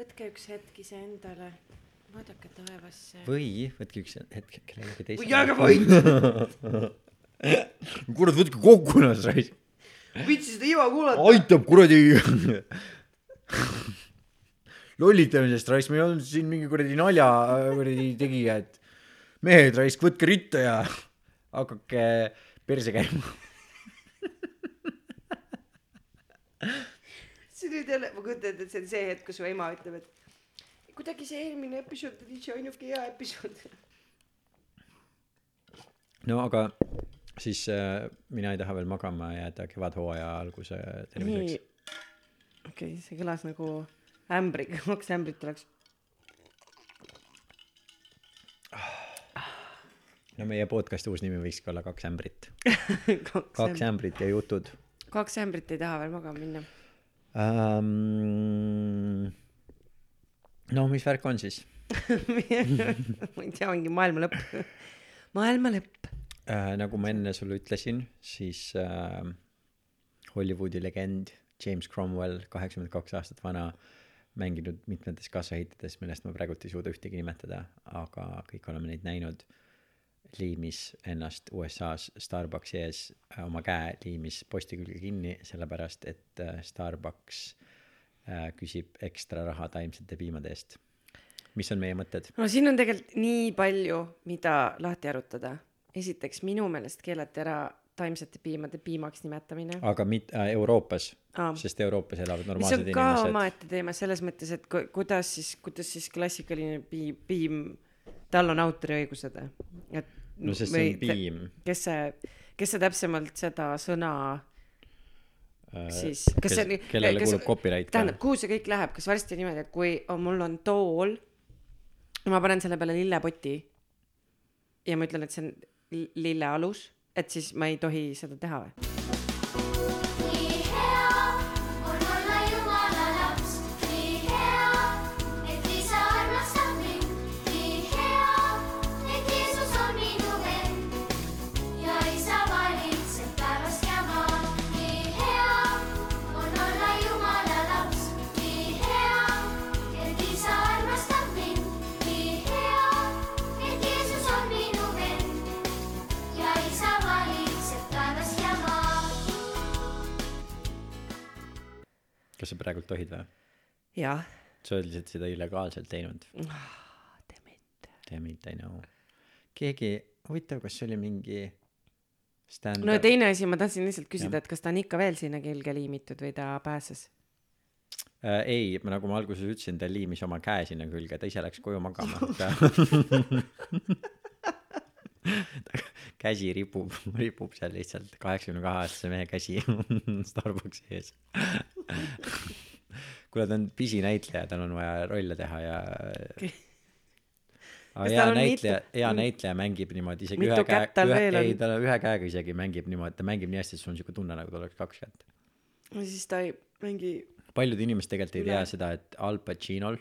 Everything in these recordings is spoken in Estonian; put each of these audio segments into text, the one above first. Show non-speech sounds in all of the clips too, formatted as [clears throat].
võtke üks hetk iseendale, vaadake taevasse. või võtke üks hetk kellelegi teisele. jääge vait, [laughs] kurat, võtke kokku ennast raisk. viitsi seda iva kuulata. aitab kuradi. lollitamisest raisk, meil on siin mingi kuradi nalja kuradi tegija, et mehed raisk, võtke ritta ja hakake perse käima. [laughs] see nüüd jälle, ma kujutan ette, et see on see hetk, kus su ema ütleb, et kuidagi see eelmine episood oli see ainuke hea episood. no aga siis äh, mina ei taha veel magama jääda kevadhooaja alguse terviseks. okei okay,, see kõlas nagu ämbriga, [laughs] kaks ämbrit oleks. no meie podcast'i uus nimi võikski olla Kaks ämbrit. [laughs] kaks kaks ämbrit ja jutud kaks ämbrit ei taha veel magama minna. um,. no mis värk on siis [laughs] ma ei tea, mingi maailma lõpp. maailma lõpp. uh,? nagu ma enne sulle ütlesin, siis uh, Hollywoodi legend James Cromwell, kaheksakümmend kaks aastat vana, mänginud mitmetes kassaehitides, millest ma praegult ei suuda ühtegi nimetada, aga kõik oleme neid näinud, liimis ennast USA-s Starbucksi ees, oma käe liimis posti külge kinni, sellepärast et äh, Starbucks äh, küsib ekstra raha taimsete piimade eest. mis on meie mõtted? no siin on tegelikult nii palju, mida lahti arutada. esiteks minu meelest keelati ära taimsete piimade piimaks nimetamine. aga mit- äh,, Euroopas Aa. sest Euroopas elavad normaalsed on ka inimesed. omaette teema selles mõttes, et ku- kuidas siis, kuidas siis klassikaline piim, piim, tal on autoriõigused, et no sest see on piim. kes see, kes see täpsemalt seda sõna äh, siis, kes kas see on, kellele kuulub copyright tähendab, kuhu see kõik läheb, kas varsti niimoodi, et kui on, mul on tool ja ma panen selle peale lillepoti ja ma ütlen, et see on li- lillealus, et siis ma ei tohi seda teha või? Kas sa praegult tohid või? Jah, sa oled seda illegaalselt teinud. Dement. damn it. I know. Keegi huvitav kas see oli mingi stand no ja teine asi, ma tahtsin lihtsalt küsida, et kas ta on ikka veel sinna külge liimitud või ta pääses? äh, ei ma nagu ma alguses ütlesin ta liimis oma käe sinna külge ta ise läks koju magama. [laughs] Ta käsi ripub ripub seal lihtsalt kaheksakümne kahe aastase mehe käsi [laughs] Starbucksi ees kuule ta on pisinäitleja tal on vaja rolle teha ja aga hea näitleja hea näitleja mängib niimoodi isegi Mitu ühe käe ühe ei on? ühe käega isegi mängib niimoodi ta mängib nii hästi et sul on siuke tunne nagu tal oleks kaks kätt. No siis ta ei mängi, paljud inimesed tegelikult ei tea seda et Al Pacinol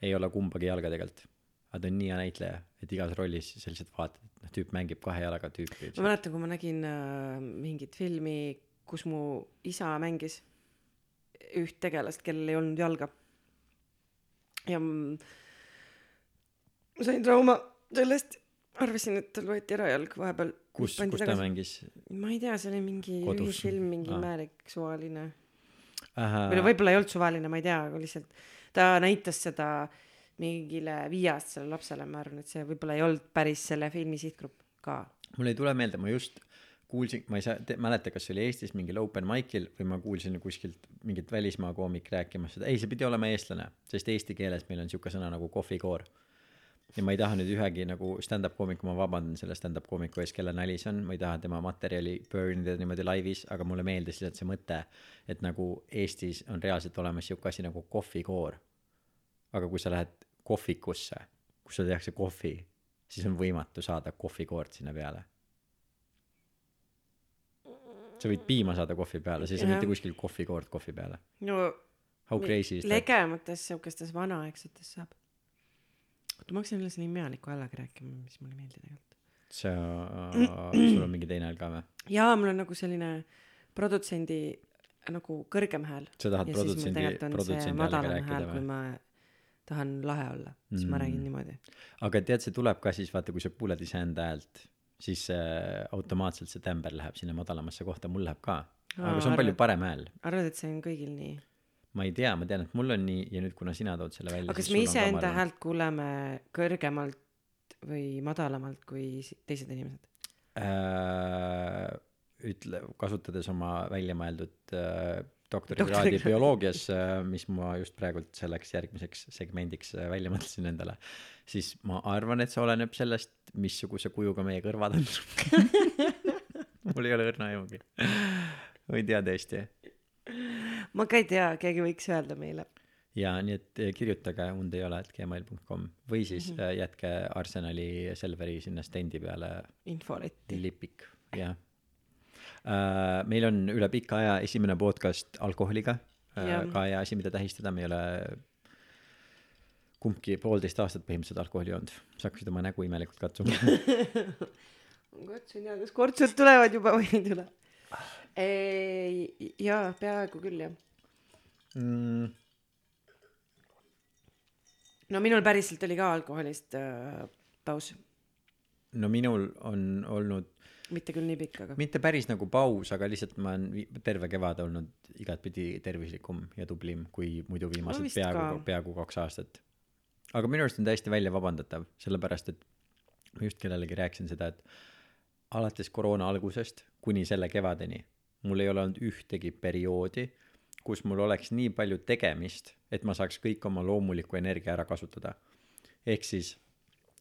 ei ole kumbagi jalga tegelikult. Aga ta on nii hea näitleja et igas rollis sa lihtsalt vaatad et noh tüüp mängib kahe jalaga tüüpi. Ma mäletan, kui ma nägin äh, mingit filmi, kus mu isa mängis üht tegelast, kellel ei olnud jalga. ja ma sain trauma sellest, arvasin, et tal võeti ära jalg vahepeal. kus kus ta? mängis ma ei tea, see oli mingi ühisfilm, mingi Aa. imelik suvaline või no võib-olla ei olnud suvaline, ma ei tea, aga lihtsalt ta näitas seda mingile viieaastasele lapsele, ma arvan, et see võib-olla ei olnud päris selle filmi sihtgrupp ka. mul ei tule meelde ma just kuulsin ma ei saa mäleta kas see oli Eestis mingil open mic'il või ma kuulsin kuskilt mingit välismaa koomik rääkimas seda. Ei see pidi olema eestlane sest eesti keeles meil on siuke sõna nagu kohvikoor. Ja ma ei taha nüüd ühegi nagu stand-up koomiku ma vabandan selle stand-up koomiku ees kelle nali see on ma ei taha tema materjali burn ida niimoodi laivis aga mulle meeldis lihtsalt see mõte et nagu Eestis on reaalselt olemas siuke asi nagu kohvikoor. Aga kui sa lähed kohvikusse kus sul tehakse kohvi siis on võimatu saada kohvikoort sinna peale sa võid piima saada kohvi peale siis Jah. mitte kuskil kohvikoort kohvi peale no how crazy is that legemates siukestes vanaaegsetes saab. oota, ma hakkasin jälle selle imealiku häälega rääkima, mis mulle ei meeldi tegelikult. sa sul on mingi teine hääl ka või jaa, mul on nagu selline produtsendi nagu kõrgem hääl. sa tahad ja produtsendi on produtsendi häälega rääkida hääl, kui või ma tahan lahe olla, siis mm. ma räägin niimoodi. aga tead, see tuleb ka siis vaata, kui sa kuuled iseenda häält, siis äh, automaatselt see tämber läheb sinna madalamasse kohta, mul läheb ka. aga see on palju arvad- parem hääl. arvad, et see on kõigil nii? ma ei tea, ma tean, et mul on nii ja nüüd, kuna sina tood selle välja. aga kas me iseenda häält kuuleme kõrgemalt või madalamalt kui teised inimesed? äh, ütle, kasutades oma väljamõeldud äh, doktorikraadi Doktorikraadi. bioloogias äh,, mis ma just praegult selleks järgmiseks segmendiks äh, välja mõtlesin endale, siis ma arvan, et see oleneb sellest, missuguse kujuga meie kõrvad on. [laughs] mul ei ole õrna aimugi. ma ei tea tõesti. ma ka ei tea, keegi võiks öelda meile. ja nii, et eh, kirjutage und ei ole, et gmail.com või siis mm -hmm. jätke Arsenali Selveri sinna stendi peale infoletti. lipik, jah uh,. meil on üle pika aja esimene podcast alkoholiga uh, ka hea asi, mida tähistada, me ei ole kumbki poolteist aastat põhimõtteliselt alkoholi joonud, sa hakkasid oma nägu imelikult katsuma [laughs] ma katsun ja kas kortsud tulevad juba või ei tule? jaa, peaaegu küll jah. mm,. no minul päriselt oli ka alkoholist äh, paus, no minul on olnud mitte küll nii pikk, aga mitte päris nagu paus, aga lihtsalt ma olen terve kevad olnud igatpidi tervislikum ja tublim kui muidu viimased vist peaaegu peaaegu kaks aastat. Aga minu arust on täiesti välja vabandatav, sellepärast et ma just kellelegi rääkisin seda, et alates koroona algusest kuni selle kevadeni mul ei ole olnud ühtegi perioodi, kus mul oleks nii palju tegemist, et ma saaks kõik oma loomuliku energia ära kasutada. ehk siis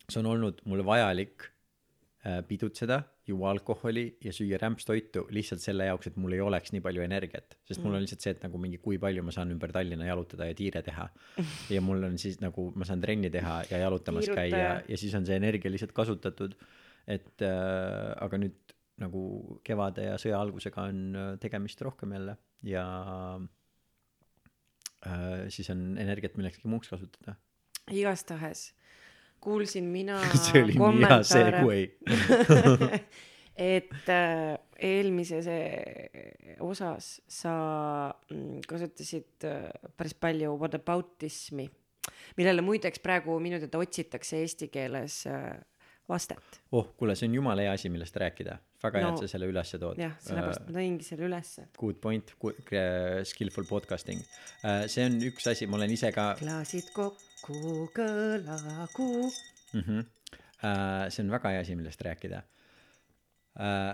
see on olnud mulle vajalik äh, pidutseda, juua alkoholi ja süüa rämpstoitu lihtsalt selle jaoks, et mul ei oleks nii palju energiat, sest mul on lihtsalt see, et nagu mingi, kui palju ma saan ümber Tallinna jalutada ja tiire teha. [laughs] ja mul on siis nagu, ma saan trenni teha ja jalutamas Tiirutaja. käia ja siis on see energia lihtsalt kasutatud. et äh, aga nüüd nagu kevade ja sõja algusega on äh, tegemist rohkem jälle ja äh, siis on energiat millekski muuks kasutada. igastahes kuulsin mina [laughs] see oli nii hea segway. et äh, eelmises osas sa mm, kasutasid äh, päris palju whataboutismi, millele muideks praegu minu teada otsitakse eesti keeles äh, vastet. oh, kuule, see on jumala hea asi, millest rääkida. väga hea No, et sa selle ülesse tood. jah, sellepärast ma tõingi selle ülesse. Good point, skillful podcasting. see on üks asi, ma olen ise ka klaasid kokku kõlagu. mm. -hmm. see on väga hea asi, millest rääkida.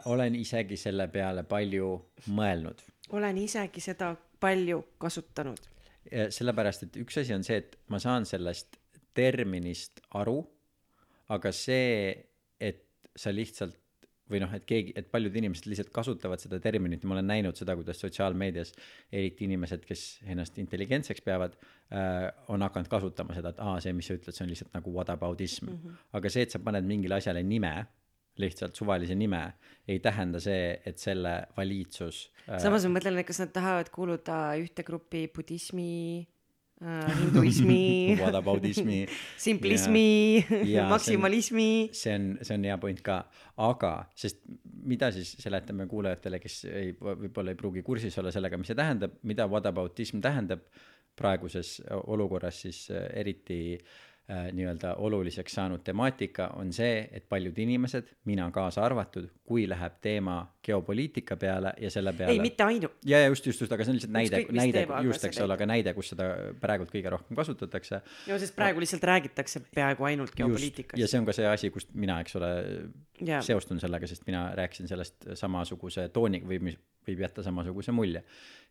olen isegi selle peale palju mõelnud. olen isegi seda palju kasutanud. sellepärast, et üks asi on see, et ma saan sellest terminist aru, aga see, et sa lihtsalt või noh, et keegi, et paljud inimesed lihtsalt kasutavad seda terminit ja ma olen näinud seda, kuidas sotsiaalmeedias eriti inimesed, kes ennast intelligentseks peavad äh,, on hakanud kasutama seda, et aa, see, mis sa ütled, see on lihtsalt nagu whataboutism mm. -hmm. aga see, et sa paned mingile asjale nime, lihtsalt suvalise nime, ei tähenda see, et selle valitsus äh, samas ma mõtlen, et kas nad tahavad kuuluda ühte gruppi budismi hinduismi. [laughs] Whataboutismi simplismi on- maksimalismi. see on, see on hea point ka, aga sest mida siis seletame kuulajatele, kes ei, võib-olla ei pruugi kursis olla sellega, mis see tähendab, mida whataboutism tähendab praeguses olukorras siis äh, eriti äh, nii-öelda oluliseks saanud temaatika on see, et paljud inimesed, mina kaasa arvatud, kui läheb teema geopoliitika peale ja selle peale ei, mitte ainult. ja, ja just, just, just, aga see on lihtsalt näide näide just, eks ole, aga näide, kus seda praegult kõige rohkem kasutatakse no sest praegu lihtsalt räägitakse peaaegu ainult Just, ja geopoliitikast. see on ka see asi, kust mina, eks ole, seostun sellega, sest mina rääkisin sellest samasuguse tooniga või mis võib jätta samasuguse mulje.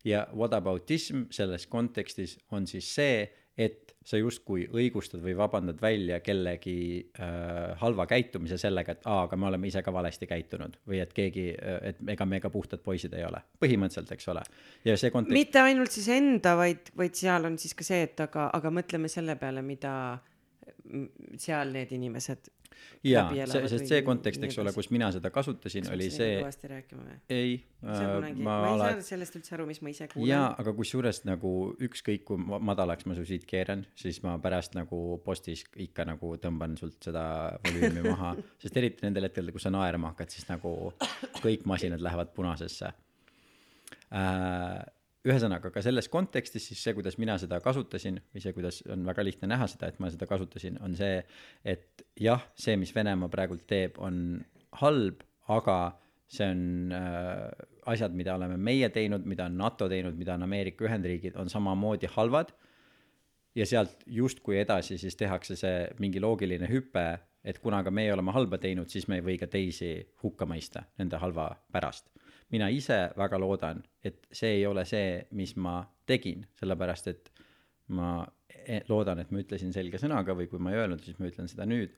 ja whataboutism selles kontekstis on siis see, et sa justkui õigustad või vabandad välja kellegi äh, halva käitumise sellega, et aa, aga me oleme ise ka valesti käitunud või et keegi, et ega me ka puhtad poisid ei ole, põhimõtteliselt, eks ole. ja see kontekst, mitte ainult siis enda, vaid, vaid seal on siis ka see, et aga, aga mõtleme selle peale, mida seal need inimesed jaa see, sest see kontekst, eks ole, kus mina seda kasutasin, oli see kõvasti rääkima või? ei äh, ma ma ei alati saa sellest üldse aru, mis ma ise kuulen. jaa, aga kusjuures nagu ükskõik kui ma- madalaks ma su siit keeran, siis ma pärast nagu postis ikka nagu tõmban sult seda volüümi [laughs] maha, sest eriti nendel hetkedel, kui sa naerma hakkad, siis nagu kõik masinad lähevad punasesse äh,. Ühesõnaga ka selles kontekstis siis see, kuidas mina seda kasutasin või see, kuidas on väga lihtne näha seda, et ma seda kasutasin, on see, et jah, see, mis Venemaa praegult teeb, on halb, aga see on äh, asjad, mida oleme meie teinud, mida on NATO teinud, mida on Ameerika Ühendriigid, on samamoodi halvad. ja sealt justkui edasi siis tehakse see mingi loogiline hüpe, et kuna ka meie oleme halba teinud, siis me ei või ka teisi hukka mõista nende halva pärast mina ise väga loodan, et see ei ole see, mis ma tegin, sellepärast et ma e- loodan, et ma ütlesin selge sõnaga või kui ma ei öelnud, siis ma ütlen seda nüüd,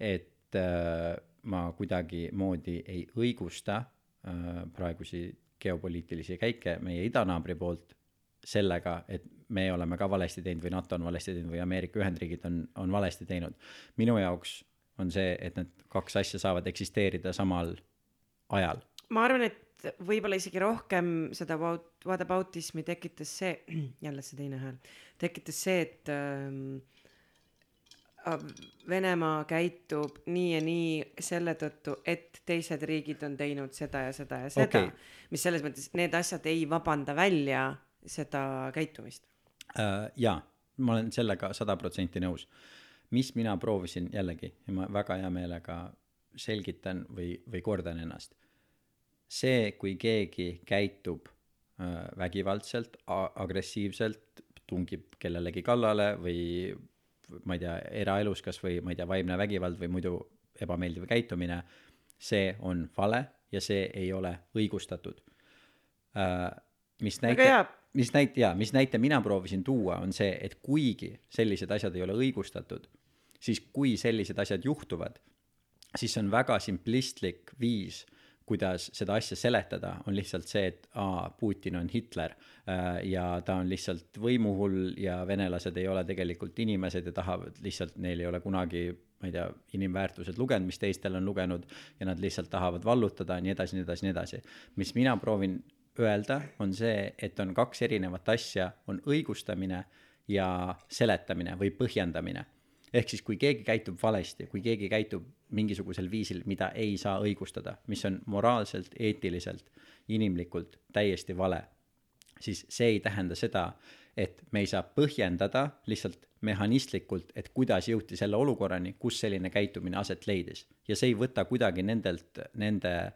et äh, ma kuidagimoodi ei õigusta äh, praegusi geopoliitilisi käike meie idanaabri poolt sellega, et me oleme ka valesti teinud või NATO on valesti teinud või Ameerika Ühendriigid on, on valesti teinud. minu jaoks on see, et need kaks asja saavad eksisteerida samal ajal ma arvan, et võib-olla isegi rohkem seda what- whataboutismi tekitas see, [clears throat] jälle see teine hääl, tekitas see, et äh, Venemaa käitub nii ja nii selle tõttu, et teised riigid on teinud seda ja seda ja seda okay. mis selles mõttes, need asjad ei vabanda välja seda käitumist. äh, jaa, ma olen sellega sada protsenti nõus. mis mina proovisin jällegi ja ma väga hea meelega selgitan või, või kordan ennast. See, kui keegi käitub äh, vägivaldselt, agressiivselt, tungib kellelegi kallale või ma ei tea, eraelus kas või ma ei tea, vaimne vägivald või muidu ebameeldiv käitumine, see on vale ja see ei ole õigustatud äh, mis hea., mis näite, jaa, mis näite mina proovisin tuua, on see, et kuigi sellised asjad ei ole õigustatud, siis kui sellised asjad juhtuvad, siis see on väga simplistlik viis, kuidas seda asja seletada, on lihtsalt see, et aa, Putin on Hitler äh, ja ta on lihtsalt võimuhull ja venelased ei ole tegelikult inimesed ja tahavad lihtsalt, neil ei ole kunagi ma ei tea, inimväärtused lugenud, mis teistel on lugenud ja nad lihtsalt tahavad vallutada, nii edasi, nii edasi, nii edasi. mis mina proovin öelda, on see, et on kaks erinevat asja, on õigustamine ja seletamine või põhjendamine. Ehk siis, kui keegi käitub valesti, kui keegi käitub mingisugusel viisil, mida ei saa õigustada, mis on moraalselt, eetiliselt, inimlikult täiesti vale, siis see ei tähenda seda, et me ei saa põhjendada lihtsalt mehhanistlikult, et kuidas jõuti selle olukorrani, kus selline käitumine aset leidis. ja see ei võta kuidagi nendelt, nende,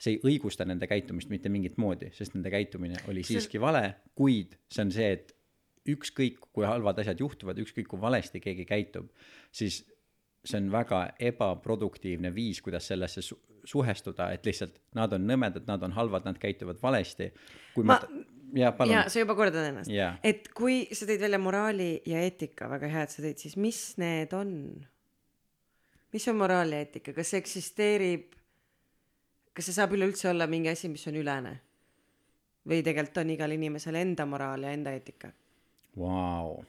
see ei õigusta nende käitumist mitte mingit moodi, sest nende käitumine oli See- siiski vale, kuid see on see, et ükskõik, kui halvad asjad juhtuvad, ükskõik kui valesti keegi käitub, siis see on väga ebaproduktiivne viis, kuidas sellesse su suhestuda, et lihtsalt nad on nõmedad, nad on halvad, nad käituvad valesti. kui ma, Ma- jaa, palun ja sa juba kordad ennast et kui sa tõid välja moraali ja eetika, väga hea, et sa tõid, siis mis need on? mis on moraal ja eetika, kas see eksisteerib? kas see saab üleüldse olla mingi asi, mis on ülene? või tegelikult on igal inimesel enda moraal ja enda eetika? Vau,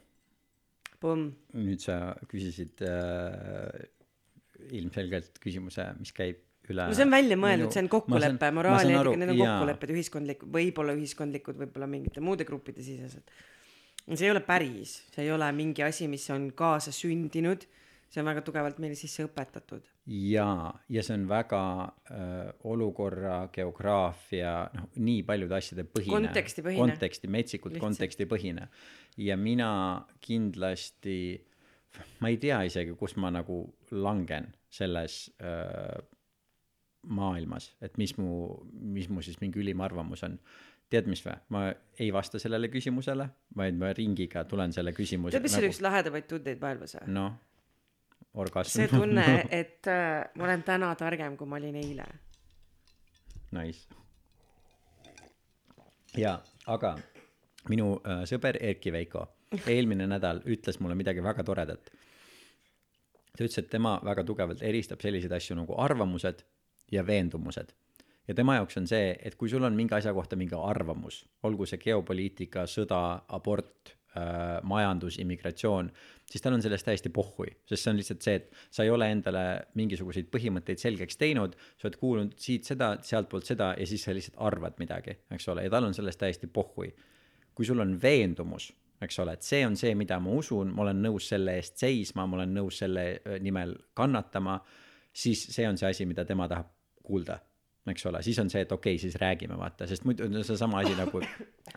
nüüd sa küsisid äh, ilmselgelt küsimuse, mis käib üle no see on välja mõeldud, minu- see on ma moraal ja eetika, need on kokkulepped ühiskondlikud, võib-olla ühiskondlikud, võib-olla mingite muude gruppide sisesed. see ei ole päris, see ei ole mingi asi, mis on kaasa sündinud, see on väga tugevalt meile sisse õpetatud. jaa, ja see on väga äh, olukorra, geograafia, noh, nii paljude asjade põhine. Kontekstipõhine. konteksti, metsikult Lihtsalt. kontekstipõhine. ja mina kindlasti, ma ei tea isegi, kus ma nagu langen selles äh, maailmas, et mis mu, mis mu siis mingi ülim arvamus on. tead, mis vä, ma ei vasta sellele küsimusele, vaid ma ringiga tulen selle küsimuse tead, mis oli üks lahedamaid tundeid maailmas või? noh, orgasm. see tunne, [laughs] et äh, ma olen täna targem, kui ma olin eile. Nice. jaa, aga minu äh, sõber Erki Veiko eelmine nädal ütles mulle midagi väga toredat. ta ütles, et tema väga tugevalt eristab selliseid asju nagu arvamused ja veendumused. ja tema jaoks on see, et kui sul on mingi asja kohta mingi arvamus, olgu see geopoliitika, sõda, abort majandus, immigratsioon, siis tal on sellest täiesti pohhui, sest see on lihtsalt see, et sa ei ole endale mingisuguseid põhimõtteid selgeks teinud, sa oled kuulnud siit seda, sealtpoolt seda ja siis sa lihtsalt arvad midagi, eks ole, ja tal on sellest täiesti pohhui. kui sul on veendumus, eks ole, et see on see, mida ma usun, ma olen nõus selle eest seisma, ma olen nõus selle öö, nimel kannatama, siis see on see asi, mida tema tahab kuulda. Eks ole, siis on see, et okei okay,, siis räägime, vaata, sest muidu on seesama asi nagu,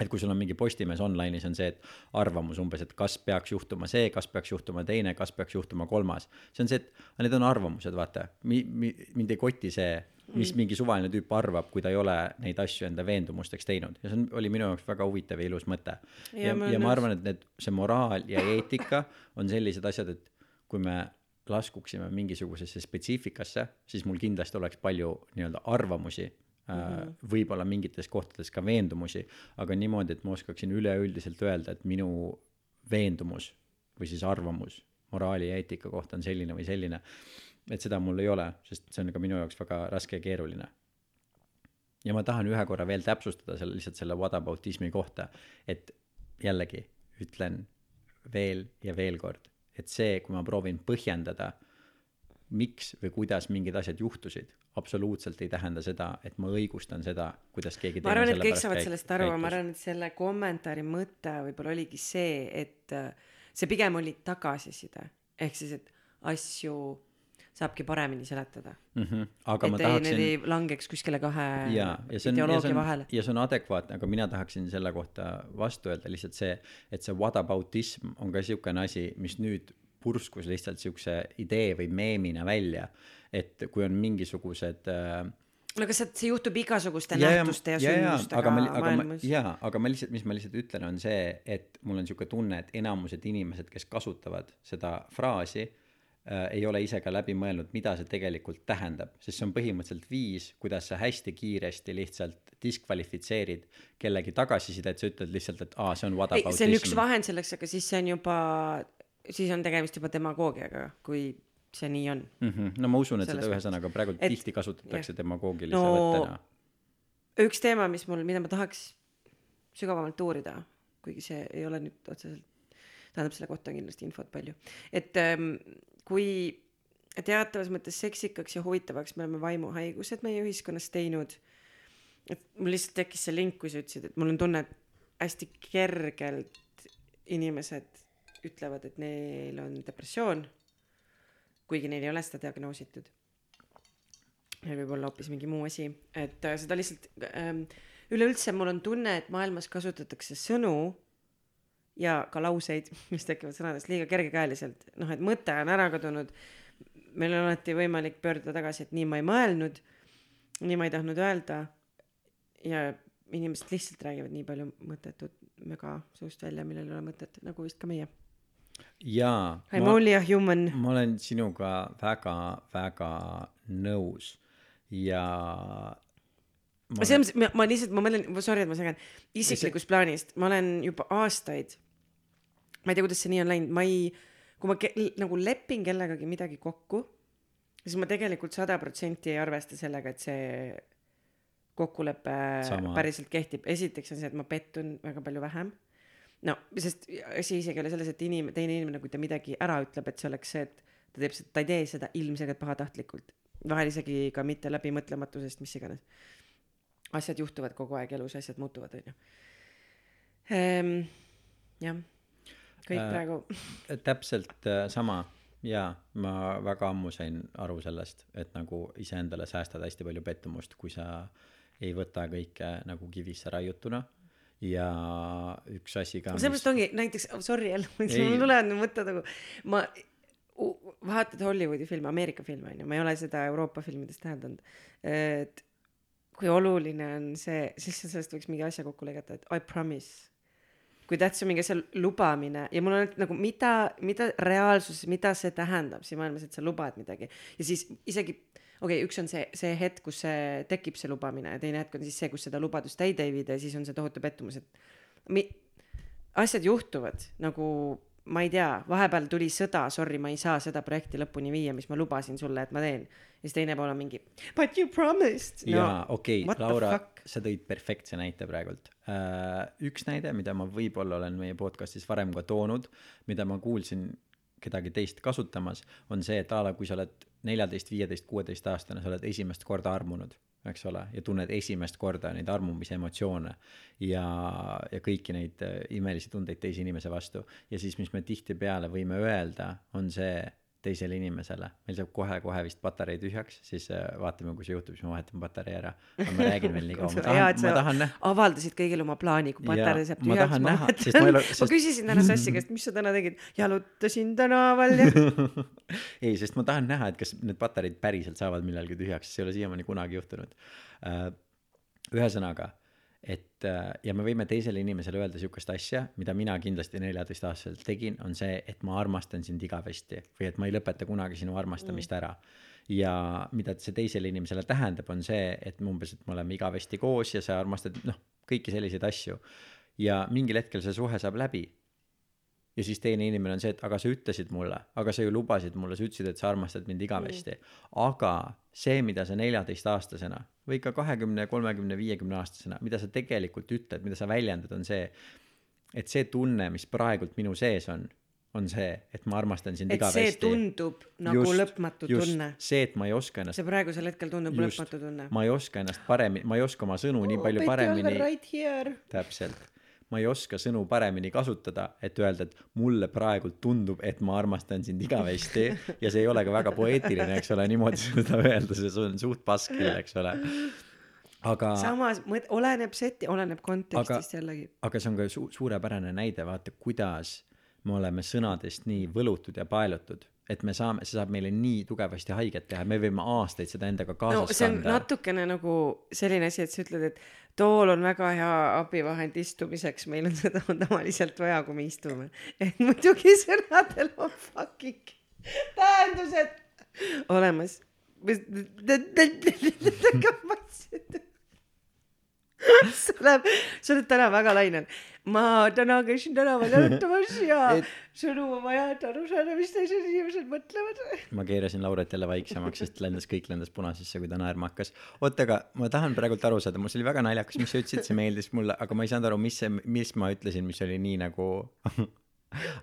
et kui sul on mingi Postimees online'is on see, et arvamus umbes, et kas peaks juhtuma see, kas peaks juhtuma teine, kas peaks juhtuma kolmas. see on see, et need on arvamused, vaata, mi-, mi-, mind ei koti see, mis mingi suvaline tüüp arvab, kui ta ei ole neid asju enda veendumusteks teinud ja see on, oli minu jaoks väga huvitav ja ilus mõte. Ja ja, ma ja, ma arvan, et need, see moraal ja eetika on sellised asjad, et kui me laskuksime mingisugusesse spetsiifikasse, siis mul kindlasti oleks palju nii-öelda arvamusi mm, -hmm. võib-olla mingites kohtades ka veendumusi, aga niimoodi, et ma oskaksin üleüldiselt öelda, et minu veendumus või siis arvamus moraali ja eetika kohta on selline või selline, et seda mul ei ole, sest see on ka minu jaoks väga raske ja keeruline ja ma tahan ühe korra veel täpsustada selle lihtsalt selle whataboutismi kohta, et jällegi ütlen veel ja veel kord, et see, kui ma proovin põhjendada, miks või kuidas mingid asjad juhtusid, absoluutselt ei tähenda seda, et ma õigustan seda, kuidas keegi ma arvan, et kõik saavad sellest aru, ma arvan, et selle kommentaari mõte võib-olla oligi see, et äh, see pigem oli tagasiside, ehk siis, et asju saabki paremini seletada. mm. -hmm. aga et ma ei, need tahaksin ei langeks kuskile kahe ja, ja on, ja ideoloogia on vahele., ja see on adekvaatne, aga mina tahaksin selle kohta vastu öelda lihtsalt see, et see whataboutism on ka niisugune asi, mis nüüd purskus lihtsalt niisuguse idee või meemina välja, et kui on mingisugused äh, no aga see, see juhtub igasuguste Ja, ja- nähtuste ja, ja, ja, sündmustega maailmas. jaa, aga ma lihtsalt, mis ma lihtsalt ütlen, on see, et mul on niisugune tunne, et enamused inimesed, kes kasutavad seda fraasi ei ole ise ka läbi mõelnud, mida see tegelikult tähendab, sest see on põhimõtteliselt viis, kuidas sa hästi kiiresti lihtsalt diskvalifitseerid kellegi tagasisidet, sa ütled lihtsalt, et aa, see on whataboutism. see on üks vahend selleks, aga siis see on juba, siis on tegemist juba demagoogiaga, kui see nii on. mm. -hmm. no ma usun, et Selles seda ühesõnaga praegu Et- tihti kasutatakse demagoogilise No- võttena. üks teema, mis mul, mida ma tahaks sügavamalt uurida, kuigi see ei ole nüüd otseselt, tähendab, selle kohta on kindlasti infot palju, et ähm, kui teatavas mõttes seksikaks ja huvitavaks me oleme vaimuhaigused meie ühiskonnas teinud, et mul lihtsalt tekkis see link, kui sa ütlesid, et mul on tunne, et hästi kergelt inimesed ütlevad, et neil on depressioon, kuigi neil ei ole seda diagnoositud. Meil võib olla hoopis mingi muu asi, et äh, seda lihtsalt ähm, üleüldse mul on tunne, et maailmas kasutatakse sõnu ja ka lauseid, [laughs] mis tekivad sõnadest liiga kergekäeliselt, noh, et mõte on ära kadunud. meil on alati võimalik pöörduda tagasi, et nii ma ei mõelnud, nii ma ei tahtnud öelda. ja inimesed lihtsalt räägivad nii palju mõttetut möga suust välja, millel ei ole mõtet, nagu vist ka meie. jaa. I m only a human. ma olen sinuga väga-väga nõus ja ma selles mõttes, ma, lihtsalt, ma mõtlen, sorry, et ma segan, isiklikust plaanist, ma olen juba aastaid, ma ei tea, kuidas see nii on läinud, ma ei, kui ma ke, nagu lepin kellegagi midagi kokku, siis ma tegelikult sada protsenti ei arvesta sellega, et see kokkulepe päriselt kehtib. esiteks on see, et ma pettun väga palju vähem. no sest asi isegi ei ole selles, et inim-, teine inimene, kui ta midagi ära ütleb, et see oleks see, et ta teeb seda, ta ei tee seda ilmselgelt pahatahtlikult. vahel isegi ka mitte läbimõtlematusest, mis iganes. asjad juhtuvad kogu aeg elus, asjad muutuvad, onju. jah, kõik Äh, praegu, [laughs] täpselt äh, sama. Ja ma väga ammu sain aru sellest, et nagu iseendale säästad hästi palju pettumust, kui sa ei võta kõike nagu kivisse raiutuna. Ja üks asi ka sellepärast ongi näiteks, sorry jälle, mul tulevad need mõtted nagu, ma, vaatad Hollywoodi filme, Ameerika filme onju, ma ei ole seda Euroopa filmides täheldanud, et kui oluline on see, siis sellest võiks mingi asja kokku lõigata, et I promise. Kui tähtis on mingi asja lubamine. Ja mul on nagu mida, mida reaalsuses, mida see tähendab? Siin maailmas, et sa lubad midagi. Ja siis isegi okei okay,, üks on see, see hetk, kus see tekib, see lubamine. Ja teine hetk on siis see, kus seda lubadust täide ei viida ja siis on see tohutu pettumus, et mi-, asjad juhtuvad. Nagu ma ei tea, vahepeal tuli sõda, sorry, ma ei saa seda projekti lõpuni viia, mis ma lubasin sulle, et ma teen. Ja siis teine pool on mingi but you promised no,. jaa, okei what okay,, the Laura fuck?, sa tõid perfektse näite praegult uh,. üks näide, mida ma võib-olla olen meie podcast'is varem ka toonud, mida ma kuulsin kedagi teist kasutamas, on see, et a la kui sa oled neljateist, viieteist, kuueteist aastane, sa oled esimest korda armunud, eks ole, ja tunned esimest korda neid armumise emotsioone ja, ja kõiki neid äh, imelisi tundeid teise inimese vastu ja siis, mis me tihtipeale võime öelda, on see, teisele inimesele, meil saab kohe-kohe vist patarei tühjaks, siis äh, vaatame, kui see juhtub, siis ma vahetan patarei ära. aga ma räägin veel nii kaua, ma [laughs] tahan ma tahan näha, avaldasid kõigile oma plaani, kui patarei saab ma tühjaks, tahan ma näha, sest ma ole-, ma sest- küsisin täna Sassi käest, mis sa täna tegid, jalutasin tänaval ja [laughs] ei, sest ma tahan näha, et kas need patareid päriselt saavad millalgi tühjaks, see ei ole siiamaani kunagi juhtunud. ühesõnaga, et äh, ja me võime teisele inimesele öelda sihukest asja, mida mina kindlasti neljateistaastaselt tegin, on see, et ma armastan sind igavesti või et ma ei lõpeta kunagi sinu armastamist mm. ära. ja mida see teisele inimesele tähendab, on see, et umbes, et me oleme igavesti koos ja sa armastad, noh, kõiki selliseid asju. ja mingil hetkel see suhe saab läbi ja siis teine inimene on see, et aga sa ütlesid mulle, aga sa ju lubasid mulle, sa ütlesid, et sa armastad mind igavesti mm.. aga see, mida sa neljateistaastasena või ka kahekümne, kolmekümne, viiekümne aastasena, mida sa tegelikult ütled, mida sa väljendad, on see, et see tunne, mis praegult minu sees on, on see, et ma armastan sind et see igavesti. tundub nagu just, lõpmatu tunne. see, et ma ei oska ennast see praegusel hetkel tundub Just. lõpmatu tunne. ma ei oska ennast paremini, ma ei oska oma sõnu nii palju paremini, right here. täpselt, ma ei oska sõnu paremini kasutada, et öelda, et mulle praegult tundub, et ma armastan sind igavesti ja see ei ole ka väga poeetiline, eks ole, niimoodi seda öelda, see on suht pask küll, eks ole. aga, samas mõt-, oleneb seti, oleneb kontekstist jällegi. aga see on ka su-, suurepärane näide, vaata, kuidas me oleme sõnadest nii võlutud ja paelutud, et me saame, see saab meile nii tugevasti haiget teha, me võime aastaid seda endaga no kaasas see on kanda. natukene nagu selline asi, et sa ütled, et tool on väga hea abivahend istumiseks, meil on seda tavaliselt vaja, kui me istume. et muidugi sõnadel on fucking tähendused olemas. sa oled, sa oled täna väga lainel. Ma täna käisin tänaval jalutamas ja Et- sõnum on vaja, et aru saada, mis teised inimesed mõtlevad. ma keerasin Lauret jälle vaiksemaks, sest lendas, kõik lendas punasesse, kui ta naerma hakkas. oota, aga ma tahan praegult aru saada, mul see oli väga naljakas, mis sa ütlesid, see meeldis mulle, aga ma ei saanud aru, mis see, mis ma ütlesin, mis oli nii nagu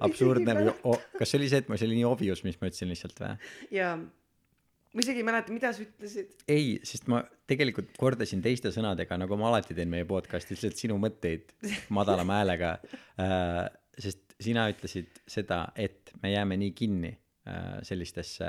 absurdne või o- kas see oli see, et ma, see oli nii obvious, mis ma ütlesin lihtsalt või? ja ma isegi ei mäleta, mida sa ütlesid. ei, sest ma tegelikult kordasin teiste sõnadega, nagu ma alati teen meie podcast'is, lihtsalt sinu mõtteid madalama häälega äh,. sest sina ütlesid seda, et me jääme nii kinni äh, sellistesse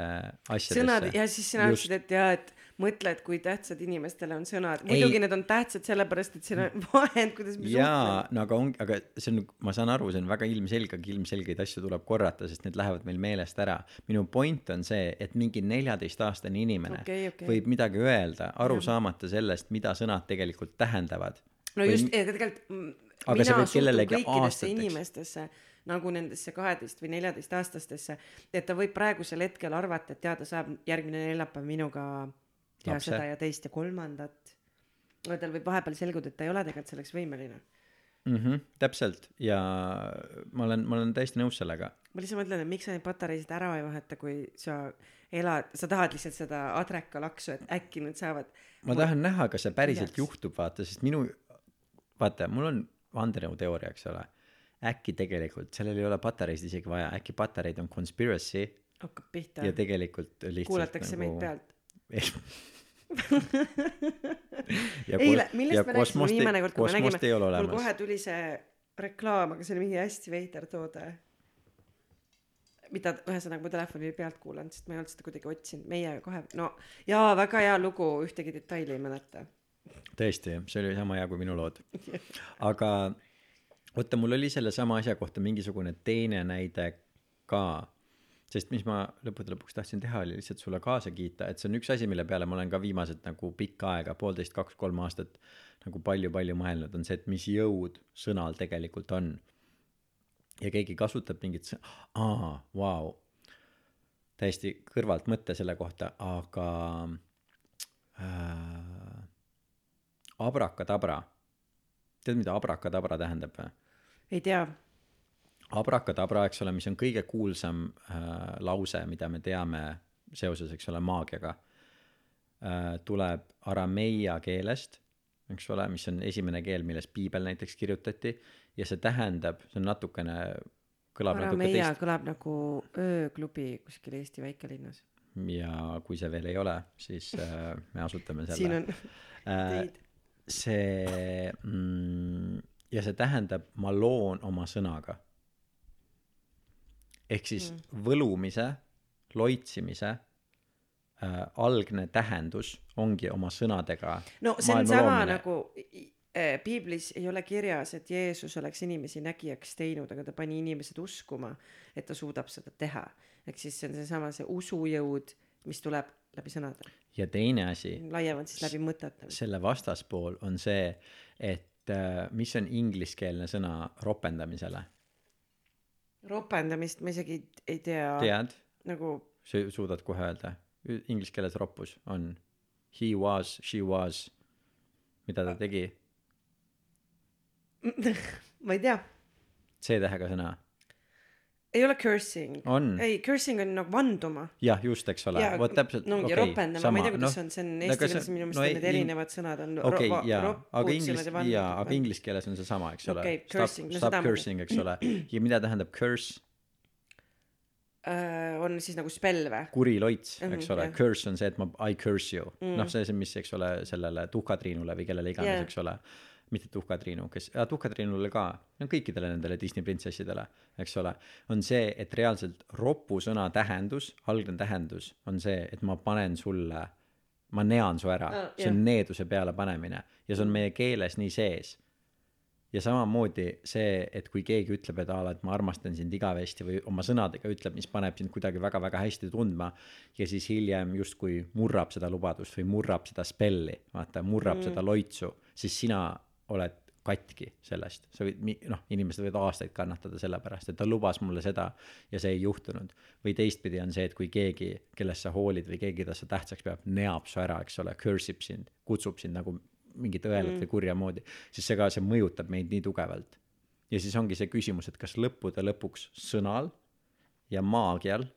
asjadesse. sõnad ja siis sina Just. ütlesid, et jaa, et mõtled, kui tähtsad inimestele on sõnad. muidugi need on tähtsad sellepärast, et see on [laughs] vahend, kuidas me jaa, no aga on, aga see on, ma saan aru, see on väga ilmselge, aga ilmselgeid asju tuleb korrata, sest need lähevad meil meelest ära. minu point on see, et mingi neljateistaastane inimene Okei, okei. võib midagi öelda, aru saamata sellest, mida sõnad tegelikult tähendavad. no just, tegelikult mm, Aga mina suhtun kõikidesse inimestesse nagu nendesse kaheteist või neljateistaastastesse, et ta võib praegusel hetkel arvata, et jaa, ta saab järgmine neljapäev minuga teha Lapse. seda ja teist ja kolmandat. aga tal võib vahepeal selguda, et ta ei ole tegelikult selleks võimeline. mm. -hmm, täpselt ja ma olen, ma olen täiesti nõus sellega. ma lihtsalt mõtlen, et miks sa neid patareisid ära ei vaheta, kui sa elad, sa tahad lihtsalt seda adrekalaksu, et äkki nad saavad. ma tahan näha, kas see päriselt Milleks? juhtub, vaata, sest minu, vaata, mul on vandenõuteooria, eks ole. äkki tegelikult sellel ei ole patareisid isegi vaja, äkki patareid on conspiracy hakkab pihta ja, tegelikult lihtsalt nagu kuulatakse meid pealt. [laughs] eile, millest me rääkisime viimane kord, kui me nägime mul kohe tuli see reklaam, aga see oli mingi hästi veider toode. mida ühesõnaga mu telefoni pealt kuulanud, sest ma ei olnud seda kuidagi otsinud, meie kohe, no jaa, väga hea lugu, ühtegi detaili ei mäleta. tõesti, see oli sama hea kui minu lood. aga oota, mul oli sellesama asja kohta mingisugune teine näide ka, sest mis ma lõppude lõpuks tahtsin teha, oli lihtsalt sulle kaasa kiita, et see on üks asi, mille peale ma olen ka viimased nagu pikka aega, poolteist, kaks-kolm aastat nagu palju-palju mõelnud, on see, et mis jõud sõnal tegelikult on. ja keegi kasutab mingit sõna, aa, vau, täiesti kõrvalt mõte selle kohta, aga äh, abrakadabra. tead, mida abrakadabra tähendab või? ei tea, abrakadabra, eks ole, mis on kõige kuulsam äh, lause, mida me teame seoses, eks ole, maagiaga äh,, tuleb arameia keelest, eks ole, mis on esimene keel, milles piibel näiteks kirjutati ja see tähendab, see on natukene, kõlab natuke Arameia teist kõlab nagu ööklubi kuskil Eesti väikelinnas. ja kui see veel ei ole, siis äh, me asutame [laughs] selle. siin on äh, teid. see mm, ja see tähendab, ma loon oma sõnaga. Ehk siis mm. võlumise loitsimise äh, algne tähendus ongi oma sõnadega no see on sama loomine. nagu äh, piiblis ei ole kirjas, et Jeesus oleks inimesi nägijaks teinud, aga ta pani inimesed uskuma, et ta suudab seda teha. ehk siis see on seesama see usujõud, mis tuleb läbi sõnade, ja teine asi laiemalt siis läbi mõtete. selle vastaspool on see et äh, mis on ingliskeelne sõna ropendamisele ropendamist ma isegi ei tea, tead? Nagu sa suudad kohe öelda. Inglise keeles roppus on he was she was. Mida ta tegi? [laughs] Ma ei tea, C-tähega sõna ei ole cursing. ei, cursing on nagu vanduma. jah just eks ole. Vot täpselt no ongi okei, ropendama, ma ei tea, kuidas noh, on, see on no eesti keeles minu meelest no need erinevad sõnad on okei jaa. Aga inglis- jaa aga inglise keeles on see sama eks ole. Okei, stop cursing, no stop cursing eks ole. Ja mida tähendab curse? Äh, on siis nagu spell või? kuri loits Mhm, eks ole. jah. curse on see et ma I curse you. Noh see see mis eks ole sellele tuhkatriinule või kellele iganes Jaa. eks ole mitte tuhkatriinu kes tuhkatriinule ka no kõikidele nendele Disney printsessidele eks ole on see et reaalselt ropu sõna tähendus algne tähendus on see et ma panen sulle ma nean su ära. Ah, see on needuse peale panemine ja see on meie keeles nii sees. Ja samamoodi see, et kui keegi ütleb, et a la, et ma armastan sind igavesti või oma sõnadega ütleb, mis paneb sind kuidagi väga-väga hästi tundma ja siis hiljem justkui murrab seda lubadust või murrab seda spelli, vaata, murrab mm. seda loitsu, siis sina oled katki sellest, sa võid, noh, inimesed võivad aastaid kannatada selle pärast, et ta lubas mulle seda ja see ei juhtunud. või teistpidi on see, et kui keegi, kellest sa hoolid või keegi, keda sa tähtsaks peab, neab su ära, eks ole, curse ib sind, kutsub sind nagu mingit õelat mm. või kurja moodi, siis see ka, see mõjutab meid nii tugevalt. ja siis ongi see küsimus, et kas lõppude lõpuks sõnal ja maagial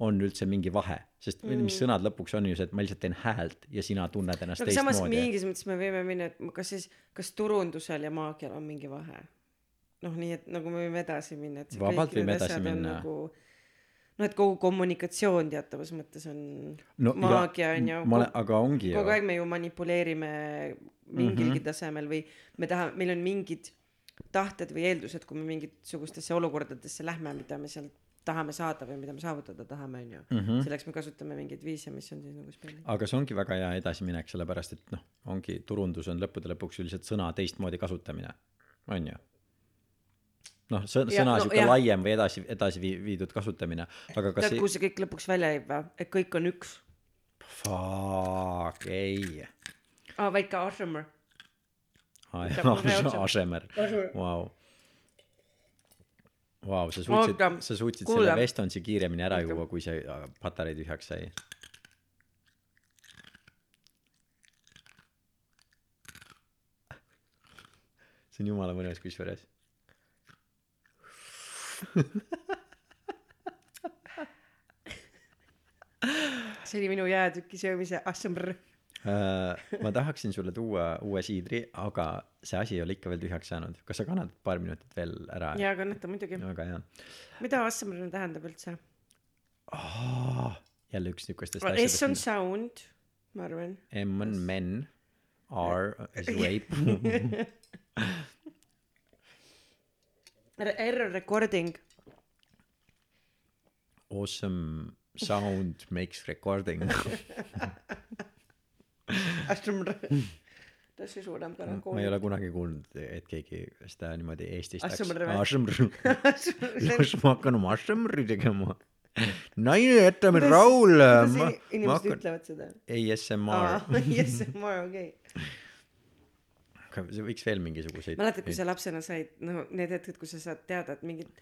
on üldse mingi vahe, sest mm. mis sõnad lõpuks on ju see, et ma lihtsalt teen häält ja sina tunned ennast no aga samas teistmoodi. mingis mõttes me võime minna, et kas siis, kas turundusel ja maagial on mingi vahe? noh, nii et nagu me võime edasi minna, et Vabalt võime edasi minna. nagu noh, et kogu kommunikatsioon teatavas mõttes on No ja- maagia on ju aga ongi kogu aeg me ju manipuleerime mingilgi mm -hmm. tasemel või me tahame, meil on mingid tahted või eeldused, kui me mingitesugustesse olukordadesse lähme, mida me sealt tahame saada või mida me saavutada tahame, on ju. Mhm. selleks me kasutame mingeid viise, mis on siis nagu spellid. aga see ongi väga hea edasiminek, sellepärast et noh, ongi turundus on lõppude lõpuks üldiselt sõna teistmoodi kasutamine, on ju noh, sõna, sõna no sihuke laiem või edasi, edasi vii- viidud kasutamine, aga kas tead, kuhu see kõik lõpuks välja jääb või? et kõik on üks. Fuck, ei. aa, väike. Asemer, Asemer. vau. Vau, sa suutsid sa suutsid kuule. selle Vestonsi kiiremini ära Oota. juua, kui see patarei tühjaks sai. [laughs] see on jumala mõnus kusjuures. [laughs] see oli minu jäätüki söömise Ashemer. Äh, ma tahaksin sulle tuua uue siidri, aga see asi ei ole ikka veel tühjaks saanud. kas sa kannad paar minutit veel ära? jaa, kannata muidugi. väga hea mida Ashemer tähendab üldse? oh,. jälle üks niukestest S on asjadest. sound, ma arvan. M on men, R is [laughs] rape. R on recording. Awesome sound makes recording. [laughs] Tas see ka nagu. ma ei ole kunagi kuulnud, et keegi seda niimoodi Eestis? Assemr. las ma hakkan Assembri tegema. naine, jäta mind rahule. inimesed hakkan, ütlevad seda? ASMR. ASMR, okei. see võiks veel mingisuguseid. mäletad, kui sa lapsena said, no need hetked, kus sa saad teada, et mingid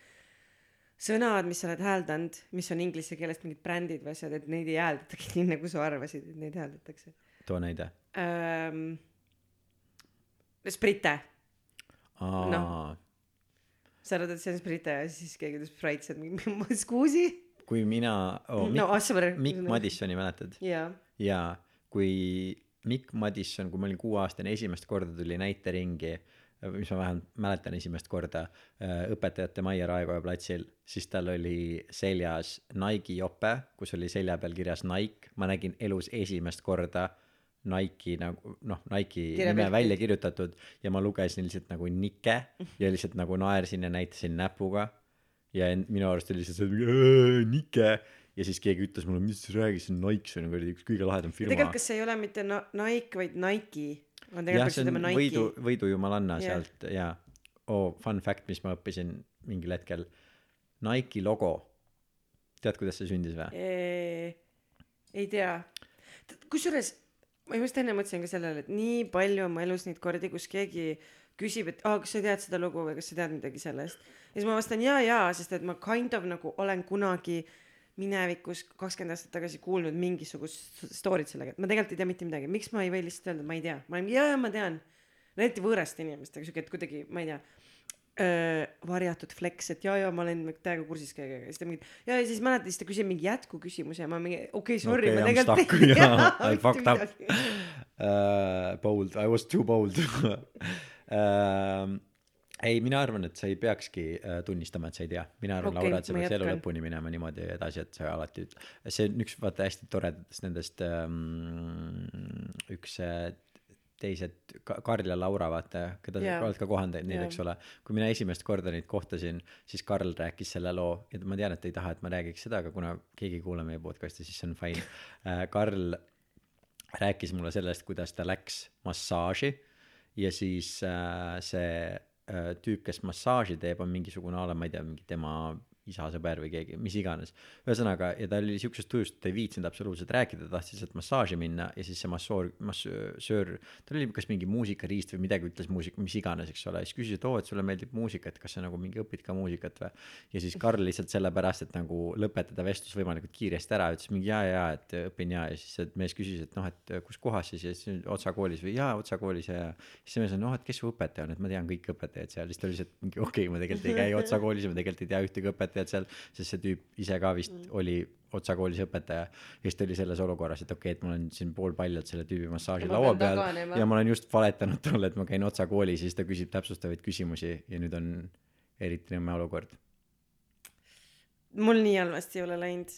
sõnad, mis sa oled hääldanud, mis on inglise keelest mingid brändid või asjad, et neid ei hääldatagi [laughs] nii, nagu sa arvasid, et neid hääldatakse too näide. ähm,. Sprite, Noh., sa arvad, et see on Sprite ja siis keegi ütleb Sprite, see on [laughs] skuusi. kui mina oh,, no Mikk, Asper. Mikk. Madissoni mäletad? jaa, jaa, kui Mikk Madisson, kui ma olin kuueaastane, esimest korda tuli näiteringi, mis ma vähemalt mäletan esimest korda äh, õpetajate majja Raekoja platsil, siis tal oli seljas Nike'i jope, kus oli selja peal kirjas Nike, ma nägin elus esimest korda Nike'i nagu noh, Nike'i nime Kirjapilti. välja kirjutatud ja ma lugesin lihtsalt nagu Nike ja lihtsalt nagu naersin ja näitasin näpuga. Ja minu arust oli lihtsalt see "Äh, Nike! Ja siis keegi ütles mulle mis sa räägid see on Nike see on kuradi üks kõige lahedam firma. Tegelikult kas see ei ole mitte na- Nike vaid Nike? On tegelikult peaks on ütlema Nike. võidu võidu jumalanna Jah. sealt ja oh fun fact mis ma õppisin mingil hetkel. Nike'i logo. Tead kuidas see sündis või? Ei tea. Kusjuures ma just enne mõtlesin ka sellele et nii palju on mu elus neid kordi kus keegi küsib et aa kas sa tead seda lugu või kas sa tead midagi sellest? Ja siis ma vastan jaa jaa sest et ma kind of nagu olen kunagi minevikus kakskümmend aastat tagasi kuulnud mingisugust story't sellega et ma tegelikult ei tea mitte midagi. Miks ma ei või lihtsalt öelda ma ei tea. Ma olen jaa ma tean. Eriti võõraste inimestega siuke et kuidagi ma ei tea öö, varjatud flex, et jaa, jaa, ma olen täiega kursis kõigega. Ja siis ta mingi, ja, ja siis mäletad, siis ta küsib mingi jätkuküsimuse ja ma mingi, okei okay,, sorry okay, ma tegelikult ei tea [laughs] I fucked up. uh, bold. I was too bold. Uh, [laughs] ei mina arvan et sa ei peakski uh, tunnistama et sa ei tea. Mina arvan okay, Laura et sa peaks elu lõpuni minema niimoodi edasi et sa alati see on üks vaata hästi toredatest nendest um, üks teised Ka- Karl ja Laura vaata keda Jaa. sa oled ka kohanud neid Jaa. eks ole kui mina esimest korda neid kohtasin siis Karl rääkis selle loo ja ma tean et ta ei taha et ma räägiks seda aga kuna keegi ei kuula meie podcast'i siis see on fine uh, Karl rääkis mulle sellest, kuidas ta läks massaaži ja siis äh, see äh, tüüp, kes massaaži teeb, on mingisugune a la, ma ei tea, mingi tema isa sõber või keegi, mis iganes. ühesõnaga, ja ta oli siuksest tujust, et ta ei viitsinud absoluutselt rääkida, ta tahtis lihtsalt massaaži minna ja siis see massoor, massöör, tal oli kas mingi muusikariist või midagi, ütles muusika, mis iganes, eks ole, siis küsis, et oo, et sulle meeldib muusika, et kas sa nagu mingi õpid ka muusikat või. ja siis Karl lihtsalt sellepärast, et nagu lõpetada vestlus võimalikult kiiresti ära, ütles mingi jaa, jaa, et õpin ja, ja siis see mees küsis, et noh, et kus kohas siis ja siis Otsa koolis või jaa, Otsa koolis ja, ja siis see mees on, noh, et kes su õpetaja on, et ma tean kõik õpetajad seal, siis ta oli lihtsalt mingi okei okay,, ma tegelikult ei käi Otsa koolis ja ma tegelikult ei tea ühtegi õpetajat seal, sest see tüüp ise ka vist oli Otsa koolis õpetaja ja siis ta oli selles olukorras, et okei okay,, et ma olen siin poolpaljalt selle tüübi massaaži laua peal taganema. ja ma olen just valetanud talle, et ma käin Otsa koolis ja siis ta küsib täpsustavaid küsimusi ja nüüd on eriti nõme olukord mul nii halvasti ei ole läinud.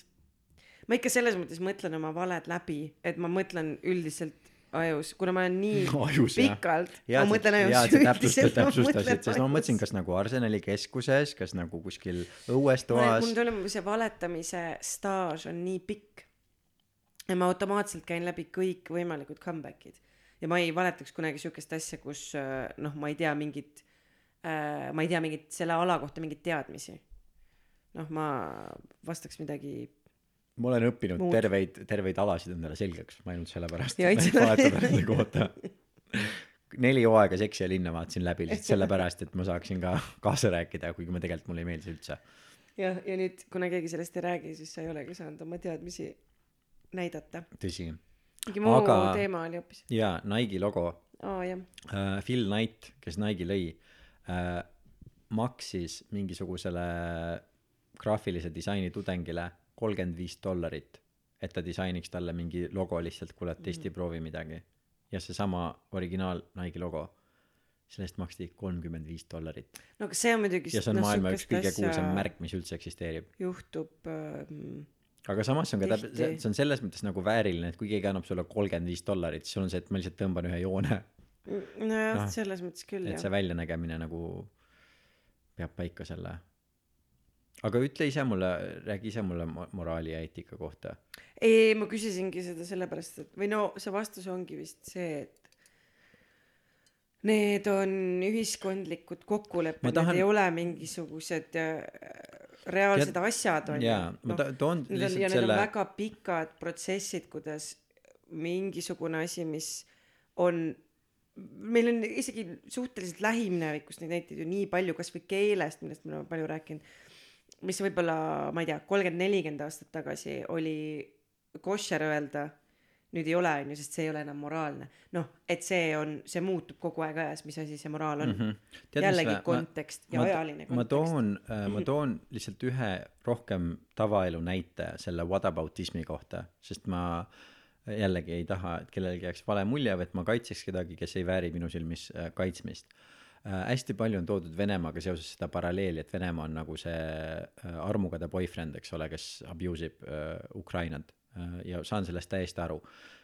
ma ikka selles mõttes mõtlen oma valed läbi, et ma mõtlen üldiselt ajus, kuna ma olen nii [laughs] Ajus, jah. pikalt, ma mõtlen ajus üldiselt, täpsustasid, sest no ma mõtlesin, ajus. kas nagu Arsenali keskuses, kas nagu kuskil õues toas mul tuleb see valetamise staaž on nii pikk ja ma automaatselt käin läbi kõikvõimalikud comeback'id ja ma ei valetaks kunagi siukest asja kus äh, noh ma ei tea mingit äh, ma ei tea mingit selle ala kohta mingeid teadmisi noh ma vastaks midagi ma olen õppinud Muud. terveid, terveid alasid endale selgeks, ainult sellepärast kohta. neli hooaega Seksi ja linna vaatasin läbi lihtsalt sellepärast, et ma saaksin ka kaasa rääkida, kuigi ma tegelikult mulle ei meeldi see üldse. jah ja nüüd kuna keegi sellest ei räägi siis sa ei olegi saanud oma teadmisi näidata tõsi. mingi muu Aga- teema oli hoopis ja Nike'i logo jah äh,, Phil Knight, kes Nike'i lõi äh,, maksis mingisugusele graafilise disaini tudengile kolmkümmend viis dollarit, et ta disainiks talle mingi logo lihtsalt, kuule, testi, proovi midagi. ja seesama originaal Nike'i logo, selle eest maksti kolmkümmend viis dollarit. no aga see on muidugi ja see on noh, maailma üks kõige kuulsam märk, mis üldse eksisteerib. juhtub ähm, aga samas on ka täpselt, see on selles mõttes nagu vääriline, et kui keegi annab sulle kolmkümmend viis dollarit, siis sul on see, et ma lihtsalt tõmban ühe joone, nojah Noh, no, selles mõttes küll et jah see väljanägemine nagu peab paika selle. Aga ütle ise mulle, räägi ise mulle mo- moraali ja eetika kohta. ei ma küsisingi seda sellepärast et või no see vastus ongi vist see et need on ühiskondlikud kokkulepped tahan... need ei ole mingisugused äh, reaalsed Tead- asjad on jaa, ma ta- toon Need on, ja lihtsalt need selle on väga pikad protsessid, kuidas mingisugune asi, mis on, meil on isegi suhteliselt lähiminevikust neid näiteid ju nii palju, kasvõi keelest, millest me oleme palju rääkinud, mis võib-olla, ma ei tea, kolmkümmend, nelikümmend aastat tagasi oli koššer öelda, nüüd ei ole, on ju, sest see ei ole enam moraalne. noh, et see on, see muutub kogu aeg ajas, mis asi see moraal on mm. -hmm. jällegi kontekst ja ma, ajaline ma kontekst. toon äh,, ma toon lihtsalt ühe rohkem tavaelu näite selle whataboutismi kohta, sest ma jällegi ei taha, et kellelgi jääks vale mulje või et ma kaitseks kedagi, kes ei vääri minu silmis äh, kaitsmist äh,. Hästi palju on toodud Venemaaga seoses seda paralleeli, et Venemaa on nagu see äh, armukade boyfriend, eks ole, kes abuse ib äh, Ukrainat äh, ja saan sellest täiesti aru.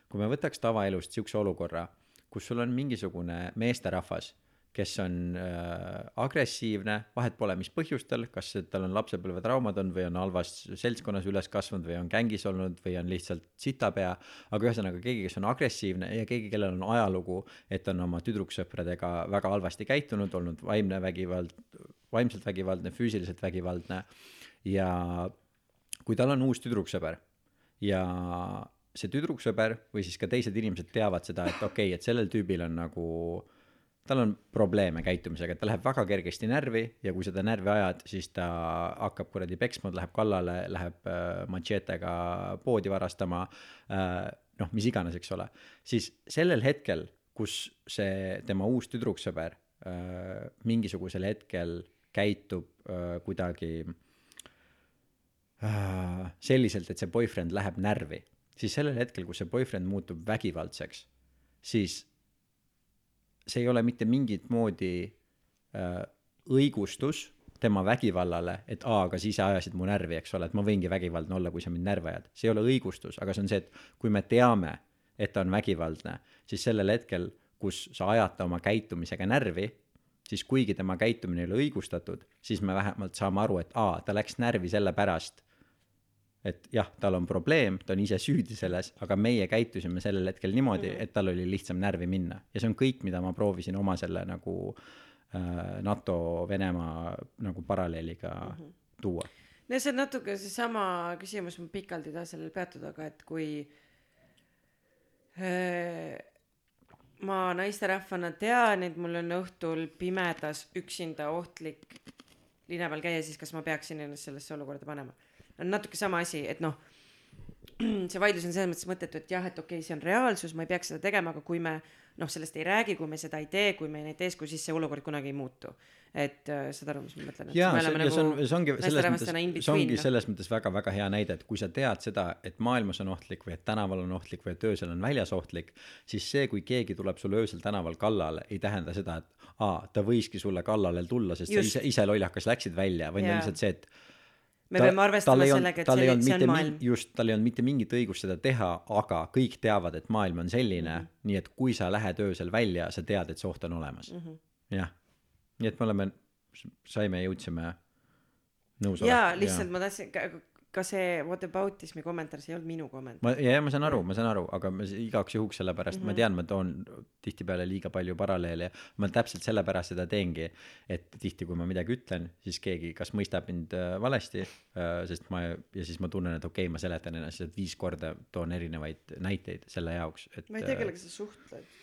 kui me võtaks tavaelust siukse olukorra, kus sul on mingisugune meesterahvas, kes on äh, agressiivne, vahet pole, mis põhjustel, kas tal on lapsepõlvetraumad on või on halvas seltskonnas üles kasvanud või on gängis olnud või on lihtsalt sitapea, aga ühesõnaga keegi, kes on agressiivne ja keegi, kellel on ajalugu, et on oma tüdruksõpradega väga halvasti käitunud, olnud vaimne vägivald, vaimselt vägivaldne, füüsiliselt vägivaldne. Ja kui tal on uus tüdruksõber ja see tüdruksõber või siis ka teised inimesed teavad seda, et okei okay,, et sellel tüübil on nagu, tal on probleeme käitumisega, et ta läheb väga kergesti närvi ja kui seda närvi ajad, siis ta hakkab kuradi peksma, läheb kallale, läheb äh, matšeetega poodi varastama äh,, noh, mis iganes, eks ole, siis sellel hetkel, kus see tema uus tüdruksõber äh, mingisugusel hetkel käitub äh, kuidagi äh, selliselt, et see boyfriend läheb närvi, siis sellel hetkel, kus see boyfriend muutub vägivaldseks, siis see ei ole mitte mingit moodi äh, õigustus tema vägivallale, et aa, aga siis sa ajasid mu närvi, eks ole, et ma võingi vägivaldne olla, kui sa mind närvi ajad. see ei ole õigustus, aga see on see, et kui me teame, et ta on vägivaldne, siis sellel hetkel, kus sa ajad ta oma käitumisega närvi, siis kuigi tema käitumine ei ole õigustatud, siis me vähemalt saame aru, et aa, ta läks närvi sellepärast, et jah, tal on probleem, ta on ise süüdi selles, aga meie käitusime sellel hetkel niimoodi, et tal oli lihtsam närvi minna ja see on kõik, mida ma proovisin oma selle nagu äh, NATO-Venemaa nagu paralleeliga mm -hmm. tuua. no see on natuke seesama küsimus, ma pikalt ei taha sellel peatuda, aga et kui äh, ma naisterahvana tean, et mul on õhtul pimedas üksinda ohtlik linna peal käia, siis kas ma peaksin ennast sellesse olukorda panema? On natuke sama asi, et noh, see vaidlus on selles mõttes mõttetu, et jah, et okei okay,, see on reaalsus, ma ei peaks seda tegema, aga kui me noh, sellest ei räägi, kui me seda ei tee, kui me ei näita eeskuju, siis see olukord kunagi ei muutu. et äh, saad aru, mis ma mõtlen? jaa, see, ja see on, see ongi selles mõttes, see ongi noh. selles mõttes väga-väga hea näide, et kui sa tead seda, et maailmas on ohtlik või et tänaval on ohtlik või et öösel on väljas ohtlik, siis see, kui keegi tuleb sulle öösel tänaval kallale, ei tähenda seda, et aa, ta võiski sulle kallale tulla, sest Just. sa ise, ise lollakas läksid välja, vaid on lihtsalt see, et me peame arvestama sellega, et see, see on maailm just, tal ei olnud mitte mingit õigust seda teha, aga kõik teavad, et maailm on selline mm. -hmm. nii et kui sa lähed öösel välja, sa tead, et see oht on olemas mm. -hmm. jah, nii et me oleme, saime, jõudsime nõus jaa, lihtsalt ma tahtsin, ka see what aboutismi kommentaar, see ei olnud minu kommentaar. ma, ja, ja ma saan aru, ma saan aru, aga ma igaks juhuks sellepärast mm, -hmm. ma tean, ma toon tihtipeale liiga palju paralleele ja ma täpselt sellepärast seda teengi, et tihti, kui ma midagi ütlen, siis keegi kas mõistab mind äh, valesti, sest ma ja siis ma tunnen, et okei okay,, ma seletan ennast viis korda, toon erinevaid näiteid selle jaoks, et ma ei tea, kellega sa suhtled.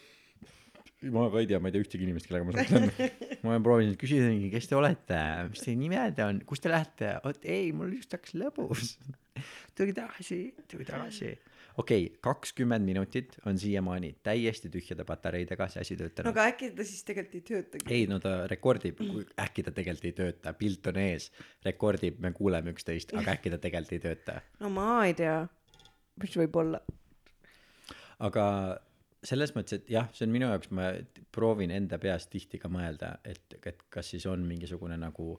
Ma ka ei tea, ma ei tea ühtegi inimest, kellega ma suhtlen. [laughs] ma olen proovinud küsida, kes te olete, mis teie nimed on, kust te lähete, oot ei, mul just hakkas lõbus. [laughs] tulge tagasi, tulge tagasi. okei okay,, kakskümmend minutit on siiamaani täiesti tühjade patareidega see asi töötanud no,. aga äkki ta siis tegelikult ei töötagi. ei no ta rekordib, [clears throat] äkki ta tegelikult ei tööta, pilt on ees, rekordib, me kuuleme üksteist, aga äkki ta tegelikult ei tööta [laughs] no ma ei tea, mis võib olla. aga selles mõttes, et jah, see on minu jaoks, ma proovin enda peas tihti ka mõelda, et, et kas siis on mingisugune nagu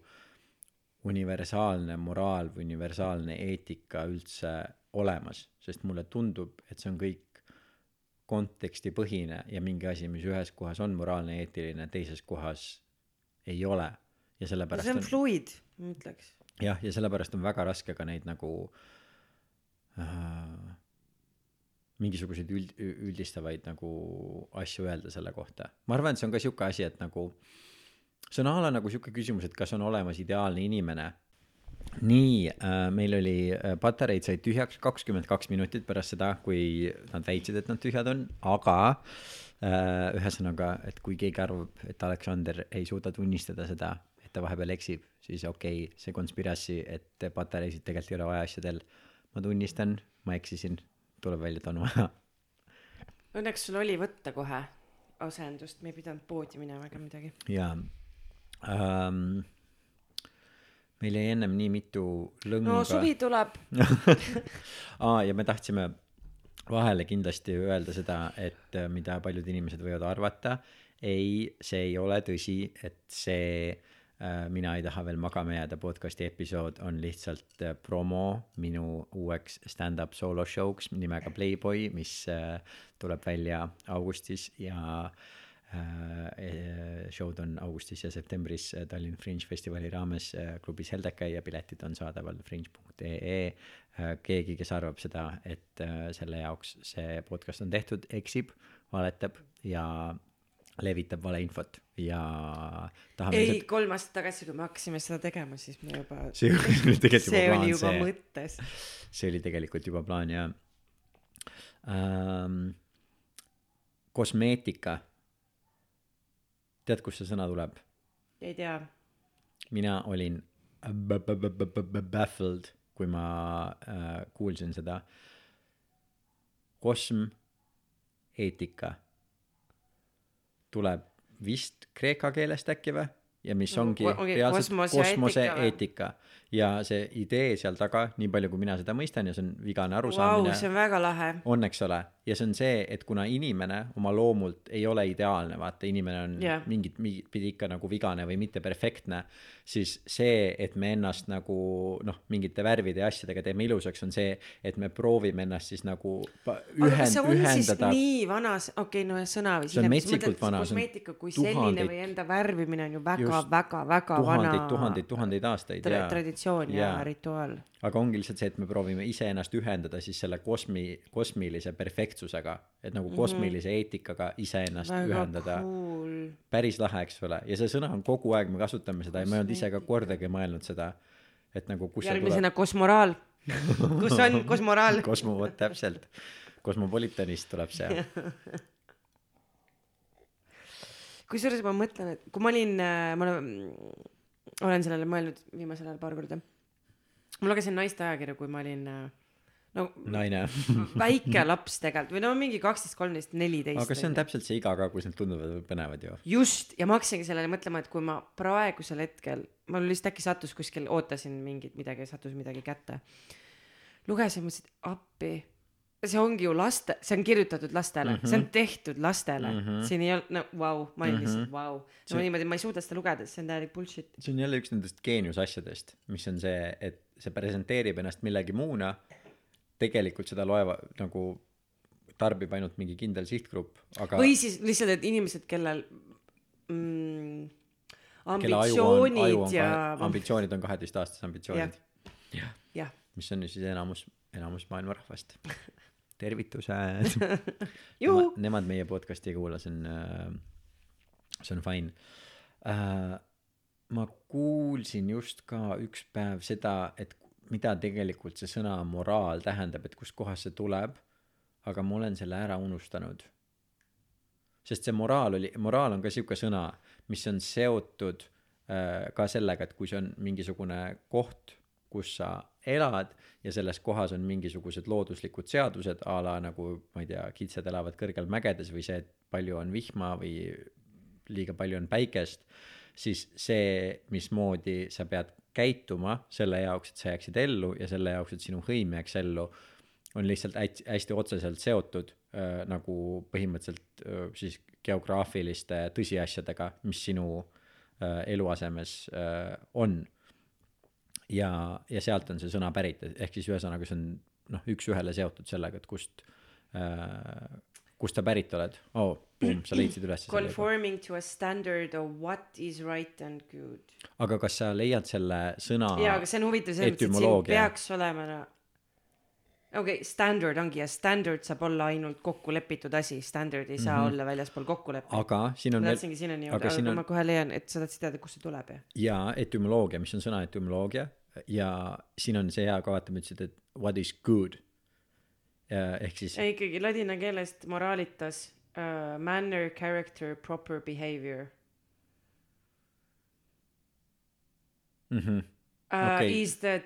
universaalne moraal või universaalne eetika üldse olemas, sest mulle tundub, et see on kõik kontekstipõhine ja mingi asi, mis ühes kohas on moraalne, eetiline, teises kohas ei ole. ja sellepärast see on fluid, ma ütleks. jah, ja sellepärast on väga raske ka neid nagu äh, mingisuguseid üld, üldistavaid nagu asju öelda selle kohta. ma arvan, et see on ka sihuke asi, et nagu see on a la nagu sihuke küsimus, et kas on olemas ideaalne inimene. nii äh,, meil oli äh, patareid said tühjaks kakskümmend kaks minutit pärast seda, kui nad väitsid, et nad tühjad on, aga äh, ühesõnaga, et kui keegi arvab, et Aleksander ei suuda tunnistada seda, et ta vahepeal eksib, siis okei okay,, see conspiracy, et patareisid tegelikult ei ole vaja asjadel. ma tunnistan, ma eksisin, tuleb välja, et on vaja. Õnneks sul oli võtta kohe asendust, me ei pidanud poodi minema ega midagi. ja ähm, meil jäi ennem nii mitu lõnga no suvi tuleb, [laughs] aa, ja me tahtsime vahele kindlasti öelda seda, et äh, mida paljud inimesed võivad arvata, ei, see ei ole tõsi, et see Mina ei taha veel magama jääda podcast'i episood on lihtsalt äh, promo minu uueks stand-up solo show'ks nimega Playboy, mis äh, tuleb välja augustis ja äh, show'd on augustis ja septembris äh, Tallinn Fringe festivali raames äh, klubis Heldekai ja piletid on saadaval fringe.ee äh, keegi kes arvab seda et äh, selle jaoks see podcast on tehtud eksib valetab ja levitab valeinfot ja tahame ei, kolm aastat tagasi, kui me hakkasime seda tegema, siis me juba, see oli tegelikult see juba plaan juba see mõttes. see oli tegelikult juba plaan ja ähm, kosmeetika. Tead kust see sõna tuleb? Ei tea, mina olin baffled kui ma äh, kuulsin seda. Kosm eetika tuleb vist kreeka keelest äkki või? Ja mis ongi reaalselt kosmose ja see idee seal taga nii palju kui mina seda mõistan ja see on vigane arusaamine see on väga lahe. on, eks ole, ja see on see, et kuna inimene oma loomult ei ole ideaalne, vaata, inimene on yeah. mingit, mingit pidi ikka nagu vigane või mitte perfektne, siis see, et me ennast nagu noh, mingite värvide ja asjadega teeme ilusaks, on see, et me proovime ennast siis nagu ühend-, see on siis ühendada nii vanas, okei okay,, no sõna või See on metsikult vana, kosmeetika kui selline tuhandeid- või enda värvimine on ju väga, Just. väga, väga tuhandeid vana, tuhandeid, tuhandeid aastaid tra ja traditsioon ja, ja rituaal. aga ongi lihtsalt see, et me proovime iseennast ühendada siis selle kosmi, kosmilise perfektsusega, et nagu kosmilise eetikaga iseennast Mhm. väga ühendada cool. päris lahe, eks ole, ja see sõna on kogu aeg, me kasutame seda ja ma ei olnud ise ka kordagi mõelnud seda, et nagu kus järgmisena kosmoraal. kus on [laughs] kosmoraal? Kosmo, vot täpselt, Cosmopolitanist tuleb see, [laughs] kusjuures ma mõtlen, et kui ma olin, ma olen, olen sellele mõelnud viimasel ajal paar korda. ma lugesin naiste ajakirju, kui ma olin äh, no naine. [laughs] väike laps tegelikult või no mingi kaksteist, kolmteist, neliteist. aga see on täpselt see iga ka, kus need tunduvad põnevad ju. just ja ma hakkasingi sellele mõtlema, et kui ma praegusel hetkel, mul lihtsalt äkki sattus kuskil, ootasin mingit midagi, sattus midagi kätte. lugesin, mõtlesin, appi, see ongi ju laste, see on kirjutatud lastele mm, -hmm. see on tehtud lastele mm, -hmm. siin ei olnud, no vau, ma olin lihtsalt vau. no niimoodi ma ei suuda seda lugeda, see on täielik bullshit. see on jälle üks nendest geeniusasjadest, mis on see, et see presenteerib ennast millegi muuna, tegelikult seda loeva nagu tarbib ainult mingi kindel sihtgrupp, aga või siis lihtsalt, et inimesed, kellel mm, aju on, ambitsioonid on ja ambitsioonid on kaheteistaastased ambitsioonid, jah, mis on ju siis enamus, enamus maailma rahvast. [laughs] tervitused. [laughs] Juhu! Nemad meie podcast'i ei kuula, see on äh,, see on fine äh,. ma kuulsin just ka üks päev seda, et mida tegelikult see sõna moraal tähendab, et kustkohast see tuleb, aga ma olen selle ära unustanud. sest see moraal oli, moraal on ka sihuke sõna, mis on seotud äh, ka sellega, et kui see on mingisugune koht, kus sa elad ja selles kohas on mingisugused looduslikud seadused a la nagu ma ei tea, kitsed elavad kõrgel mägedes või see, et palju on vihma või liiga palju on päikest, siis see, mismoodi sa pead käituma selle jaoks, et sa jääksid ellu ja selle jaoks, et sinu hõim jääks ellu, on lihtsalt hästi, hästi otseselt seotud äh, nagu põhimõtteliselt äh, siis geograafiliste tõsiasjadega, mis sinu äh, eluasemes äh, on ja, ja sealt on see sõna pärit, ehk siis ühesõnaga see on noh, üks-ühele seotud sellega, et kust äh,, kust sa pärit oled. oh,, sa leidsid üles conforming to a standard of what is right and good. aga kas sa leiad selle sõna jaa, aga see on huvitav selles mõttes, et siin peaks olema no, okei okay,, standard ongi ja standard saab olla ainult kokku lepitud asi, standard ei saa mm -hmm. olla väljaspool kokkuleppeid. aga siin on ma tahtsingi sinnani aga jõuda, aga, on- ma kohe leian, et sa tahtsid teada, kust see tuleb ja. ja etümoloogia, mis on sõna etümoloogia ja siin on see hea ka vaata, ma ütlesin, et what is good. ehk siis ikkagi ladina keelest moraalitas uh, manner, character, proper behavior mm-hmm, uh, Okei. is the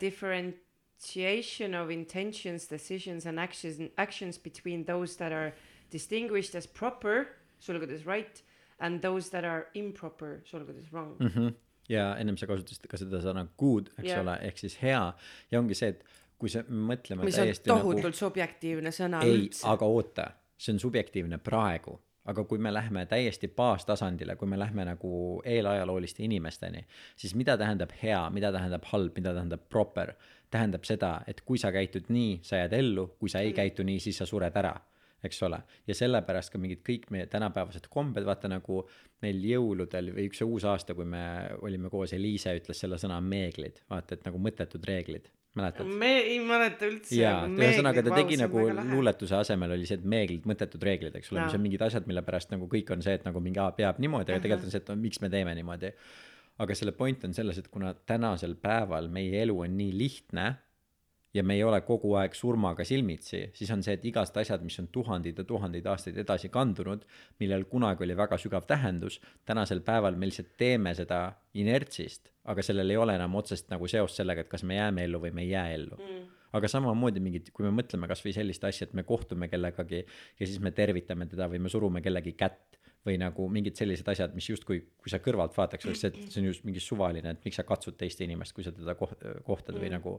differentiation of intentions, decisions and actions, actions between those that are distinguished as proper, sulgudes right, and those that are improper, sulgudes wrong mm.. mm-hmm. ja ennem sa kasutasid ka seda sõna good, eks Jah. ole, ehk siis hea ja ongi see, et kui me mõtleme mis on täiesti tohutult nagu nagu... subjektiivne sõna ei, aga oota, see on subjektiivne praegu, aga kui me lähme täiesti baastasandile, kui me lähme nagu eelajalooliste inimesteni, siis mida tähendab hea, mida tähendab halb, mida tähendab proper, tähendab seda, et kui sa käitud nii, sa jääd ellu, kui sa ei käitu nii, siis sa sured ära. eks ole, ja sellepärast ka mingid kõik meie tänapäevased kombed, vaata nagu meil jõuludel või üks uus aasta, kui me olime koos, Eliise ütles selle sõna meeglid, vaata, et nagu mõttetud reeglid, mäletad? me ei mäleta üldse. jaa, ühesõnaga ta tegi nagu luuletuse asemel oli see, et meeglid, mõttetud reeglid, eks ole, mis on mingid asjad, mille pärast nagu kõik on see, et nagu mingi aa, peab niimoodi, aga tegelikult on see, et no, miks me teeme niimoodi. aga selle point on selles, et kuna tänasel päeval meie elu on nii lihtne ja me ei ole kogu aeg surmaga silmitsi, siis on see, et igast asjad, mis on tuhandeid ja tuhandeid aastaid edasi kandunud, millel kunagi oli väga sügav tähendus, tänasel päeval me lihtsalt teeme seda inertsist, aga sellel ei ole enam otsest nagu seost sellega, et kas me jääme ellu või me ei jää ellu mm.. aga samamoodi mingid, kui me mõtleme kasvõi sellist asja, et me kohtume kellegagi ja siis me tervitame teda või me surume kellegi kätt või nagu mingid sellised asjad, mis justkui, kui sa kõrvalt vaataks, oleks see, et see on just mingi suvaline, et miks sa katsud teist inimest, kui sa teda koht-, kohtad või nagu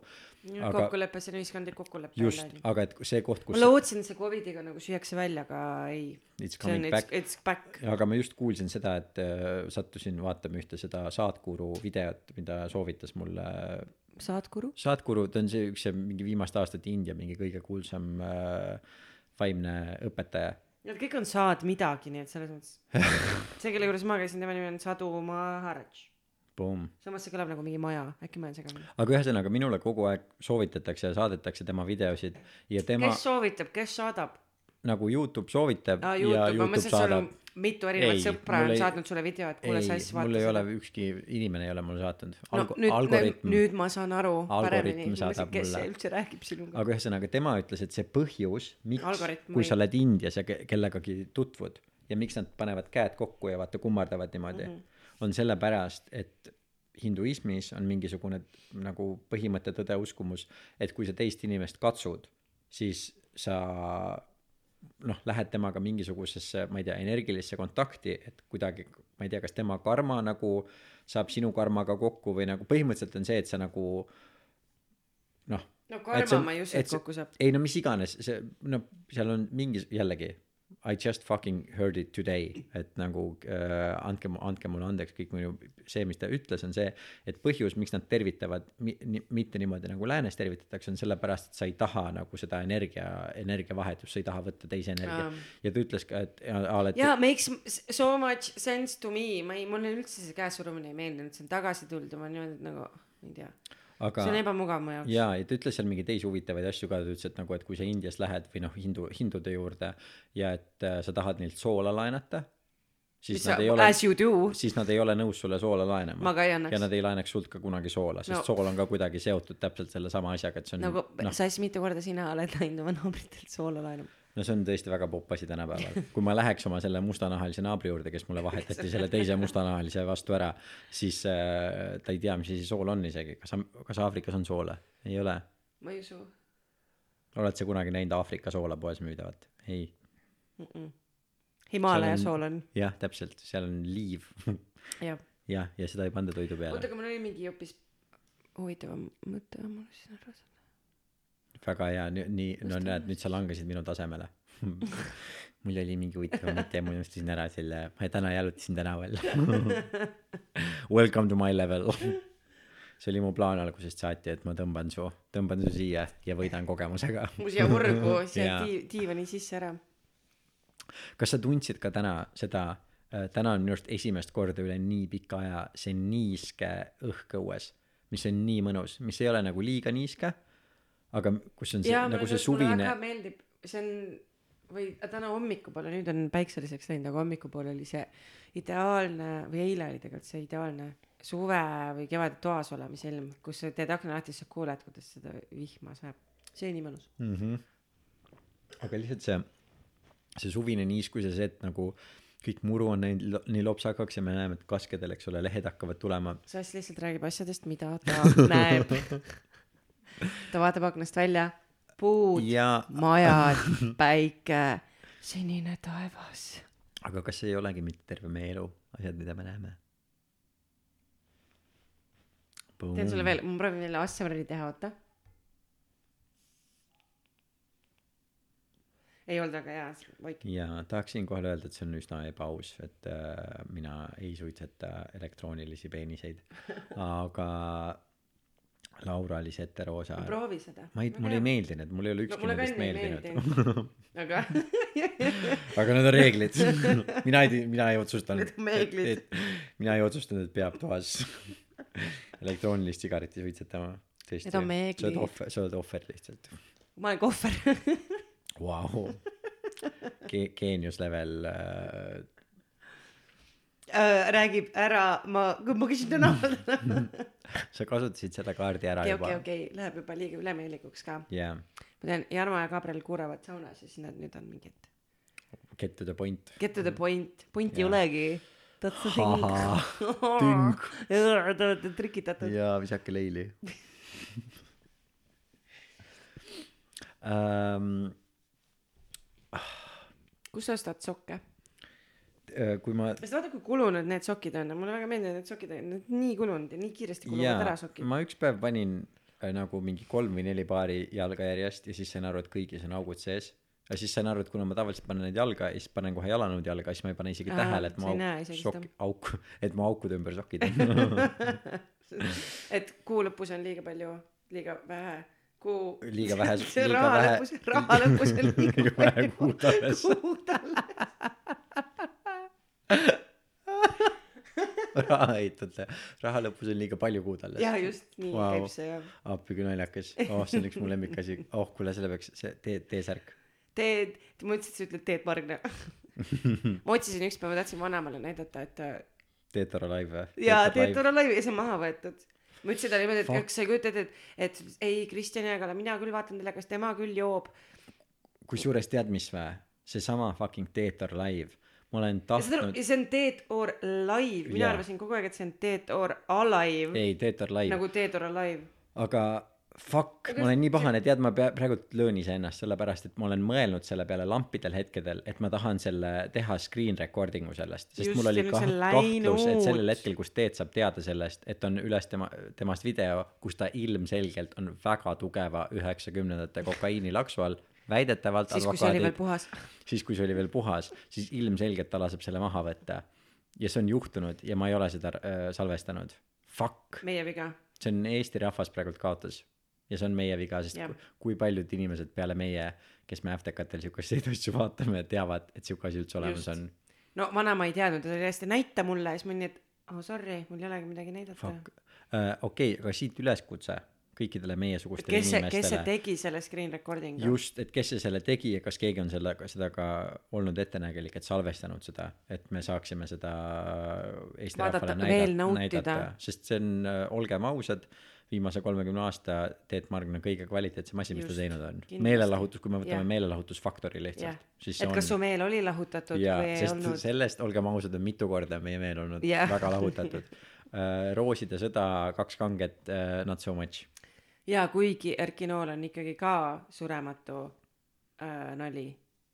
aga kokkulepe, see on ühiskondlik kokkulepe. just, aga et see koht, ma kus lootsin, et see Covidiga nagu süüakse välja, aga ei. It's see on coming it's back., it's back. aga ma just kuulsin seda, et äh, sattusin vaatama ühte seda Saatkuru videot, mida soovitas mulle Saatkuru? Saatkuru, ta on see üks mingi viimaste aastate India mingi kõige kuulsam äh, vaimne õpetaja. Nad kõik on saad midagi, nii et selles mõttes. [laughs] see, kelle juures ma käisin, tema nimi on Sadu Maharaj. Samas see kõlab nagu mingi maja, äkki ma olen segamini. aga ühesõnaga minule kogu aeg soovitatakse ja saadetakse tema videosid ja tema kes soovitab, kes saadab? nagu Youtube soovitab ja Youtube, ma Youtube saadab mitu erinevat Ei, sõpra on ei- saatnud sulle video, et kuule, sa siis ei, mul vaata ei ole ükski inimene ei ole mulle saatnud no Algo-, nüüd, algoritm nüüd ma saan aru Algoritm paremini, saadab kes mulle. see üldse räägib sinuga. aga ühesõnaga tema ütles, et see põhjus, miks, kui sa oled Indias ja ke- kellegagi tutvud ja miks nad panevad käed kokku ja vaata kummardavad niimoodi mm, -hmm. on sellepärast, et hinduismis on mingisugune nagu põhimõte, tõde, uskumus, et kui sa teist inimest katsud, siis sa noh, lähed temaga mingisugusesse, ma ei tea, energilisse kontakti, et kuidagi, ma ei tea, kas tema karma nagu saab sinu karmaga kokku või nagu põhimõtteliselt on see, et sa nagu noh, no karma on- ma ei usu, et kokku saab. ei no mis iganes, see no seal on mingi jällegi I just fucking heard it today, et nagu äh, andke, andke mulle andeks kõik minu, see, mis ta ütles, on see, et põhjus, miks nad tervitavad mi, ni, mitte niimoodi nagu läänes tervitatakse, on sellepärast, et sa ei taha nagu seda energia, energiavahetust, sa ei taha võtta teise energia um.. ja ta ütles ka, et ja, Aa, et jaa, makes so much sense to me, ma ei, mulle üldse see käesurumine ei meeldinud, see on tagasi tulnud ja ma niimoodi nagu, ma ei tea, aga see on ebamugav mu jaoks. jaa, ja ta ütles seal mingeid teisi huvitavaid asju ka, ta ütles, et nagu, et kui sa Indias lähed või noh, hindu, hindude juurde ja et äh, sa tahad neilt soola laenata, siis mis nad ei, ole, siis nad ei ole nõus sulle soola laenama ja nad ei laenaks sult ka kunagi soola, sest No. no. sool on ka kuidagi seotud täpselt sellesama asjaga, et see on nagu noh, sa siis mitu korda sina oled läinud oma naabritelt soola laenama. No see on tõesti väga popp asi tänapäeval. [laughs] kui ma läheks oma selle mustanahalise naabri juurde, kes mulle vahetati selle teise mustanahalise vastu ära, siis äh, ta ei tea, mis asi sool on isegi, kas, kas Aafrikas on soola? ei ole. ma ei usu oled sa kunagi näinud Aafrika soola poes müüdavat? ei mm. -mm. Himaalaja sool on, jah, täpselt, seal on liiv [laughs] jah. jah, ja seda ei panda toidu oota, peale. aga mul oli mingi hoopis huvitavam mõte, ma unustasin ära selle. Väga hea, nii, no näed, nüüd sa langesid minu tasemele. [laughs] mul oli mingi huvitav mõte ja ma unustasin ära selle, ma täna jalutasin tänaval. [laughs] Welcome to my level. [laughs] see oli mu plaan algusest saati, et ma tõmban su, tõmban su siia ja võidan kogemusega. mu siia võrgu, siia dii-, diivani sisse ära. kas sa tundsid ka täna seda, täna on minu arust esimest korda üle nii pika aja see niiske õhk õues, mis on nii mõnus, mis ei ole nagu liiga niiske, aga kus on see jaa, nagu see just- mulle suvine väga meeldib, see on või täna hommikupoole, nüüd on päikseliseks läinud, aga hommikupoole oli see ideaalne või eile oli tegelikult see ideaalne suve või kevade toas olemise ilm, kus sa teed akna lahti, siis sa kuuled, kuidas seda vihma sajab. see on nii mõnus. mm. -hmm. aga lihtsalt see, see suvine niiskus ja see, et nagu kõik muru on läinud nii lopsakaks ja me näeme, et kaskedel, eks ole, lehed hakkavad tulema. Sass lihtsalt räägib asjadest, mida ta näeb. [laughs] ta vaatab aknast välja, puud, ja, majad, [laughs] päike, sinine taevas. aga kas ei olegi mitte terve meie elu, asjad, mida me näeme? teen sulle veel, ma proovin jälle Assembleri teha, oota. ei olnud väga hea, vaikib. ja tahaksin kohe öelda, et see on üsna ebaaus, et äh, mina ei suitseta elektroonilisi peeniseid, [laughs] aga Laura oli see heteroosa proovi seda. Ma ei mulle ei meeldinud mulle ei ole no ükski ka nendest meeldinud. aga [laughs] aga need on reeglid. [laughs] Mina ei mina ei otsustanud Need on reeglid. mina ei otsustanud et peab toas [laughs] elektroonilist sigaretti suitsetama. Need on reeglid. sa oled ohver sa oled ohver lihtsalt. Ma olen kohver vau. Ge- geenius level äh, äh, räägib ära ma ma küsin tänaval [laughs] sa kasutasid seda kaardi ära okei juba. okei okei läheb juba liiga ülemeelikuks ka. Jaa. Ma tean Jarmo ja Gabriel kuulevad saunas ja siis nad nüüd on mingid get to the point. Get to the point punti ei Jaa. olegi. That's the thing. [laughs] Te olete trikitatud. Ja visake leili. Um, [laughs] kus sa ostad sokke kui ma sest vaata kui kulunud need sokid on. Mulle väga meeldivad need sokid need nii kulunud ja nii kiiresti kuluvad jaa ära sokid. ma üks päev panin äh, nagu mingi kolm või neli paari jalga järjest ja siis sain aru et kõigis on augud sees. Ja siis sain aru et kuna ma tavaliselt panen neid jalga ja siis panen kohe jalanõud jalga siis ma ei pane isegi Aa, tähele et näe auk isegi sok- seda. auk [laughs] et mu aukude ümber sokid on. [laughs] Et kuu lõpus on liiga palju liiga vähe. Kuu Liiga vähe- [laughs] raha lõpus raha lõpus on liiga Liiga palju. kuud alles. kuud alles [laughs] raha heitate raha lõpus on liiga palju kuud alles. Jah just nii Vau. käib see jah. Appi kui naljakas. Oh see on üks mu lemmikasi. Oh kuule selle peaks see tee T-särk teed ma mõtlesin et sa ütled Teet Margna [laughs] ma otsisin ükspäev ma tahtsin vanemale näidata et äh, Teetoro live või? Jaa Teet Toro laivi ja see on maha võetud. Ma ütlesin talle niimoodi et kas sa ei kujuta ette et et ei Kristjan Jõekalm mina küll vaatan telekast tema küll joob. Kusjuures tead mis vä seesama fucking Teetor live ma olen ja tahtnud ja see on Teet Or live. Mina Jaa. arvasin kogu aeg et see on Teet Or alive. Ei Teetor live. Nagu Teet Or alive. Aga fuck ma olen nii pahane tead ma pea- praegult löön iseennast sellepärast et ma olen mõelnud selle peale lampidel hetkedel et ma tahan selle teha screen recording'u sellest. Sest Just, mul oli ja kah- kahtlus et sellel hetkel kus Teet saab teada sellest et on üles tema temast video kus ta ilmselgelt on väga tugeva üheksakümnendate kokaiinilaksu all väidetavalt siis kui see oli veel puhas. Siis kui see oli veel puhas siis ilmselgelt ta laseb selle maha võtta. Ja see on juhtunud ja ma ei ole seda äh, salvestanud. Fuck. Meie viga. See on Eesti rahvas praegult kaotas. Ja see on meie viga sest yeah. kui paljud inimesed peale meie kes me Aftekatel siukeseid asju vaatame teavad et siuke asi üldse olemas Just. on. No vanaema ei teadnud ta oli hästi näita mulle. Siis ma olin nii et oh sorry mul ei olegi midagi näidata. Uh, okei aga siit üleskutse kõikidele meiesugustele kes see kes see tegi selle screen recording'u just et kes see selle tegi ja kas keegi on selle seda ka olnud ettenägelik et salvestanud seda et me saaksime seda Eesti Vaadata, rahvale näidata, näidata. Sest see on äh, olgem ausad viimase kolmekümne aasta Teet Margna kõige kvaliteetsem asi mis ta teinud on. Meelelahutus kui me võtame Jah. meelelahutusfaktori lihtsalt et kas su meel oli lahutatud jaa või ei sest olnud? sellest olgem ausad on mitu korda meie meel olnud Jah. väga lahutatud. Uh, rooside sõda kaks kanget uh, not so much ja kuigi Erki Nool on ikkagi ka surematu äh, nali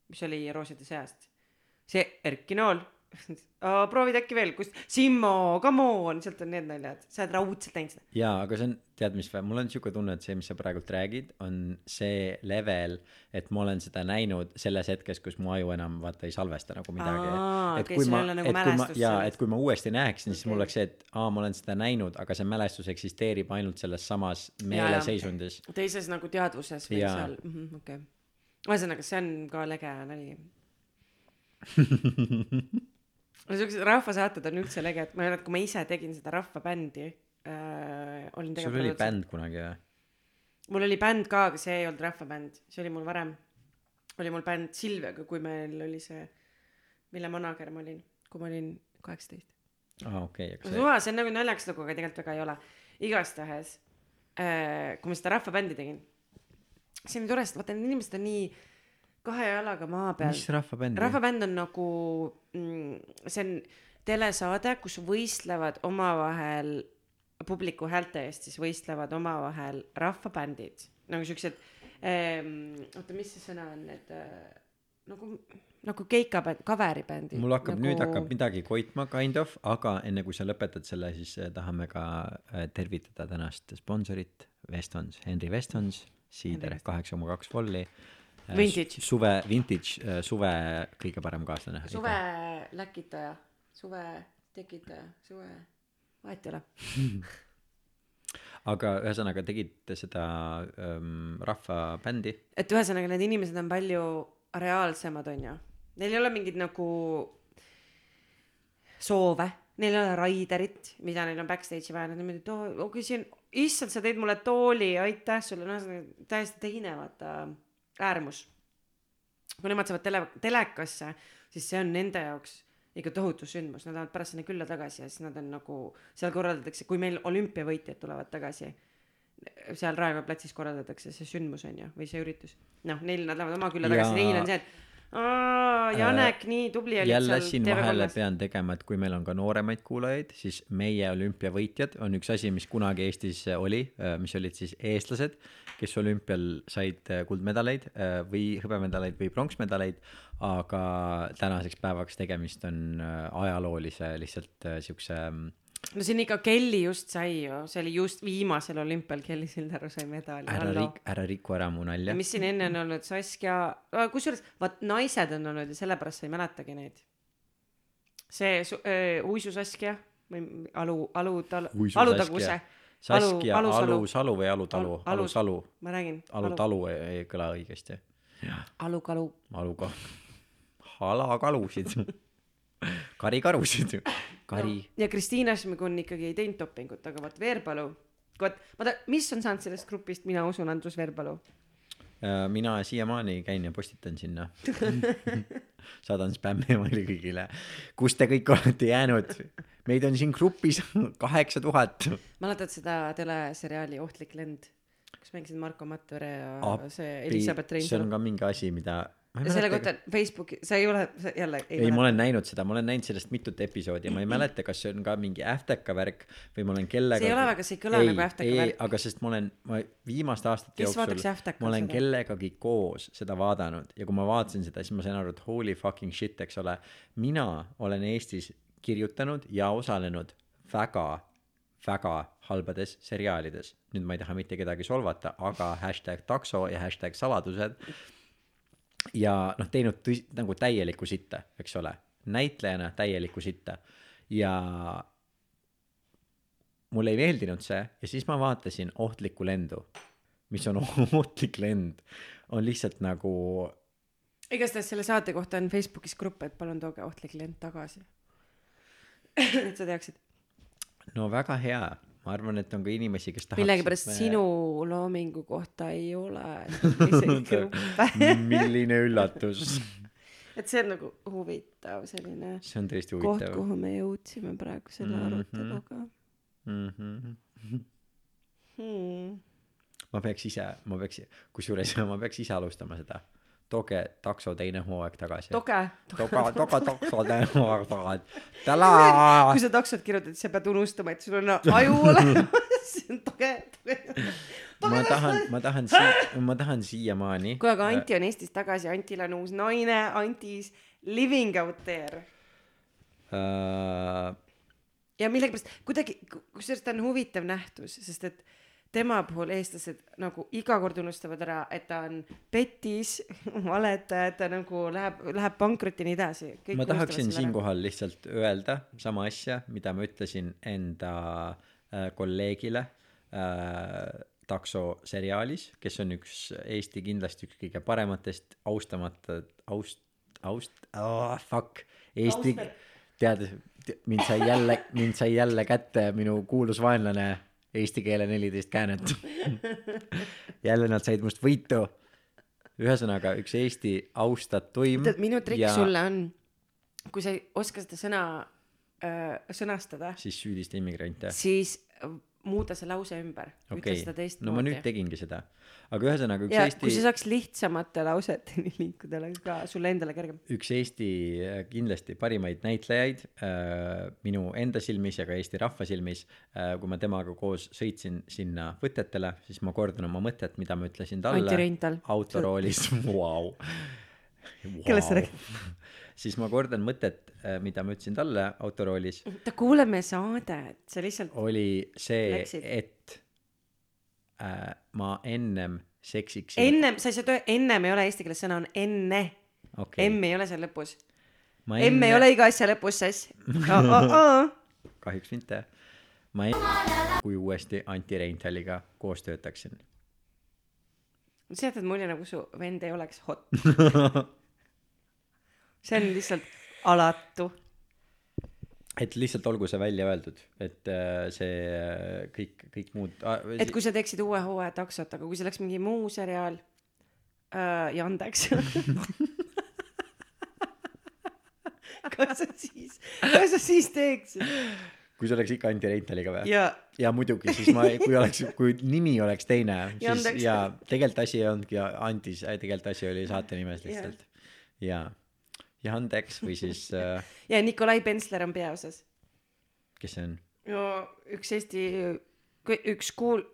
mis oli rooside seast. See Erki Nool [laughs] proovid äkki veel kust Simmo come on sealt on need naljad sa oled raudselt näinud seda. Jaa aga see on tead mis mul on siuke tunne et see mis sa praegult räägid on see level et ma olen seda näinud selles hetkes kus mu aju enam vaata ei salvesta nagu midagi. Et sul ei ole nagu et kui ma jaa et kui ma uuesti näeksin siis mul oleks see et aa ma olen seda näinud aga see mälestus eksisteerib ainult selles samas meeleseisundis. Teises nagu teadvuses või Jaa. seal. Mhm, okei. Okay. ühesõnaga see on ka lege nali [laughs] no siuksed rahvasaated on üldse leged ma mäletan kui ma ise tegin seda rahvabändi äh, olin sul oli bänd kunagi või mul oli bänd ka aga see ei olnud rahvabänd see oli mul varem. Oli mul bänd Silviaga kui meil oli see mille manager ma olin kui ma olin kaheksateist. Aa okei aga see suva see on nagu naljakas lugu aga tegelikult väga ei ole. Igastahes äh, kui ma seda rahvabändi tegin see on tore sest vaata need inimesed on nii kahe jalaga maa peal. Mis rahvabänd rahvabänd on nagu see on telesaade kus võistlevad omavahel publiku häälte eest siis võistlevad omavahel rahvabändid. Nagu siuksed ähm, oota mis see sõna on need äh, nagu nagu keikabänd coveribändid mul hakkab nagu... nüüd hakkab midagi koitma kind of aga enne kui sa lõpetad selle siis eh, tahame ka eh, tervitada tänast sponsorit Westons Henry Westons siider kaheksa koma kaks volli Vintage. su- suve vintage eh, suve kõige parem kaaslane. Suve läkitaja suve tekitaja suve vahet ei ole [laughs] aga ühesõnaga tegite seda ähm, rahvabändi? Et ühesõnaga need inimesed on palju reaalsemad onju. Neil ei ole mingeid nagu soove. Neil ei ole raiderit mida neil on backstage'i vaja. Nad on niimoodi et oo oo, kui siin issand sa tõid mulle tooli. Aitäh sulle. See on täiesti teine vaata äärmus. Kui nemad saavad tele telekasse siis see on nende jaoks ikka tohutu sündmus. Nad lähevad pärast sinna külla tagasi ja siis nad on nagu seal korraldatakse kui meil olümpiavõitjad tulevad tagasi seal Raekoja platsis korraldatakse see sündmus on ju või see üritus. Noh neil nad lähevad oma külla tagasi neil on see et aa Janek nii tubli olid jälle seal siin vahele TV3-s pean tegema et kui meil on ka nooremaid kuulajaid siis meie olümpiavõitjad on üks asi mis kunagi eestis oli mis olid siis eestlased kes olümpial said äh, kuldmedaleid äh, või hõbemedaleid või pronksmedaleid aga tänaseks päevaks tegemist on äh, ajaloolise lihtsalt äh, siukse mm, no siin ikka Kelly just sai ju see oli just viimasel olümpial Kelly Sildaru sai medali. Ära rik- ära riku ära mu ja nalja mis siin enne on olnud Saskia kusjuures vaat naised on olnud ja sellepärast sa ei mäletagi neid. See su- äh, Uisu Saskia või Alu Alu Uisu Alutaguse Saskia. Alu- Alusalu. Alusalu või Alutalu Al- Alus- Alusalu ma räägin. Alutalu ei, ei kõla õigesti. Alukalu Aluka halakalusid. [laughs] Karikarusid kari. Ja Kristiina Šmigun ikkagi ei teinud dopingut aga vot Veerpalu vot ma ta- mis on saanud sellest grupist mina usun Andrus Veerpalu Äh, mina siiamaani käin ja postitan sinna. [laughs] Saadan spämmi-maili kõigile. Kus te kõik olete jäänud? Meid on siin grupis kaheksa tuhat. Mäletad seda teleseriaali Ohtlik lend kus mängisid Marko Matvere ja Appi, see Elizabeth see on Reinsalu ka mingi asi mida selle kohta Facebooki sa ei ole sa jälle ei, ei ma olen näinud seda ma olen näinud sellest mitut episoodi ja ma ei mäleta kas see on ka mingi äfteka värk või ma olen kellega See ei ole väga- see ei kõla nagu äfteka ei, värk. aga sest ma olen ma viimaste aastate Kes jooksul ma olen seda? kellegagi koos seda vaadanud ja kui ma vaatasin seda siis ma sain aru et holy fucking shit eks ole. Mina olen Eestis kirjutanud ja osalenud väga väga halbades seriaalides. Nüüd ma ei taha mitte kedagi solvata aga hashtag takso ja hashtag saladused ja noh teinud tõsi- nagu täielikku sitta eks ole. näitlejana täielikku sitta. ja mulle ei meeldinud see ja siis ma vaatasin ohtlikku lendu mis on [laughs] ohtlik lend. on lihtsalt nagu igastahes selle saate kohta on Facebookis grupp et palun tooge Ohtlik lend tagasi. [laughs] Et sa teaksid. No väga hea ma arvan et on ka inimesi kes tahaksid millegipärast sinu loomingu kohta ei ole [laughs] milline [laughs] üllatus et see on nagu huvitav selline see on tõesti koht huvitav kuhu me jõudsime praegu selle Mhm. aruteluga mm -hmm. hmm. ma peaks ise ma peaks kusjuures [laughs] ma peaks ise alustama seda tooge takso teine hooaeg tagasi. Toge. Toga toga takso teine hooaeg tagasi. Tala [laughs] kui sa taksot kirjutad siis sa pead unustama et sul on aju [laughs] olemas. [laughs] Toge. Toge ma tahan ma tahan sii- ma tahan siiamaani kuule aga Anti on Eestis tagasi Antil on uus naine Antis living out there. Äh, ja millegipärast kuidagi kusjuures ta on huvitav nähtus sest et tema puhul eestlased nagu iga kord unustavad ära et ta on petis [laughs] valetaja et ta nagu läheb läheb pankrotini edasi. Ma tahaksin siinkohal lihtsalt öelda sama asja mida ma ütlesin enda äh, kolleegile äh, takso seriaalis kes on üks Eesti kindlasti üks kõige parematest austamata aust aust oh, fuck Eesti tead mind sai jälle mind sai jälle kätte minu kuulus vaenlane eesti keele neliteist käänet. Jälle nad said must võitu. Ühesõnaga üks Eesti austatuim tead minu trikk ja sulle on kui sa ei oska seda sõna öö, sõnastada. Siis süüdista immigrante. Siis äh, muuda see lause ümber ütle okei. seda okay. teistmoodi. No ma nüüd tegingi seda. Aga ühesõnaga üks ja Eesti kui sa saaks lihtsamate lauseteni [laughs] liikuda oleks ka sulle endale kergem. Üks Eesti äh, kindlasti parimaid näitlejaid äh, minu enda silmis ja ka Eesti rahva silmis äh, kui ma temaga koos sõitsin sinna võtetele siis ma kordan oma mõtet mida ma ütlesin talle autoroolis. [laughs] Vau. Kellest sa räägid? [laughs] siis ma kordan mõtet äh, mida ma ütlesin talle autoroolis. Ta kuuleb meie saadet. Sa lihtsalt oli see et äh, ma ennem seksiksin. Ennem sa ei saa töö ennem ei ole eesti keeles sõna on enne. Okei. M ei ole seal lõpus. Ma M ei ole iga asja lõpus sass [laughs] kahjuks mitte. Ma ei kui uuesti Anti Reinthaliga koos töötaksin. Sa jätad mulje nagu su vend ei oleks hot [laughs] see on lihtsalt alatu. Et lihtsalt olgu see välja öeldud et äh, see äh, kõik kõik muud ah, et kui sa teeksid uue hooaja taksot aga kui see oleks mingi muu seriaal äh, Yandeks [laughs] kas sa siis kas sa siis teeksid? Kui see oleks ikka Anti Reinthaliga või? Ja ja muidugi siis ma kui oleks kui nimi oleks teine siis ja tegelikult asi ei olnudki Antis tegelikult asi oli saate nimes lihtsalt ja Yandex või siis [laughs] äh, ja Nikolai Pensler on peaosas. kes see on? No üks Eesti üks kuul-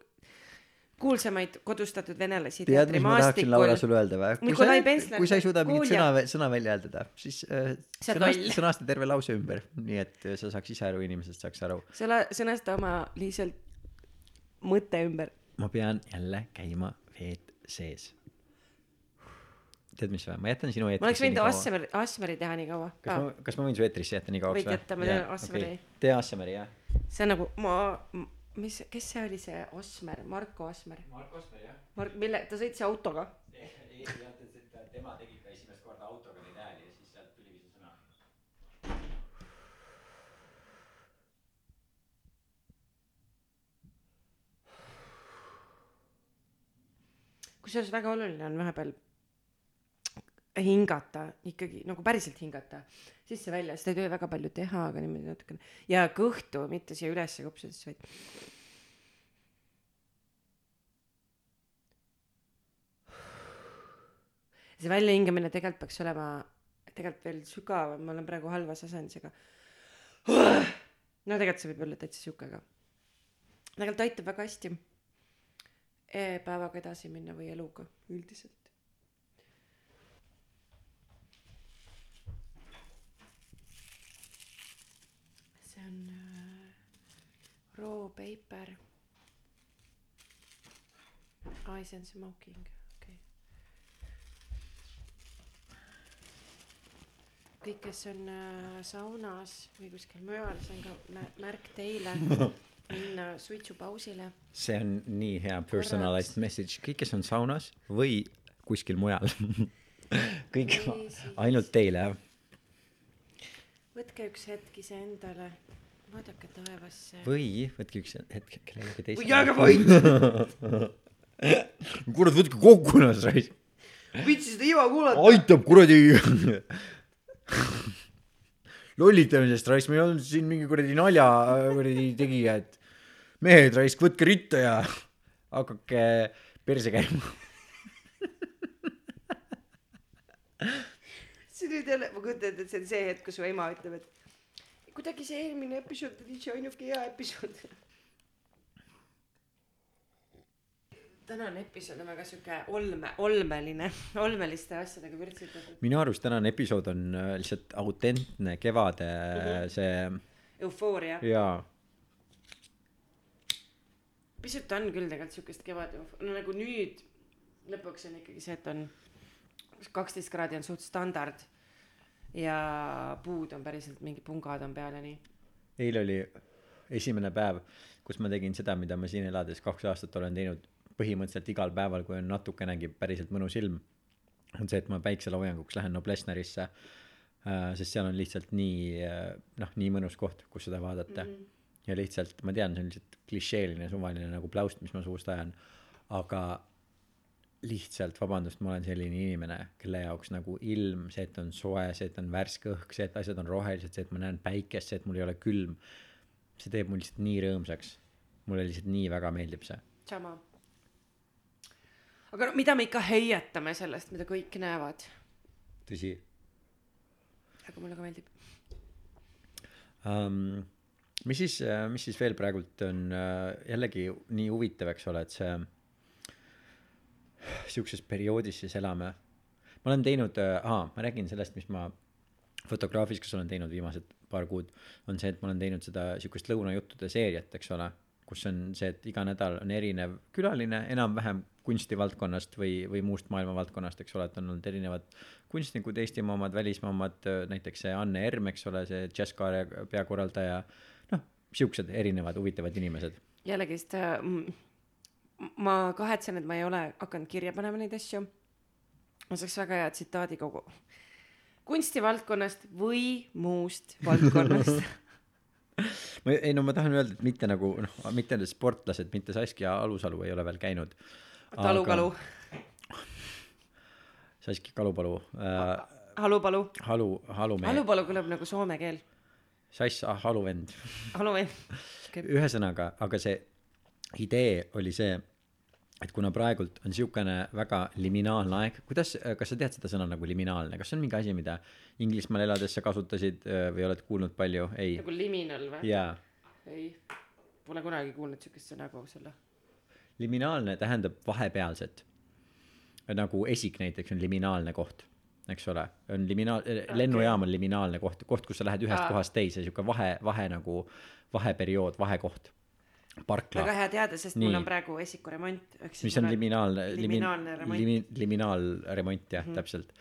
kuulsamaid kodustatud venelasi tead mis ma tahaksin Laura sulle öelda või? Kui sa Nikolai Pensler kui sa ei suuda mingit kuulja. sõna sõna välja hääldada siis äh, sõnasta, loll. [laughs] sõnasta terve lause ümber nii et äh, sa saaks ise aru inimesed saaks aru. Sõna sõnasta oma lihtsalt mõte ümber. Ma pean jälle käima veed sees tead mis või ma jätan sinu ma oleks eetrisse võinud Assemeri Assemeri teha nii kaua kas ma kas ma võin su eetrisse jätta nii kauaks Võid jätta, ma teen Asmeri. tee Assemeri jah. See on nagu ma mis kes see oli see Osmer Marko Osmer? Marko Asmeri jah. Mark mille ta sõitis autoga. Tema tegi ka esimest korda autoga neid hääli ja siis sealt tuligi see sõna. Kusjuures väga oluline on vahepeal hingata ikkagi nagu päriselt hingata sisse-välja seda ei tohi väga palju teha aga niimoodi natukene. Ja kõhtu mitte siia ülesse kopsudes vaid see väljahingamine tegelikult peaks olema tegelikult veel sügavam. Ma olen praegu halvas asendis aga no tegelikult see võib olla täitsa sihuke ka tegelikult aitab väga hästi eh, päevaga edasi minna või eluga üldiselt see on äh, raw paper. Eyes and smoking. Okei. Okay. kõik kes on äh, saunas või kuskil mujal see on ka mä- märk teile. [laughs] Minna suitsupausile. See on nii hea personalized message. Kõik kes on saunas või kuskil mujal. [laughs] Kõik ainult teile jah. Võtke üks hetk iseendale, vaadake taevasse. või võtke üks hetk kellelegi teisele jääge vait [laughs] kurat võtke kokku ennast raisk viitsi seda iva kuulata. Aitab kuradi. Lollitamisest raisk me ei olnud siin mingi kuradi nalja kuradi tegija et mehed raisk võtke ritta ja hakake perse käima. See nüüd jälle ma kujutan ette et see on see hetk kus su ema ütleb et kuidagi see eelmine episood oli see ainuke hea episood. Tänane episood on väga sihuke olme olmeline olmeliste asjadega vürtsitatud. Minu arust tänane episood on äh, lihtsalt autentne kevade Mhm. see eufooria. Jaa. Pisut on küll tegelikult siukest kevad no nagu nüüd lõpuks on ikkagi see et on kaksteist kraadi on suht standard ja puud on päriselt mingi pungad on peal ja nii. Eile oli esimene päev kus ma tegin seda mida ma siin elades kaks aastat olen teinud. Põhimõtteliselt igal päeval kui on natukenegi päriselt mõnus ilm on see et ma päikseloojanguks lähen Noblessnerisse äh, sest seal on lihtsalt nii äh, noh nii mõnus koht kus seda vaadata. Mm -hmm. ja lihtsalt ma tean see on lihtsalt klišeeline suvaline nagu pläust mis ma suust ajan. Aga lihtsalt vabandust ma olen selline inimene kelle jaoks nagu ilm see et on soe see et on värske õhk see et asjad on rohelised see et ma näen päikest see et mul ei ole külm see teeb mul lihtsalt nii rõõmsaks. Mulle lihtsalt nii väga meeldib see. Sama. Aga no mida me ikka heietame sellest mida kõik näevad? Tõsi. Aga mulle ka meeldib. Um, mis siis mis siis veel praegult on jällegi nii huvitav eks ole et see siukses perioodis siis elame. Ma olen teinud äh, ma räägin sellest mis ma fotograafikas olen teinud viimased paar kuud on see et ma olen teinud seda siukest lõunajuttude seeriat eks ole kus on see et iga nädal on erinev külaline enam-vähem kunstivaldkonnast või või muust maailma valdkonnast eks ole et on olnud erinevad kunstnikud eestimaa omad välismaa omad äh, näiteks see Anne Erm eks ole see džässkaare peakorraldaja noh siuksed erinevad huvitavad inimesed. Jällegist äh, ma kahetsen, et ma ei ole hakanud kirja panema neid asju. ma saaks väga hea tsitaadi kogu kunstivaldkonnast või muust [laughs] valdkonnast. ma ei no ma tahan öelda et mitte nagu noh mitte need sportlased mitte Saskia Alusalu ei ole veel käinud talukalu, Saskia Kalupalu äh, halupalu, Halu Halumehe halupalu kõlab nagu soome keel. Sass ah, Haluvend halu või? ühesõnaga aga see idee oli see et kuna praegult on siukene väga liminaalne aeg kuidas kas sa tead seda sõna nagu liminaalne kas see on mingi asi mida Inglismaal elades sa kasutasid öö, või oled kuulnud palju ei nagu liminal või? jaa ei, pole kunagi kuulnud siukest sõna kogu selle. liminaalne tähendab vahepealset nagu esik näiteks on liminaalne koht eks ole on liminaal- okay. lennujaam on liminaalne koht koht kus sa lähed ühest Aa. kohast teise siuke vahe vahe nagu vaheperiood vahekoht parkla väga hea teada, sest Nii. mul on praegu esikuremont. mis on liminaalne liminaalne remont. limi, liminaalremont jah mm -hmm. täpselt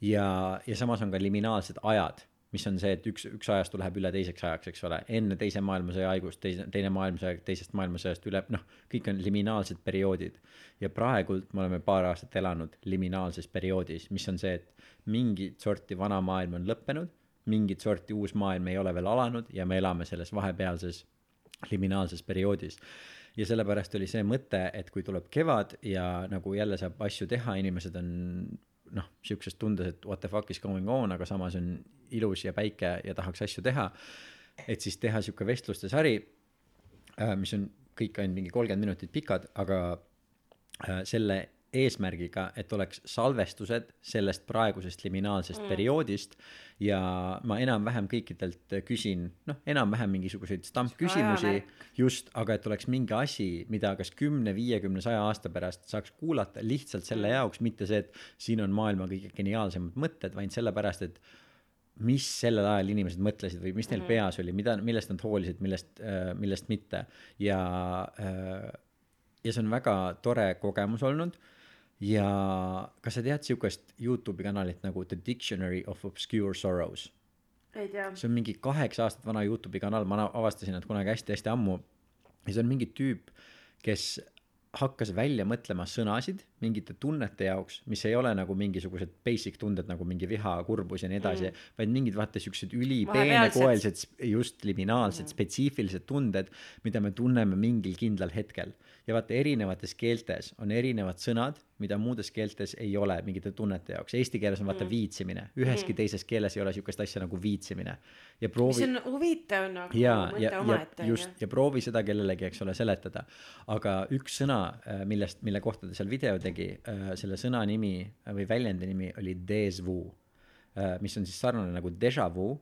ja ja samas on ka liminaalsed ajad mis on see et üks üks ajastu läheb üle teiseks ajaks eks ole enne teise maailmasõja haigust teise teine maailmasõja teisest maailmasõjast üle noh kõik on liminaalsed perioodid ja praegult me oleme paar aastat elanud liminaalses perioodis mis on see et mingit sorti vana maailm on lõppenud mingit sorti uus maailm ei ole veel alanud ja me elame selles vahepealses liminaalses perioodis. Ja sellepärast oli see mõte et kui tuleb kevad ja nagu jälle saab asju teha inimesed on noh siukses tundes et what the fuck is going on aga samas on ilus ja päike ja tahaks asju teha et siis teha siuke vestluste sari äh, mis on kõik ainult mingi kolmkümmend minutit pikad aga äh, selle eesmärgiga et oleks salvestused sellest praegusest liminaalsest mm. perioodist. Ja ma enam-vähem kõikidelt küsin noh enam-vähem mingisuguseid stampküsimusi just aga et oleks mingi asi mida kas kümne viiekümne saja aasta pärast saaks kuulata lihtsalt selle jaoks mitte see et siin on maailma kõige geniaalsemad mõtted vaid sellepärast et mis sellel ajal inimesed mõtlesid või mis neil mm. peas oli mida millest nad hoolisid millest millest mitte. Ja ja see on väga tore kogemus olnud ja kas sa tead siukest Youtube'i kanalit nagu The Dictionary of Obscure Sorrows ei tea. see on mingi kaheksa aastat vana Youtube'i kanal ma avastasin nad kunagi hästi-hästi ammu ja see on mingi tüüp kes hakkas välja mõtlema sõnasid mingite tunnete jaoks mis ei ole nagu mingisugused basic tunded nagu mingi viha kurbus ja nii edasi mm. vaid mingid vaata siuksed ülipeenekoelised just liminaalsed mm. spetsiifilised tunded mida me tunneme mingil kindlal hetkel ja vaata erinevates keeltes on erinevad sõnad mida muudes keeltes ei ole mingite tunnete jaoks eesti keeles on vaata mm. viitsimine üheski mm. teises keeles ei ole siukest asja nagu viitsimine ja proovi on huvitav nagu ja, mõte omaette just, ja proovi seda kellelegi, eks ole, seletada. aga üks sõna, millest, mille kohta ta seal video tegi, selle sõna nimi äh, või väljendi nimi oli déjà vu, mis on siis sarnane nagu déjà vu,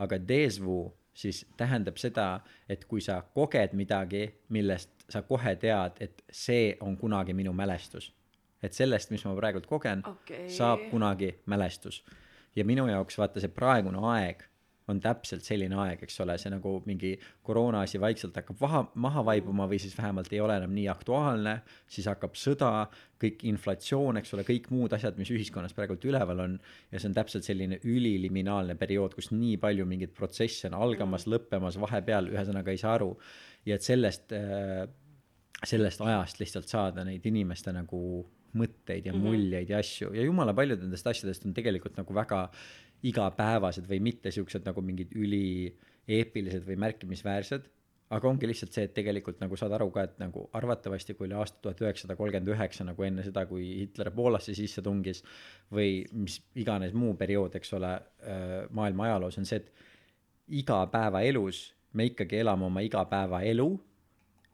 aga déjà vu siis tähendab seda, et kui sa koged midagi, millest sa kohe tead, et see on kunagi minu mälestus. et sellest, mis ma praegult kogen Okei. saab kunagi mälestus. ja minu jaoks vaata see praegune aeg on täpselt selline aeg, eks ole, see nagu mingi koroona asi vaikselt hakkab vaha, maha vaibuma või siis vähemalt ei ole enam nii aktuaalne, siis hakkab sõda, kõik inflatsioon, eks ole, kõik muud asjad, mis ühiskonnas praegult üleval on ja see on täpselt selline üliliminaalne periood, kus nii palju mingeid protsesse on algamas, lõppemas, vahepeal, ühesõnaga ei saa aru. ja et sellest, sellest ajast lihtsalt saada neid inimeste nagu mõtteid ja muljeid ja asju. Ja jumala paljud nendest asjadest on tegelikult nagu väga igapäevased või mitte siuksed nagu mingid ülieepilised või märkimisväärsed. Aga ongi lihtsalt see et tegelikult nagu saad aru ka et nagu arvatavasti kui oli aasta tuhat üheksasada kolmkümmend üheksa nagu enne seda kui Hitler Poolasse sisse tungis või mis iganes muu periood eks ole maailma ajaloos on see et igapäevaelus me ikkagi elame oma igapäevaelu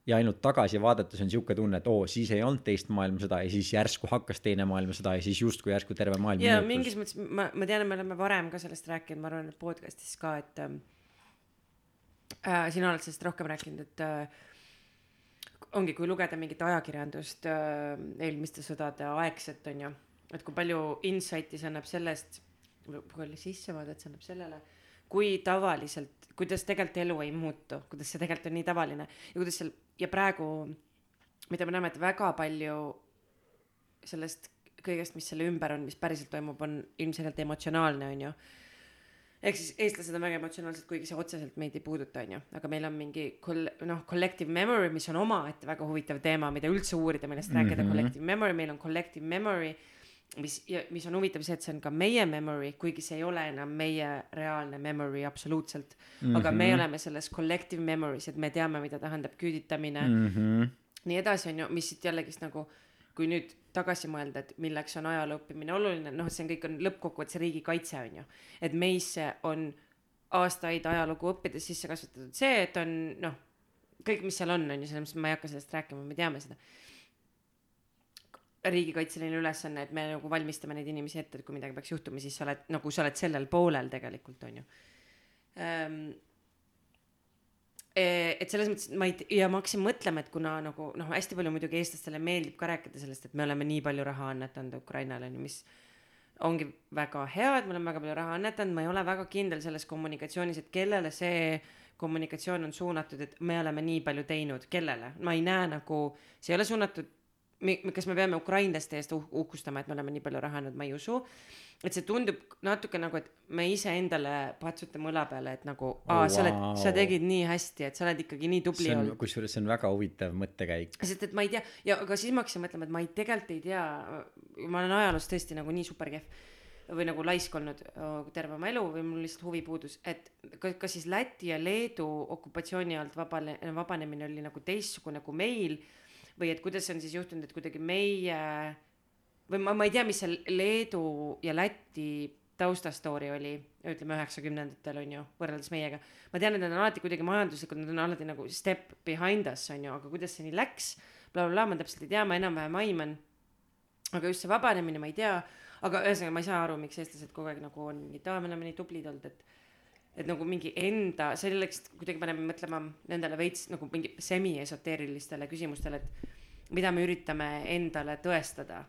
ja ainult tagasi vaadates on sihuke tunne et oo siis ei olnud teist maailmasõda ja siis järsku hakkas teine maailmasõda ja siis justkui järsku terve maailm ja mingis mõttes ma, ma tean, et me oleme varem ka sellest rääkinud, ma arvan, et podcast'is ka, et ähm, äh, sina oled sellest rohkem rääkinud, et äh, ongi, kui lugeda mingit ajakirjandust äh, eelmiste sõdade aegset, on ju, et kui palju insight'i see annab sellest, kui oli sissevaadet, see annab sellele, kui tavaliselt, kuidas tegelikult elu ei muutu, kuidas see tegelikult on nii tavaline ja kuidas seal ja praegu, mida me näeme, et väga palju sellest kõigest, mis selle ümber on, mis päriselt toimub, on ilmselgelt emotsionaalne, on ju. ehk siis eestlased on väga emotsionaalsed, kuigi see otseselt meid ei puuduta, onju, aga meil on mingi koll-, noh, collective memory, mis on omaette väga huvitav teema, mida üldse uurida, millest mm -hmm. rääkida, collective memory, meil on collective memory, mis, mis on huvitav see, et see on ka meie memory, kuigi see ei ole enam meie reaalne memory absoluutselt mm. -hmm. aga me oleme selles collective memory's, et me teame, mida tähendab küüditamine mm, -hmm. nii edasi, on ju, mis siit jällegist nagu kui nüüd tagasi mõelda, et milleks on ajaloo õppimine oluline, noh, see on kõik on lõppkokkuvõttes riigikaitse on ju, et meisse on aastaid ajalugu õppides sisse kasvatatud see, et on noh, kõik, mis seal on, on ju, selles mõttes ma ei hakka sellest rääkima, me teame seda. Riigikaitseline ülesanne, et me nagu valmistame neid inimesi ette, et kui midagi peaks juhtuma, siis sa oled nagu sa oled sellel poolel tegelikult on ju. Ähm,. et selles mõttes ma ei, ja ma hakkasin mõtlema, et kuna nagu noh, hästi palju muidugi eestlastele meeldib ka rääkida sellest, et me oleme nii palju raha annetanud Ukrainale on ju, mis ongi väga hea, et me oleme väga palju raha annetanud, ma ei ole väga kindel selles kommunikatsioonis, et kellele see kommunikatsioon on suunatud, et me oleme nii palju teinud, kellele, ma ei näe nagu, see ei ole suunatud mi- kas me peame ukrainlaste eest uh- uhkustama, et me oleme nii palju raha andnud, ma ei usu. et see tundub natuke nagu, et me iseendale patsutame õla peale, et nagu aa, sa oled, sa tegid nii hästi, et sa oled ikkagi nii tubli see on olnud., kusjuures see on väga huvitav mõttekäik. sest et ma ei tea ja aga siis ma hakkasin mõtlema, et ma ei tegelikult ei tea, ma olen ajaloos tõesti nagu nii super kehv või nagu laisk olnud öö, terve oma elu või mul lihtsalt huvi puudus, et kas, kas siis Läti ja Leedu okupatsiooni alt vabane, vabanemine oli nagu teistsugune kui meil või et kuidas on siis juhtunud, et kuidagi meie või ma, ma ei tea, mis see Leedu ja Läti taustastory oli, ütleme üheksakümnendatel on ju, võrreldes meiega. ma tean, et nad on alati kuidagi majanduslikult, nad on alati nagu step behind us on ju, aga kuidas see nii läks bla,, blablabla, ma täpselt ei tea, ma enam-vähem aiman. aga just see vabanemine, ma ei tea, aga ühesõnaga ma ei saa aru, miks eestlased kogu aeg nagu on mingid, aa, me oleme nii tublid olnud, et et nagu mingi enda, selleks kuidagi paneme mõtlema nendele veits nagu mingi semi-esoteerilistele küsimustele, et mida me üritame endale tõestada.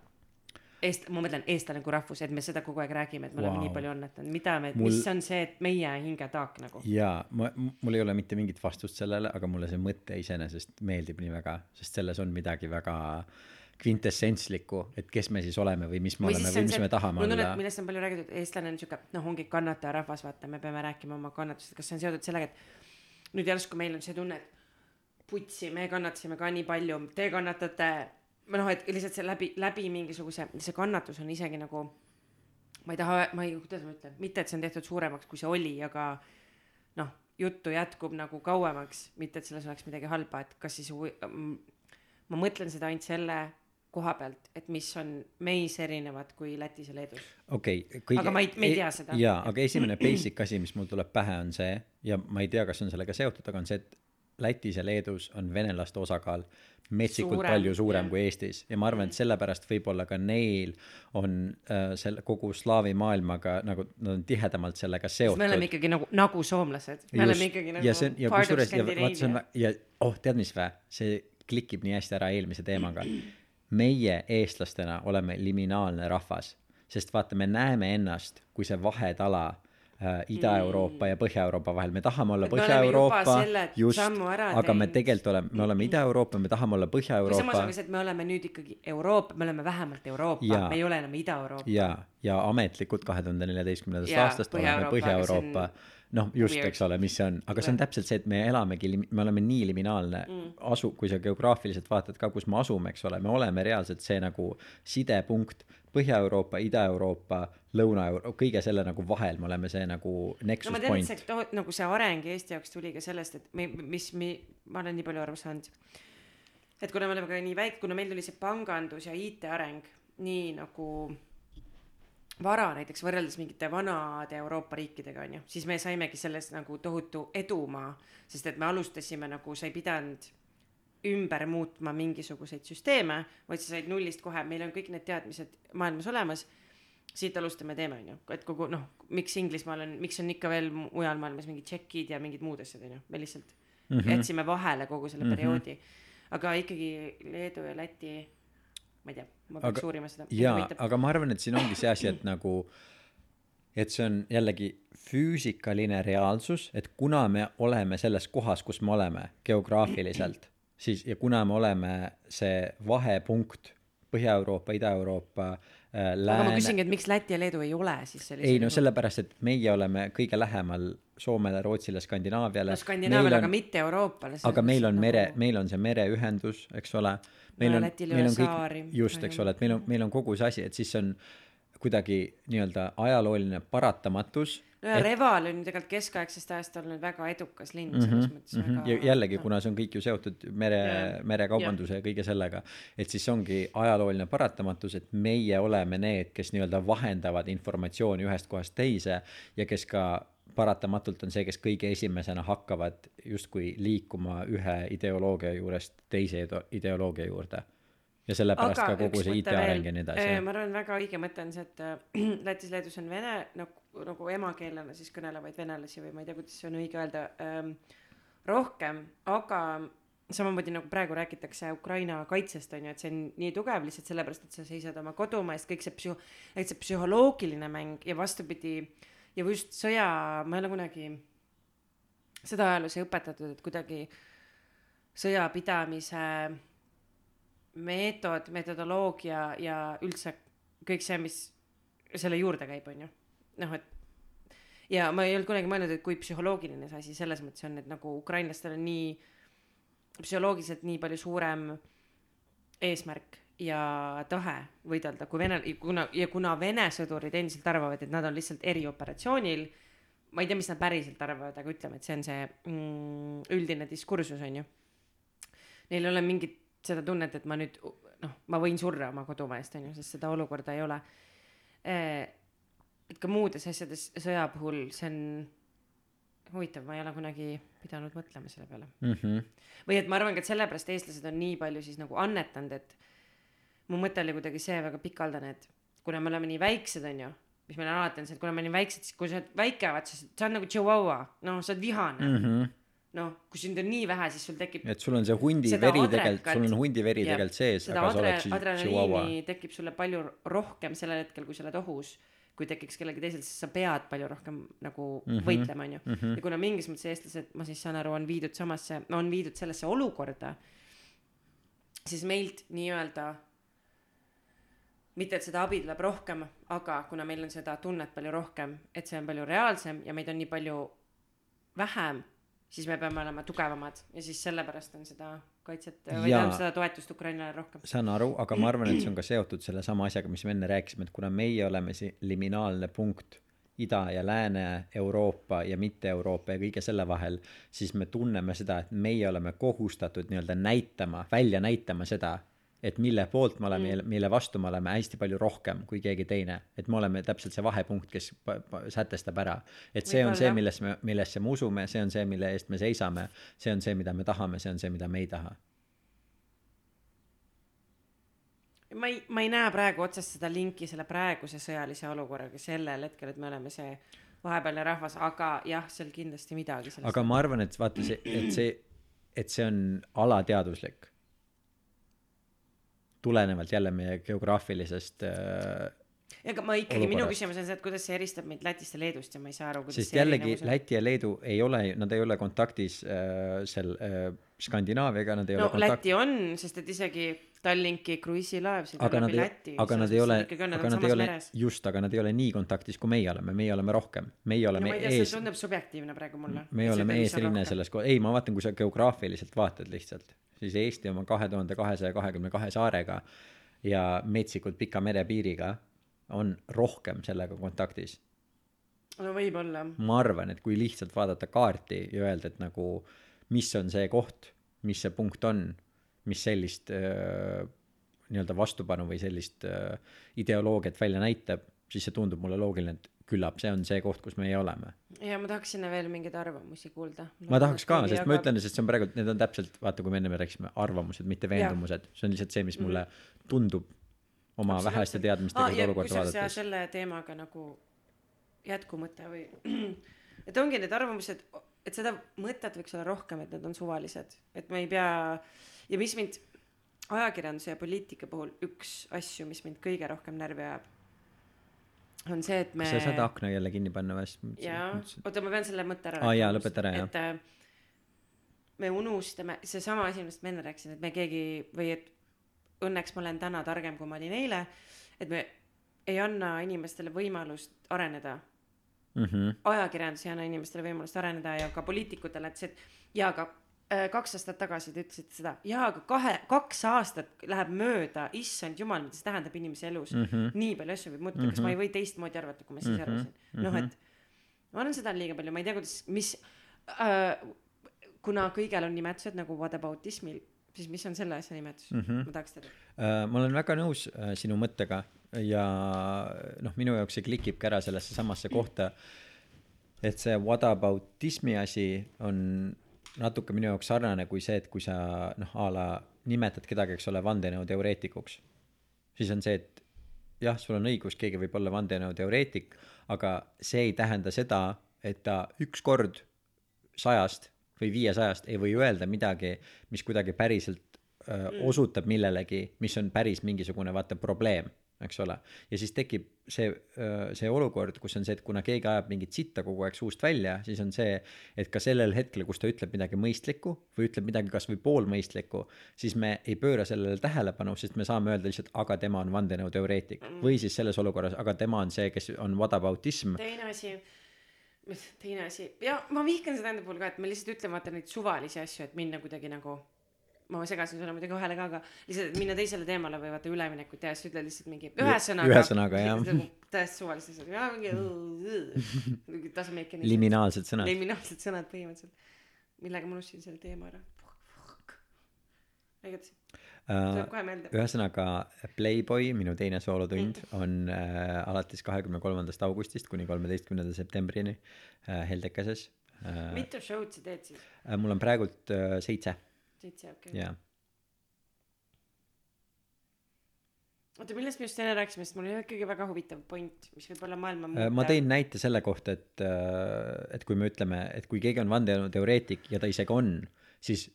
Eest-, ma mõtlen eestlane kui rahvus, et me seda kogu aeg räägime, et me wow. oleme nii palju annetanud, mida me Mul- mis on see, et meie hingetaak nagu. jaa, ma, mul ei ole mitte mingit vastust sellele, aga mulle see mõte iseenesest meeldib nii väga, sest selles on midagi väga kvintessentslikku, et kes me siis oleme või mis me oleme või mis me tahame mul on tunne, olla et. millest on palju räägitud, eestlane on sihuke, noh, ongi kannatajarahvas, vaata, me peame rääkima oma kannatustest, kas see on seotud sellega, et nüüd järsku meil on see tunne, et putsi, me kannatasime ka nii palju, te kannatate, või noh, et lihtsalt see läbi, läbi mingisuguse, see kannatus on isegi nagu ma ei taha, ma ei, kuidas ma ütlen, mitte et see on tehtud suuremaks, kui see oli, aga noh, juttu jätkub nagu kauemaks, mitte et selles oleks midagi halba, et kas siis ma mõtlen seda ainult selle koha pealt, et mis on meis erinevad kui Lätis ja Leedus. okei okay,, kõige. Aga ma ei- me ei tea seda. jaa, aga esimene basic asi, mis mul tuleb pähe, on see ja ma ei tea, kas on sellega seotud, aga on see, et Lätis ja Leedus on venelaste osakaal metsikult Suurem, palju suurem jah. kui Eestis ja ma arvan, et sellepärast võib-olla ka neil on äh, selle kogu slaavi maailmaga nagu nad on tihedamalt sellega seotud. me oleme ikkagi nagu, nagu soomlased, me oleme ikkagi nagu ja see on ja kusjuures ja vaat see on ja oh tead mis vä see klikib nii hästi ära eelmise teemaga meie eestlastena oleme liminaalne rahvas. Sest vaata me näeme ennast kui see vahetala äh, Ida-Euroopa ja Põhja-Euroopa vahel. Me tahame olla Mm. Põhja-Euroopa just aga me tegelikult oleme me oleme Ida-Euroopa me tahame olla või samas Põhja-Euroopa on ka see, et me oleme nüüd ikkagi Euroopa, me oleme vähemalt Euroopa, me ei ole enam Ida-Euroopa. ja ja ametlikult kahe tuhande neljateistkümnendast aastast oleme Põhja-Euroopa, on Põhja-Euroopa noh just eks ole mis see on. Aga see on täpselt see et me elamegi me oleme nii liminaalne mm. asu kui sa geograafiliselt vaatad ka kus me asume eks ole. Me oleme reaalselt see nagu sidepunkt Põhja-Euroopa Ida-Euroopa Lõuna-Euroopa kõige selle nagu vahel me oleme see nagu no nexus ma tean, point. tohut- nagu see areng Eesti jaoks tuli ka sellest, et me, mis me, ma olen nii palju aru saanud. et kuna me oleme ka nii väike, kuna meil tuli see pangandus ja IT areng nii nagu vara näiteks võrreldes mingite vanade Euroopa riikidega onju, siis me saimegi selles nagu tohutu edumaa, sest et me alustasime nagu sa ei pidanud ümber muutma mingisuguseid süsteeme, vaid sa said nullist kohe, meil on kõik need teadmised maailmas olemas siit alustame, teeme onju, et kogu noh, miks Inglismaal on, miks on ikka veel mujal maailmas mingid tšekid ja mingid muud asjad onju, me lihtsalt mm -hmm. jätsime vahele kogu selle mm -hmm. perioodi. aga ikkagi Leedu ja Läti, ma ei tea, ma peaks Aga- uurima seda. jaa, aga ma arvan, et siin ongi see asi, et nagu, et see on jällegi füüsikaline reaalsus, et kuna me oleme selles kohas, kus me oleme geograafiliselt, siis ja kuna me oleme see vahepunkt Põhja-Euroopa, Ida-Euroopa, äh, aga ma lääne küsingi, et miks Läti ja Leedu ei ole siis sellised ei no sellepärast, et meie oleme kõige lähemal Soomele, Rootsile, Skandinaaviale no Skandinaavial, aga mitte Euroopale. aga meil on mere, meil on see mereühendus, eks ole. meil No on, meil on kõik just, eks ole, et meil on, meil on kogu see asi, et siis on kuidagi nii-öelda ajalooline paratamatus. no ja Reval on tegelikult keskaegsest ajast olnud väga edukas linn selles mõttes väga Mhm, ja jällegi, kuna see on kõik ju seotud mere Jaa., merekaubanduse ja kõige sellega, et siis ongi ajalooline paratamatus, et meie oleme need, kes nii-öelda vahendavad informatsiooni ühest kohast teise ja kes ka paratamatult on see, kes kõige esimesena hakkavad justkui liikuma ühe ideoloogia juurest teise ide- ideoloogia juurde. Ja sellepärast ka kogu see IT-areng ja nii edasi. ma arvan, väga õige mõte on see, et äh, [clears throat] Lätis-Leedus on vene nagu, nagu emakeelena siis kõnelevaid venelasi või ma ei tea, kuidas see on õige öelda ähm,, rohkem, aga samamoodi nagu praegu räägitakse Ukraina kaitsest on ju, et see on nii tugev lihtsalt sellepärast, et sa seisad oma kodumaa eest, kõik see psühho-, et see psühholoogiline mäng ja vastupidi ja just sõja, ma ei ole kunagi seda ajaloos ei õpetatud, et kuidagi sõjapidamise meetod, metodoloogia ja üldse kõik see, mis selle juurde käib, on ju. noh, et ja ma ei olnud kunagi mõelnud, et kui psühholoogiline see asi selles mõttes on, et nagu ukrainlastel on nii psühholoogiliselt nii palju suurem eesmärk ja tahe võidelda kui vene, kuna ja kuna Vene sõdurid endiselt arvavad, et nad on lihtsalt erioperatsioonil, ma ei tea, mis nad päriselt arvavad, aga ütleme, et see on see mm, üldine diskursus on ju. Neil ei ole mingit seda tunnet, et ma nüüd noh, ma võin surra oma kodumaa eest on ju, sest seda olukorda ei ole. et ka muudes asjades sõja puhul see on huvitav, ma ei ole kunagi pidanud mõtlema selle peale Mhm. või et ma arvangi, et sellepärast eestlased on nii palju siis nagu annetanud, et mu mõte oli kuidagi see väga pikaldane, et kuna me oleme nii väiksed, onju, mis meil on alati on see, et kuna me nii väiksed, siis kui sa oled väike, vaat sa, sa oled nagu chihuahua, noh, sa oled vihane mm. Mhm. -hmm. noh, kui sind on nii vähe, siis sul tekib et sul on see hundi veri tegelikult, sul on hundi veri tegelikult sees, aga sa oled, siis adrenaliini tekib sulle palju rohkem sellel hetkel, kui sa oled ohus, kui tekiks kellelgi teisel, siis sa pead palju rohkem nagu mm. -hmm. võitlema, onju. ja kuna mingis mõttes eestlased, ma siis saan aru, on viidud samasse, on viidud sellesse olukorda, siis meilt nii-öelda mitte, et seda abi tuleb rohkem, aga kuna meil on seda tunnet palju rohkem, et see on palju reaalsem ja meid on nii palju vähem, siis me peame olema tugevamad ja siis sellepärast on seda kaitset või tähendab seda toetust Ukrainale rohkem. saan aru, aga ma arvan, et see on ka seotud sellesama asjaga, mis me enne rääkisime, et kuna meie oleme see liminaalne punkt Ida ja Lääne, Euroopa ja mitte Euroopa ja kõige selle vahel, siis me tunneme seda, et meie oleme kohustatud nii-öelda näitama, välja näitama seda, et mille poolt me oleme mm., mille vastu me oleme hästi palju rohkem kui keegi teine. et me oleme täpselt see vahepunkt, kes sätestab ära. et see on see, millesse me, millesse me usume, see on see, mille eest me seisame, see on see, mida me tahame, see on see, mida me ei taha. ma ei, ma ei näe praegu otsest seda linki selle praeguse sõjalise olukorraga sellel hetkel, et me oleme see vahepealne rahvas, aga jah, seal kindlasti midagi aga ma arvan, et vaata see, et see, et see on alateaduslik. Tulenevalt jälle meie geograafilisest äh,, ega ma ikkagi, minu küsimus on see, et kuidas see eristab meid Lätist ja Leedust ja ma ei saa aru, kuidas sest jällegi erinevus. Läti ja Leedu ei ole, nad ei ole kontaktis äh, seal äh, Skandinaaviaga, nad ei no ole kontakt-, Läti on, sest et isegi Tallinki kruiisilaev sõidab läbi ei Läti,. aga nad ei ole, aga nad ei ole just, aga nad ei ole nii kontaktis, kui meie oleme, meie oleme rohkem, meie no oleme ma ei tea, see ees, tundub subjektiivne praegu mulle. me oleme eesrinne. selles ei, ma vaatan, kui sa geograafiliselt vaatad lihtsalt, siis Eesti oma kahe tuhande kahesaja kahekümne kahe saarega ja metsikult pika merepiiriga on rohkem sellega kontaktis. no võib-olla. ma arvan, et kui lihtsalt vaadata kaarti ja öelda, et nagu mis on see koht, mis see punkt on, mis sellist äh, nii-öelda vastupanu või sellist äh, ideoloogiat välja näitab, siis see tundub mulle loogiline, et küllap see on see koht, kus meie oleme. ja ma tahaks sinna veel mingeid arvamusi kuulda. ma tahaks ka, sest ma ütlen, sest see on praegu, need on täpselt, vaata, kui me enne rääkisime, arvamused, mitte veendumused, see on lihtsalt see, mis mulle tundub oma väheste teadmistega seda olukorda vaadates. selle teemaga nagu jätkumõte või, [clears throat] et ongi need arvamused, et seda mõtet võiks olla rohkem, et need on suvalised, et me ei pea ja mis mind ajakirjanduse ja poliitika puhul üks asju, mis mind kõige rohkem närvi ajab, on see, et me sa saad akna jälle kinni panna või? jaa, oota, ma pean selle mõtte ära Aa, jaa, lõpeta ära, jah. et äh, me unustame, seesama asi, millest ma enne rääkisin, et me keegi või et õnneks ma olen täna targem, kui ma olin eile, et me ei anna inimestele võimalust areneda mhmh, ajakirjandus ei anna inimestele võimalust areneda ja ka poliitikutele, et see, et jaa, aga äh, kaks aastat tagasi te ütlesite seda, jaa, aga kahe, kaks aastat läheb mööda, issand jumal, mida see tähendab inimese elus mm. Mhm. -hmm. nii palju asju võib muutuda mm, -hmm. kas ma ei või teistmoodi arvata, kui ma siis Mhm, arvasin mm. -hmm. noh, et ma arvan, seda on liiga palju, ma ei tea, kuidas, mis äh,, kuna kõigel on nimetused nagu whataboutismil, siis mis on selle asja nimetus mm, -hmm. ma tahaks teada. Äh, ma olen väga nõus äh, sinu mõttega ja noh, minu jaoks see klikib ka ära sellesse samasse kohta, et see whataboutismi asi on natuke minu jaoks sarnane kui see, et kui sa noh, a la nimetad kedagi, eks ole, vandenõuteoreetikuks, siis on see, et jah, sul on õigus, keegi võib olla vandenõuteoreetik, aga see ei tähenda seda, et ta ükskord sajast või viiesajast ei või öelda midagi, mis kuidagi päriselt öö, osutab millelegi, mis on päris mingisugune vaata probleem, eks ole. ja siis tekib see, see olukord, kus on see, et kuna keegi ajab mingit sitta kogu aeg suust välja, siis on see, et ka sellel hetkel, kus ta ütleb midagi mõistlikku või ütleb midagi kasvõi poolmõistlikku, siis me ei pööra sellele tähelepanu, sest me saame öelda lihtsalt, aga tema on vandenõuteoreetik või siis selles olukorras, aga tema on see, kes on whataboutism. teine asi, teine asi ja ma vihkan seda enda puhul ka, et me lihtsalt ütleme vaata neid suvalisi asju, et minna kuidagi nagu ma segasin sulle muidugi vahele ka, aga lihtsalt minna teisele teemale või vaata üleminekut teha, siis ütled lihtsalt mingi ühesõnaga. ühesõnaga, jah. täiesti suvalised asjad, jaa mingi mingi sense. liminaalsed sõnad. liminaalsed sõnad põhimõtteliselt. millega ma unustasin selle teema ära. edasi, tuleb kohe meelde. ühesõnaga Playboy, minu teine soolotund on äh, alates kahekümne kolmandast augustist kuni kolmeteistkümnenda septembrini äh, Heldekeses äh,. mitu show'd sa teed siis? Äh, mul on praegult äh, seitse seitse, okei okay.. ja oota, millest me just enne rääkisime, sest mul oli ikkagi väga huvitav point, mis võib olla maailma äh, ma tõin näite selle kohta, et, et kui me ütleme, et kui keegi on vandenõuteoreetik ja ta isegi on, siis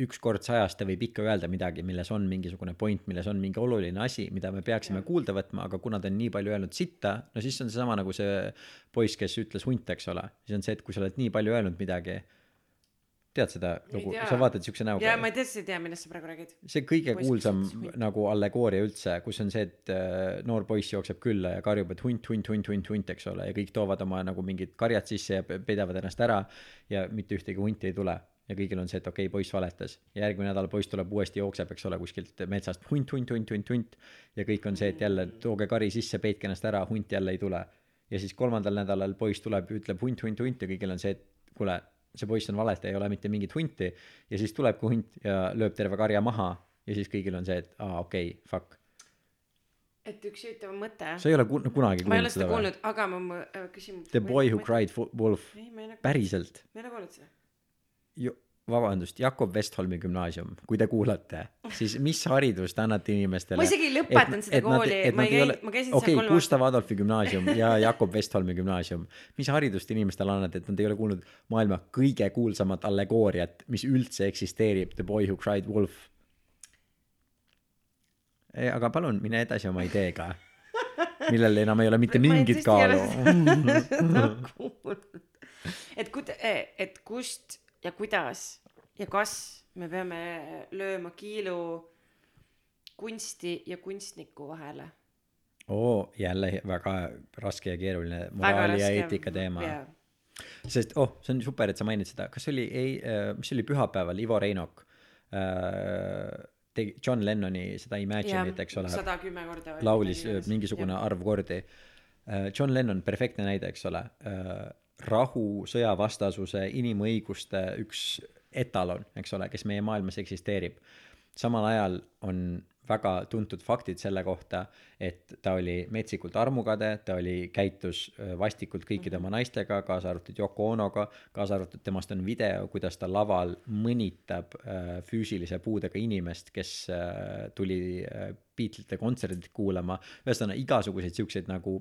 üks kord sajast ta võib ikka öelda midagi, milles on mingisugune point, milles on mingi oluline asi, mida me peaksime kuulda võtma, aga kuna ta on nii palju öelnud sitta, no siis on seesama nagu see poiss, kes ütles hunt, eks ole, siis on see, et kui sa oled nii palju öelnud midagi, tead seda lugu, sa vaatad siukse näoga jaa, ma täpselt ei tea, millest sa praegu räägid. see kõige Poiss, kuulsam hunt. nagu allegooria üldse, kus on see, et äh, noor poiss jookseb külla ja karjub, et hunt, hunt, hunt, hunt, hunt, eks ole, ja kõik toovad oma nagu mingid karjad sisse ja pe- peidavad ennast ära ja mitte ühtegi hunti ei tule. Ja kõigil on see, et okei okay,, poiss valetas järgmine nädal poiss tuleb uuesti jookseb, eks ole, kuskilt metsast hunt, hunt, hunt, hunt, hunt ja kõik on see, et jälle tooge kari sisse, peitke ennast ära, hunt jälle ei tule. ja siis kolmandal nädalal poiss tuleb ütleb hunt, hunt, hunt ja kõigil on see, et kuule, see poiss on valetaja, ei ole mitte mingit hunti ja siis tulebki hunt ja lööb terve karja maha ja siis kõigil on see, et aa okei okay,, fuck. et üks huvitav mõte. sa ei ole kun- kunagi ma ei ole kuulnud seda seda või? kuulnud, aga ma mõ- äh, küsin. The boy who. cried fu- wolf, ma päriselt. ma ei ole kuulnud seda. vabandust, Jakob Westholmi gümnaasium, kui te kuulate, siis mis haridust te annate inimestele? ma isegi ei lõpetanud seda kooli, ma ei käinud, ma käisin okei seal okay,, kolm Gustav Adolfi gümnaasium ja Jakob Westholmi gümnaasium, mis haridust inimestele annate, et nad ei ole kuulnud maailma kõige kuulsamat allegooriat, mis üldse eksisteerib, The boy who cried wolf. aga palun mine edasi oma ideega, millel enam ei ole mitte mingit ole kaalu. [laughs] et kuid-, et kust ja kuidas ja kas me peame lööma kiilu kunsti ja kunstniku vahele. oo, jälle väga raske ja keeruline moraali ja eetika teema. sest oh, see on super, et sa mainid seda, kas oli ei, mis oli pühapäeval, Ivo Reinok äh, tegi John Lennoni seda Imagine'it, eks ole, sada kümme korda. laulis äh, mingisugune arv kordi. John Lennon, perfektne näide, eks ole, rahu, sõjavastasuse, inimõiguste üks etalon, eks ole, kes meie maailmas eksisteerib. samal ajal on väga tuntud faktid selle kohta, et ta oli metsikult armukade, ta oli, käitus äh, vastikult kõikide oma naistega, kaasa arvatud Yoko Onoga, kaasa arvatud temast on video, kuidas ta laval mõnitab äh, füüsilise puudega inimest, kes äh, tuli äh, Beatlesite kontserdilt kuulama, ühesõnaga igasuguseid siukseid nagu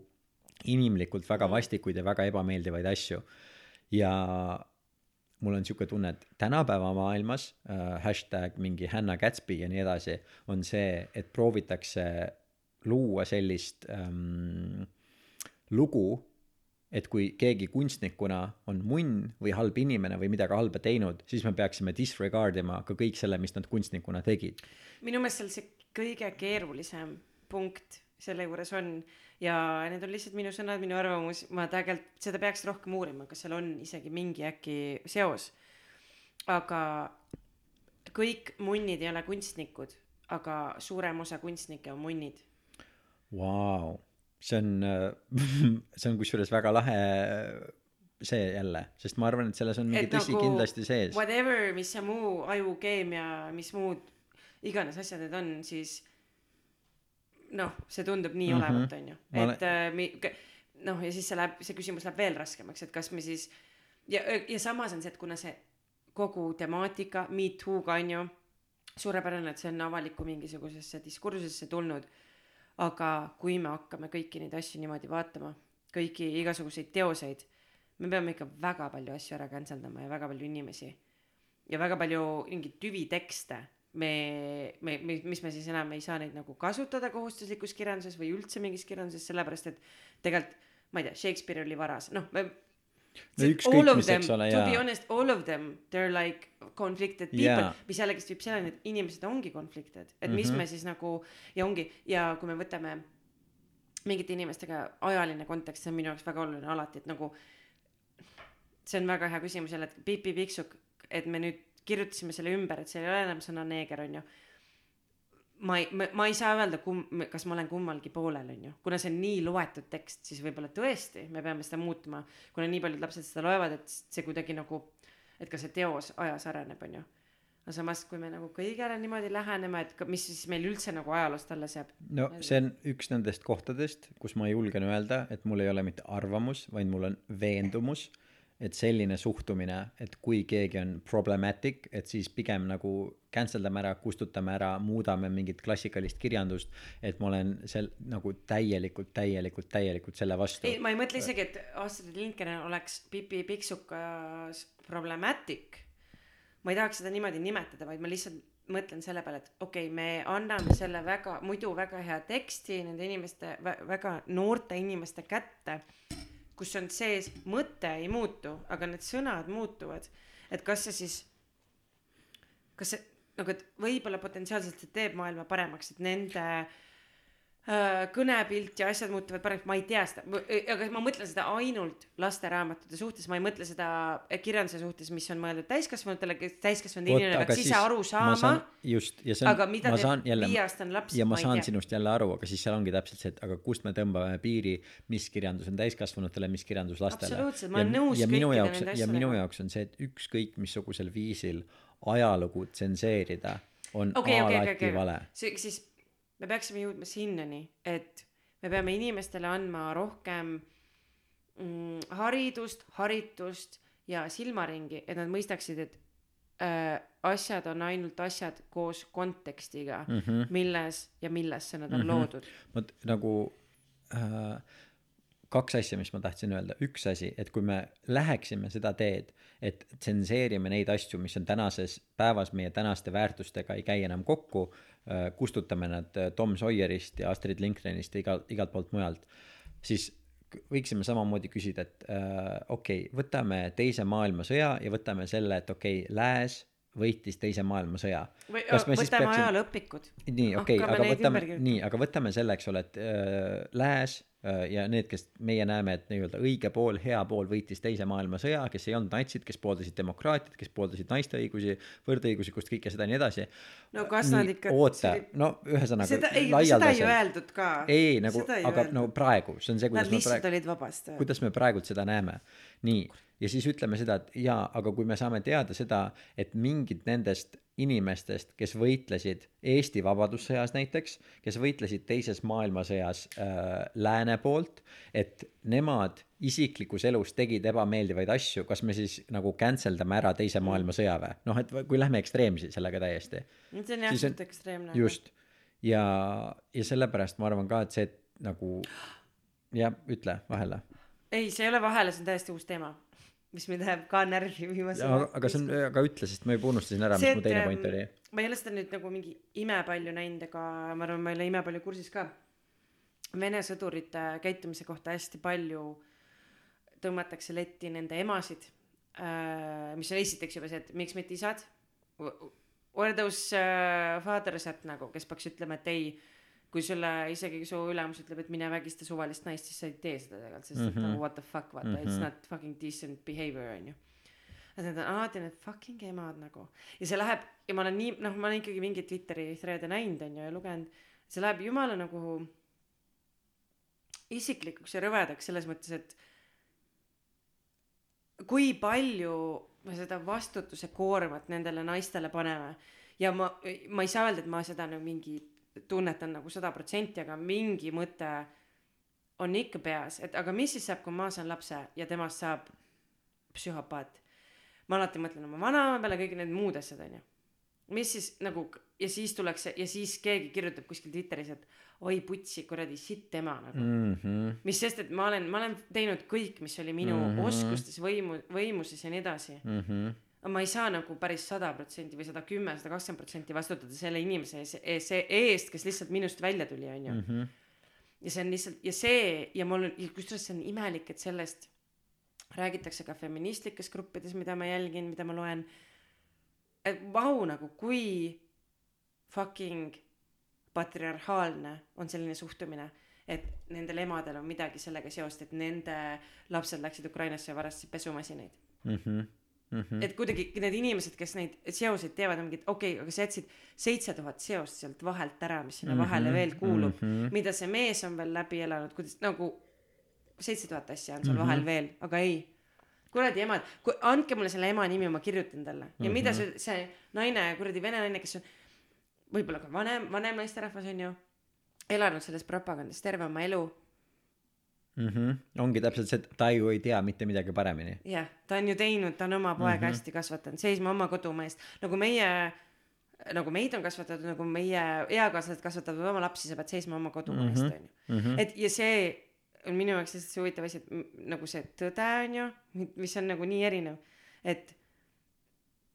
inimlikult väga vastikuid ja väga ebameeldivaid asju. ja mul on sihuke tunne, et tänapäeva maailmas äh, hashtag mingi Hannah Gatsby ja nii edasi on see, et proovitakse luua sellist ähm, lugu, et kui keegi kunstnikuna on munn või halb inimene või midagi halba teinud, siis me peaksime disregard ima ka kõik selle, mis nad kunstnikuna tegid. minu meelest seal see kõige keerulisem punkt selle juures on. Ja need on lihtsalt minu sõnad minu arvamus. Ma tegelikult seda peaks rohkem uurima kas seal on isegi mingi äkki seos. Aga kõik munnid ei ole kunstnikud aga suurem osa kunstnikke on munnid. Vau, see on, [laughs] see on kusjuures väga lahe see jälle, sest ma arvan, et selles on mingi Et tõsi nagu kindlasti sees. whatever mis see muu ajukeemia mis muud iganes asjad need on siis noh see tundub nii Mhm. olevat onju et äh, mi- noh ja siis see läheb see küsimus läheb veel raskemaks et kas me siis ja ja samas on see et kuna see kogu temaatika me too'ga onju suurepärane et see on avalikku mingisugusesse diskursusesse tulnud aga kui me hakkame kõiki neid asju niimoodi vaatama kõiki igasuguseid teoseid me peame ikka väga palju asju ära cancel dama ja väga palju inimesi ja väga palju mingeid tüvitekste me me mis me siis enam ei saa neid nagu kasutada kohustuslikus kirjanduses või üldse mingis kirjanduses sellepärast et tegelikult ma ei tea Shakespeare oli varas noh me No ükskõik mis, eks ole, to be jaa. honest all of them they are like conflicted people yeah. mis jällegist viib selleni et inimesed ongi conflicted et mm -hmm. mis Mhm. me siis nagu ja ongi ja kui me võtame mingite inimestega ajaline kontekst see on minu jaoks väga oluline alati et nagu see on väga hea küsimus jälle et Pipi Pikksuk et me nüüd kirjutasime selle ümber et seal ei ole enam sõna neeger onju ma ei ma, ei saa öelda kum- kas ma olen kummalgi poolel onju kuna see on nii loetud tekst siis võib-olla tõesti me peame seda muutma. Kuna nii paljud lapsed seda loevad et see kuidagi nagu et ka see teos ajas areneb onju aga samas kui me nagu kõigele niimoodi läheneme et mis siis meil üldse nagu ajaloost alles jääb no see on üks nendest kohtadest, kus ma julgen öelda, et mul ei ole mitte arvamus, vaid mul on veendumus, et selline suhtumine, et kui keegi on problematic, et siis pigem nagu cancel dame ära, kustutame ära, muudame mingit klassikalist kirjandust, et ma olen seal nagu täielikult, täielikult, täielikult selle vastu ei, ma ei mõtle isegi, et Astrid Lindgren oleks Pipi Pikksukas problematic. ma ei tahaks seda niimoodi nimetada, vaid ma lihtsalt mõtlen selle peale, et okei okay,, me anname selle väga, muidu väga hea teksti nende inimeste, väga noorte inimeste kätte, kus on sees, mõte ei muutu, aga need sõnad muutuvad. et kas see siis, kas see nagu, et võib-olla potentsiaalselt see teeb maailma paremaks, et nende äh, kõnepilt ja asjad muutuvad paremaks, ma ei tea seda, aga ma mõtlen seda ainult lasteraamatute suhtes, ma ei mõtle seda kirjanduse suhtes, mis on mõeldud täiskasvanutele, kes täiskasvanud inimene peaks ise aru ma saama. just ja see on aga mida ma saan jälle ja ma ei saan tea. sinust jälle aru, aga siis seal ongi täpselt see, et aga kust me tõmbame piiri, mis kirjandus on täiskasvanutele, mis kirjandus lastele. Absoluutselt, ma olen nõus ja minu kõikide jaoks ja minu jaoks on see, et ükskõik missugusel viisil ajalugu tsenseerida on okei, okei, okei, alati vale. see, siis me peaksime jõudma sinnani, et me peame inimestele andma rohkem mm, haridust, haritust ja silmaringi, et nad mõistaksid, et äh, asjad on ainult asjad koos kontekstiga mm, -hmm. milles ja millesse nad on mm -hmm. loodud. vot nagu äh, kaks asja, mis ma tahtsin öelda, üks asi, et kui me läheksime seda teed, et tsenseerime neid asju, mis on tänases päevas meie tänaste väärtustega ei käi enam kokku äh,, kustutame nad äh, Tom Sawyerist ja Astrid Lindgrenist ja igal, igalt poolt mujalt, siis võiksime samamoodi küsida, et äh, okei okay,, võtame teise maailmasõja ja võtame selle, et okei okay,, lääs võitis teise maailmasõja. siis võtame peaksime- ajalooõpikud. nii, okei okay,, aga võtame nii, aga võtame selle, eks ole, et äh, lääs äh, ja need, kes meie näeme, et nii-öelda õige pool, hea pool võitis teise maailmasõja, kes ei olnud natsid, kes pooldasid demokraatiat, kes pooldasid naiste õigusi, võrdõiguslikkust, kõike seda ja nii edasi. no kas nad ikka. oota, no ühesõnaga seda ei, seda ei öeldud ka. ei nagu, aga no praegu, see on see, Nad kuidas me lihtsalt praegu, olid vabastajad. kuidas me praegult seda näeme. nii, ja siis ütleme seda, et jaa, aga kui me saame teada seda, et mingid nendest inimestest, kes võitlesid Eesti Vabadussõjas näiteks, kes võitlesid teises maailmasõjas äh, lääne poolt, et nemad isiklikus elus tegid ebameeldivaid asju, kas me siis nagu cancel dame ära teise maailmasõja või? noh, et kui lähme ekstreemsi sellega täiesti. see on jah suht ekstreemne. just, ja, ja sellepärast ma arvan ka, et see et nagu jah, ütle vahele ei, see ei ole vahele, see on täiesti uus teema, mis mind läheb ka närvi viimase aga, aga see on, aga ütle, sest ma juba unustasin ära, mis mu teine point oli. ma ei ole seda nüüd nagu mingi imepalju näinud, ega ma arvan, ma ei ole imepalju kursis ka. Vene sõdurite käitumise kohta hästi palju tõmmatakse letti nende emasid, mis on esiteks juba see, et miks mitte isad. Where those uh, fathers at nagu, kes peaks ütlema, et ei, kui sulle isegi su ülemus ütleb, et mine vägista suvalist naist, siis sa ei tee seda tegelikult, sest mm. -hmm. nagu what the fuck, vaata mm, -hmm. it's Mhm. not fucking decent behavior onju. et need on alati need fucking emad nagu ja see läheb ja ma olen nii noh, ma olen ikkagi mingeid Twitteri thread'e näinud onju ja lugenud, see läheb jumala nagu isiklikuks ja rõvedaks selles mõttes, et kui palju me seda vastutuse koormat nendele naistele paneme ja ma, ma ei saa öelda, et ma seda nagu mingi tunnetan nagu sada protsenti, aga mingi mõte on ikka peas, et aga mis siis saab, kui ma saan lapse ja temast saab psühhopaat. ma alati mõtlen oma vanaema peale, kõik need muud asjad onju. mis siis nagu ja siis tuleks ja siis keegi kirjutab kuskil Twitteris, et oi putsi kuradi sitt ema nagu mm.. Mhm. mis sest, et ma olen, ma olen teinud kõik, mis oli minu mm. -hmm. oskustes, võimu, võimuses ja nii edasi. Mhm. aga ma ei saa nagu päris sada protsenti või sada kümme, sada kakskümmend protsenti vastutada selle inimese ees, ees, eest, kes lihtsalt minust välja tuli, onju. Mhm. ja see on lihtsalt ja see ja mul on, kusjuures see on imelik, et sellest räägitakse ka feministlikes gruppides, mida ma jälgin, mida ma loen. et vau nagu, kui fucking patriarhaalne on selline suhtumine, et nendel emadel on midagi sellega seost, et nende lapsed läksid Ukrainasse ja varastasid pesumasinaid. Mhm. Mhm. et kuidagi need inimesed, kes neid seoseid teevad, on mingid, okei okay,, aga sa jätsid seitse tuhat seost sealt vahelt ära, mis sinna vahele Mhm, veel kuulub mm, mhm. -hmm. mida see mees on veel läbi elanud, kuidas nagu seitse tuhat asja on seal mm Mhm. -hmm. vahel veel, aga ei. kuradi emad, andke mulle selle ema nimi, ma kirjutan talle ja mm Mhm. -hmm. mida see, see naine, kuradi vene naine, kes on võib-olla ka vanem, vanem naisterahvas on ju, elanud selles propagandas terve oma elu Mhm. ongi täpselt see, et ta ju ei tea mitte midagi paremini. jah, ta on ju teinud, ta on oma poega mm -hmm. hästi kasvatanud, seisma oma kodumaa eest, nagu meie, nagu meid on kasvatatud, nagu meie eakaaslased kasvatavad oma lapsi, sa pead seisma oma kodumaa eest, Mhm. onju. et ja see on minu jaoks lihtsalt see huvitav asi, et nagu see tõde on ju, mis on nagu nii erinev, et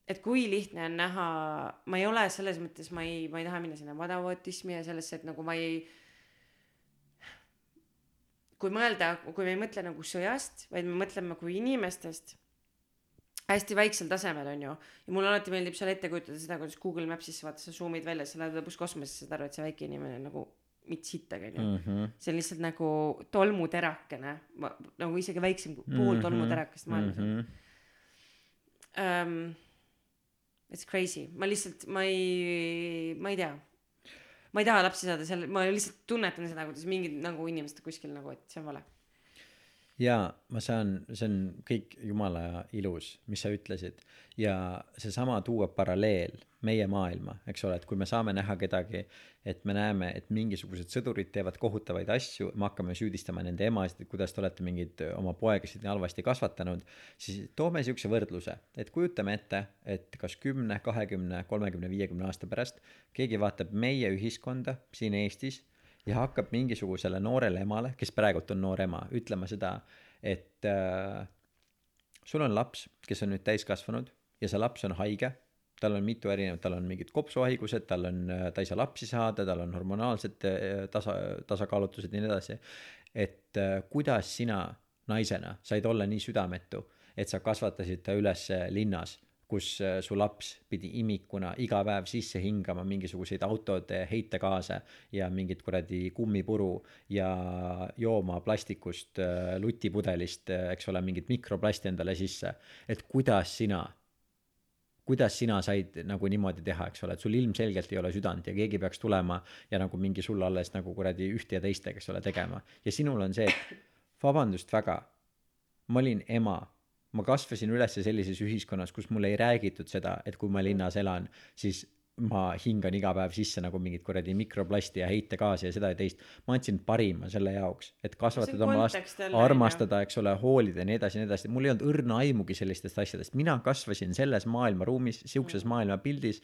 et kui lihtne on näha, ma ei ole selles mõttes, ma ei, ma ei taha minna sinna vadavootismi ja sellesse, et nagu ma ei kui mõelda, kui me ei mõtle nagu sõjast, vaid me mõtleme kui inimestest hästi väiksel tasemel on ju ja mulle alati meeldib seal ette kujutada seda, kuidas Google Maps'isse vaata sa zoom'id välja, sa lähed lõpus kosmosesse, saad aru, et see väike inimene on nagu mitte sittagi onju mm.. Mhm. see on lihtsalt nagu tolmuterakene, nagu isegi väiksem kui pool Mhm. tolmuterakest maailmas on Mhm. um,. It's crazy, ma lihtsalt, ma ei, ma ei tea. Ma ei taha lapsi saada seal, ma lihtsalt tunnetan seda, kuidas mingid nagu inimesed kuskil nagu, et see on vale. jaa, ma saan, see on kõik jumala ilus, mis sa ütlesid ja seesama tuua paralleel meie maailma, eks ole, et kui me saame näha kedagi, et me näeme, et mingisugused sõdurid teevad kohutavaid asju, me hakkame süüdistama nende emasid, et kuidas te olete mingeid oma poegasid nii halvasti kasvatanud, siis toome siukse võrdluse, et kujutame ette, et kas kümne, kahekümne, kolmekümne, viiekümne aasta pärast keegi vaatab meie ühiskonda siin Eestis ja hakkab mingisugusele noorele emale, kes praegult on noor ema, ütlema seda, et äh, sul on laps, kes on nüüd täiskasvanud ja see laps on haige, tal on mitu erinevat, tal on mingid kopsuhaigused, tal on, ta ei saa lapsi saada, tal on hormonaalsed äh, tasa, tasakaalutused ja nii edasi. et äh, kuidas sina naisena said olla nii südametu, et sa kasvatasid ta üles linnas kus äh, su laps pidi imikuna iga päev sisse hingama mingisuguseid autode heitegaase ja mingit kuradi kummipuru ja jooma plastikust äh, lutipudelist, eks ole, mingit mikroplasti endale sisse. et kuidas sina, kuidas sina said nagu niimoodi teha, eks ole, et sul ilmselgelt ei ole südant ja keegi peaks tulema ja nagu mingi sulle alles nagu kuradi ühte ja teist, eks ole, tegema. ja sinul on see, et vabandust väga, ma olin ema ma kasvasin üles sellises ühiskonnas, kus mulle ei räägitud seda, et kui ma linnas elan, siis ma hingan iga päev sisse nagu mingit kuradi mikroplasti ja heitegaasi ja seda ja teist. ma andsin parima selle jaoks, et kasvatada oma last armastada, eks ole, hoolida ja nii edasi ja nii edasi. mul ei olnud õrna aimugi sellistest asjadest, mina kasvasin selles maailmaruumis, siukses Mm. maailmapildis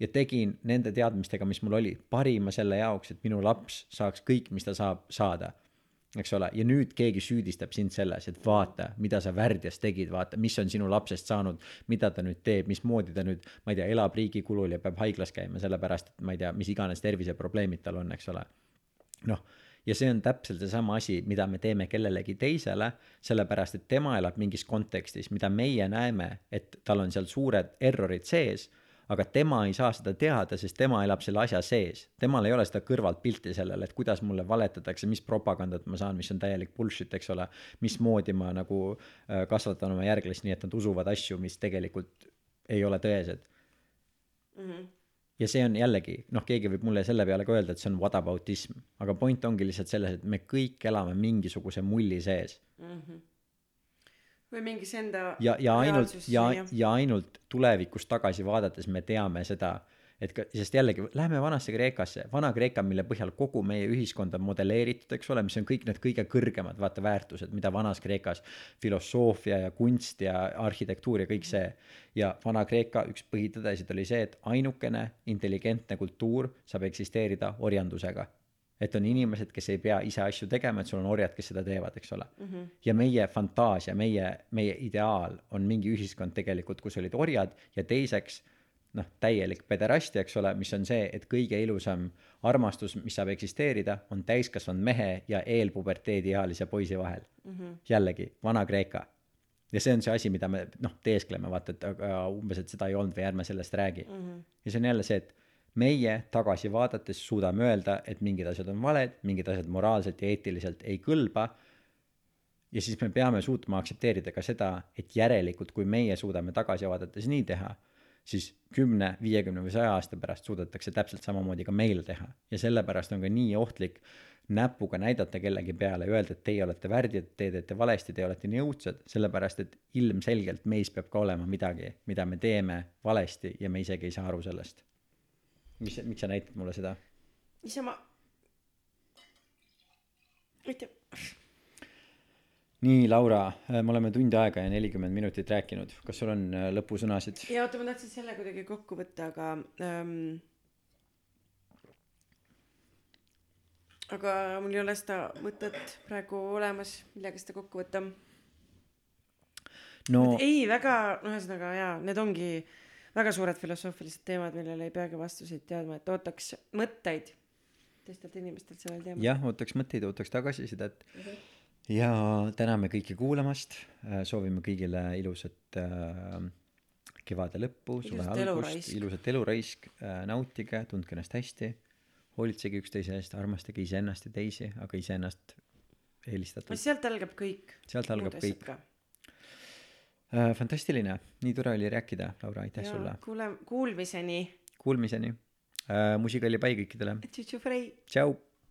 ja tegin nende teadmistega, mis mul oli, parima selle jaoks, et minu laps saaks kõik, mis ta saab saada eks ole, ja nüüd keegi süüdistab sind selles, et vaata, mida sa värdjas tegid, vaata, mis on sinu lapsest saanud, mida ta nüüd teeb, mismoodi ta nüüd, ma ei tea, elab riigi kulul ja peab haiglas käima, sellepärast et ma ei tea, mis iganes terviseprobleemid tal on, eks ole. noh, ja see on täpselt seesama asi, mida me teeme kellelegi teisele, sellepärast et tema elab mingis kontekstis, mida meie näeme, et tal on seal suured errorid sees, aga tema ei saa seda teada, sest tema elab selle asja sees. temal ei ole seda kõrvalt pilti sellele, et kuidas mulle valetatakse, mis propagandat ma saan, mis on täielik bullshit, eks ole. mismoodi ma nagu äh, kasvatan oma järglasi nii, et nad usuvad asju, mis tegelikult ei ole tõesed mm. -hmm. ja see on jällegi, noh, keegi võib mulle selle peale ka öelda, et see on whataboutism, aga point ongi lihtsalt selles, et me kõik elame mingisuguse mulli sees mm. -hmm. Või mingis enda ja, ja ainult ja ja ainult tulevikus tagasi vaadates me teame seda, et ka, sest jällegi, lähme vanasse Kreekasse, Vana-Kreeka, mille põhjal kogu meie ühiskond on modelleeritud, eks ole, mis on kõik need kõige kõrgemad, vaata, väärtused, mida vanas Kreekas, filosoofia ja kunst ja arhitektuur ja kõik see. ja Vana-Kreeka üks põhitõdesid oli see, et ainukene intelligentne kultuur saab eksisteerida orjandusega et on inimesed, kes ei pea ise asju tegema, et sul on orjad, kes seda teevad, eks ole mm. -hmm. ja meie fantaasia, meie, meie ideaal on mingi ühiskond tegelikult, kus olid orjad ja teiseks noh, täielik pederastia, eks ole, mis on see, et kõige ilusam armastus, mis saab eksisteerida, on täiskasvanud mehe ja eelpuberteediealise poisi vahel mm. -hmm. jällegi, Vana-Kreeka. ja see on see asi, mida me noh, teeskleme, vaata, et aga umbes, et seda ei olnud või ärme sellest räägi mm. -hmm. ja see on jälle see, et meie tagasi vaadates suudame öelda, et mingid asjad on valed, mingid asjad moraalselt ja eetiliselt ei kõlba. ja siis me peame suutma aktsepteerida ka seda, et järelikult, kui meie suudame tagasi vaadates nii teha, siis kümne, viiekümne või saja aasta pärast suudetakse täpselt samamoodi ka meil teha ja sellepärast on ka nii ohtlik näpuga näidata kellegi peale ja öelda, et teie olete värdjad, te teete valesti, te olete nii õudsed, sellepärast et ilmselgelt meis peab ka olema midagi, mida me teeme valesti ja me isegi ei saa aru sellest. mis, miks sa näitad mulle seda? niisama. aitäh. nii, Laura, me oleme tund aega ja nelikümmend minutit rääkinud, kas sul on äh, lõpusõnasid? ja oota, ma tahtsin selle kuidagi kokku võtta, aga ähm,. aga mul ei ole seda mõtet praegu olemas, millega seda kokku võtta no ei, väga, ühesõnaga jaa, need ongi väga suured filosoofilised teemad, millele ei peagi vastuseid teadma, et ootaks mõtteid teistelt inimestelt sellel teemal. jah, ootaks mõtteid, ootaks tagasisidet ja täname kõiki kuulamast, soovime kõigile ilusat äh, kevade lõppu, suve algust, ilusat eluraisk äh,, nautige, tundke ennast hästi, hoolitsege üksteise eest, armastage iseennast ja teisi, aga iseennast eelistatult. sealt algab kõik. sealt algab kõik. Äh, fantastiline, nii tore oli rääkida, Laura, aitäh sulle, kuule, kuulmiseni. kuulmiseni. Äh,, musikalli pai kõikidele, tšau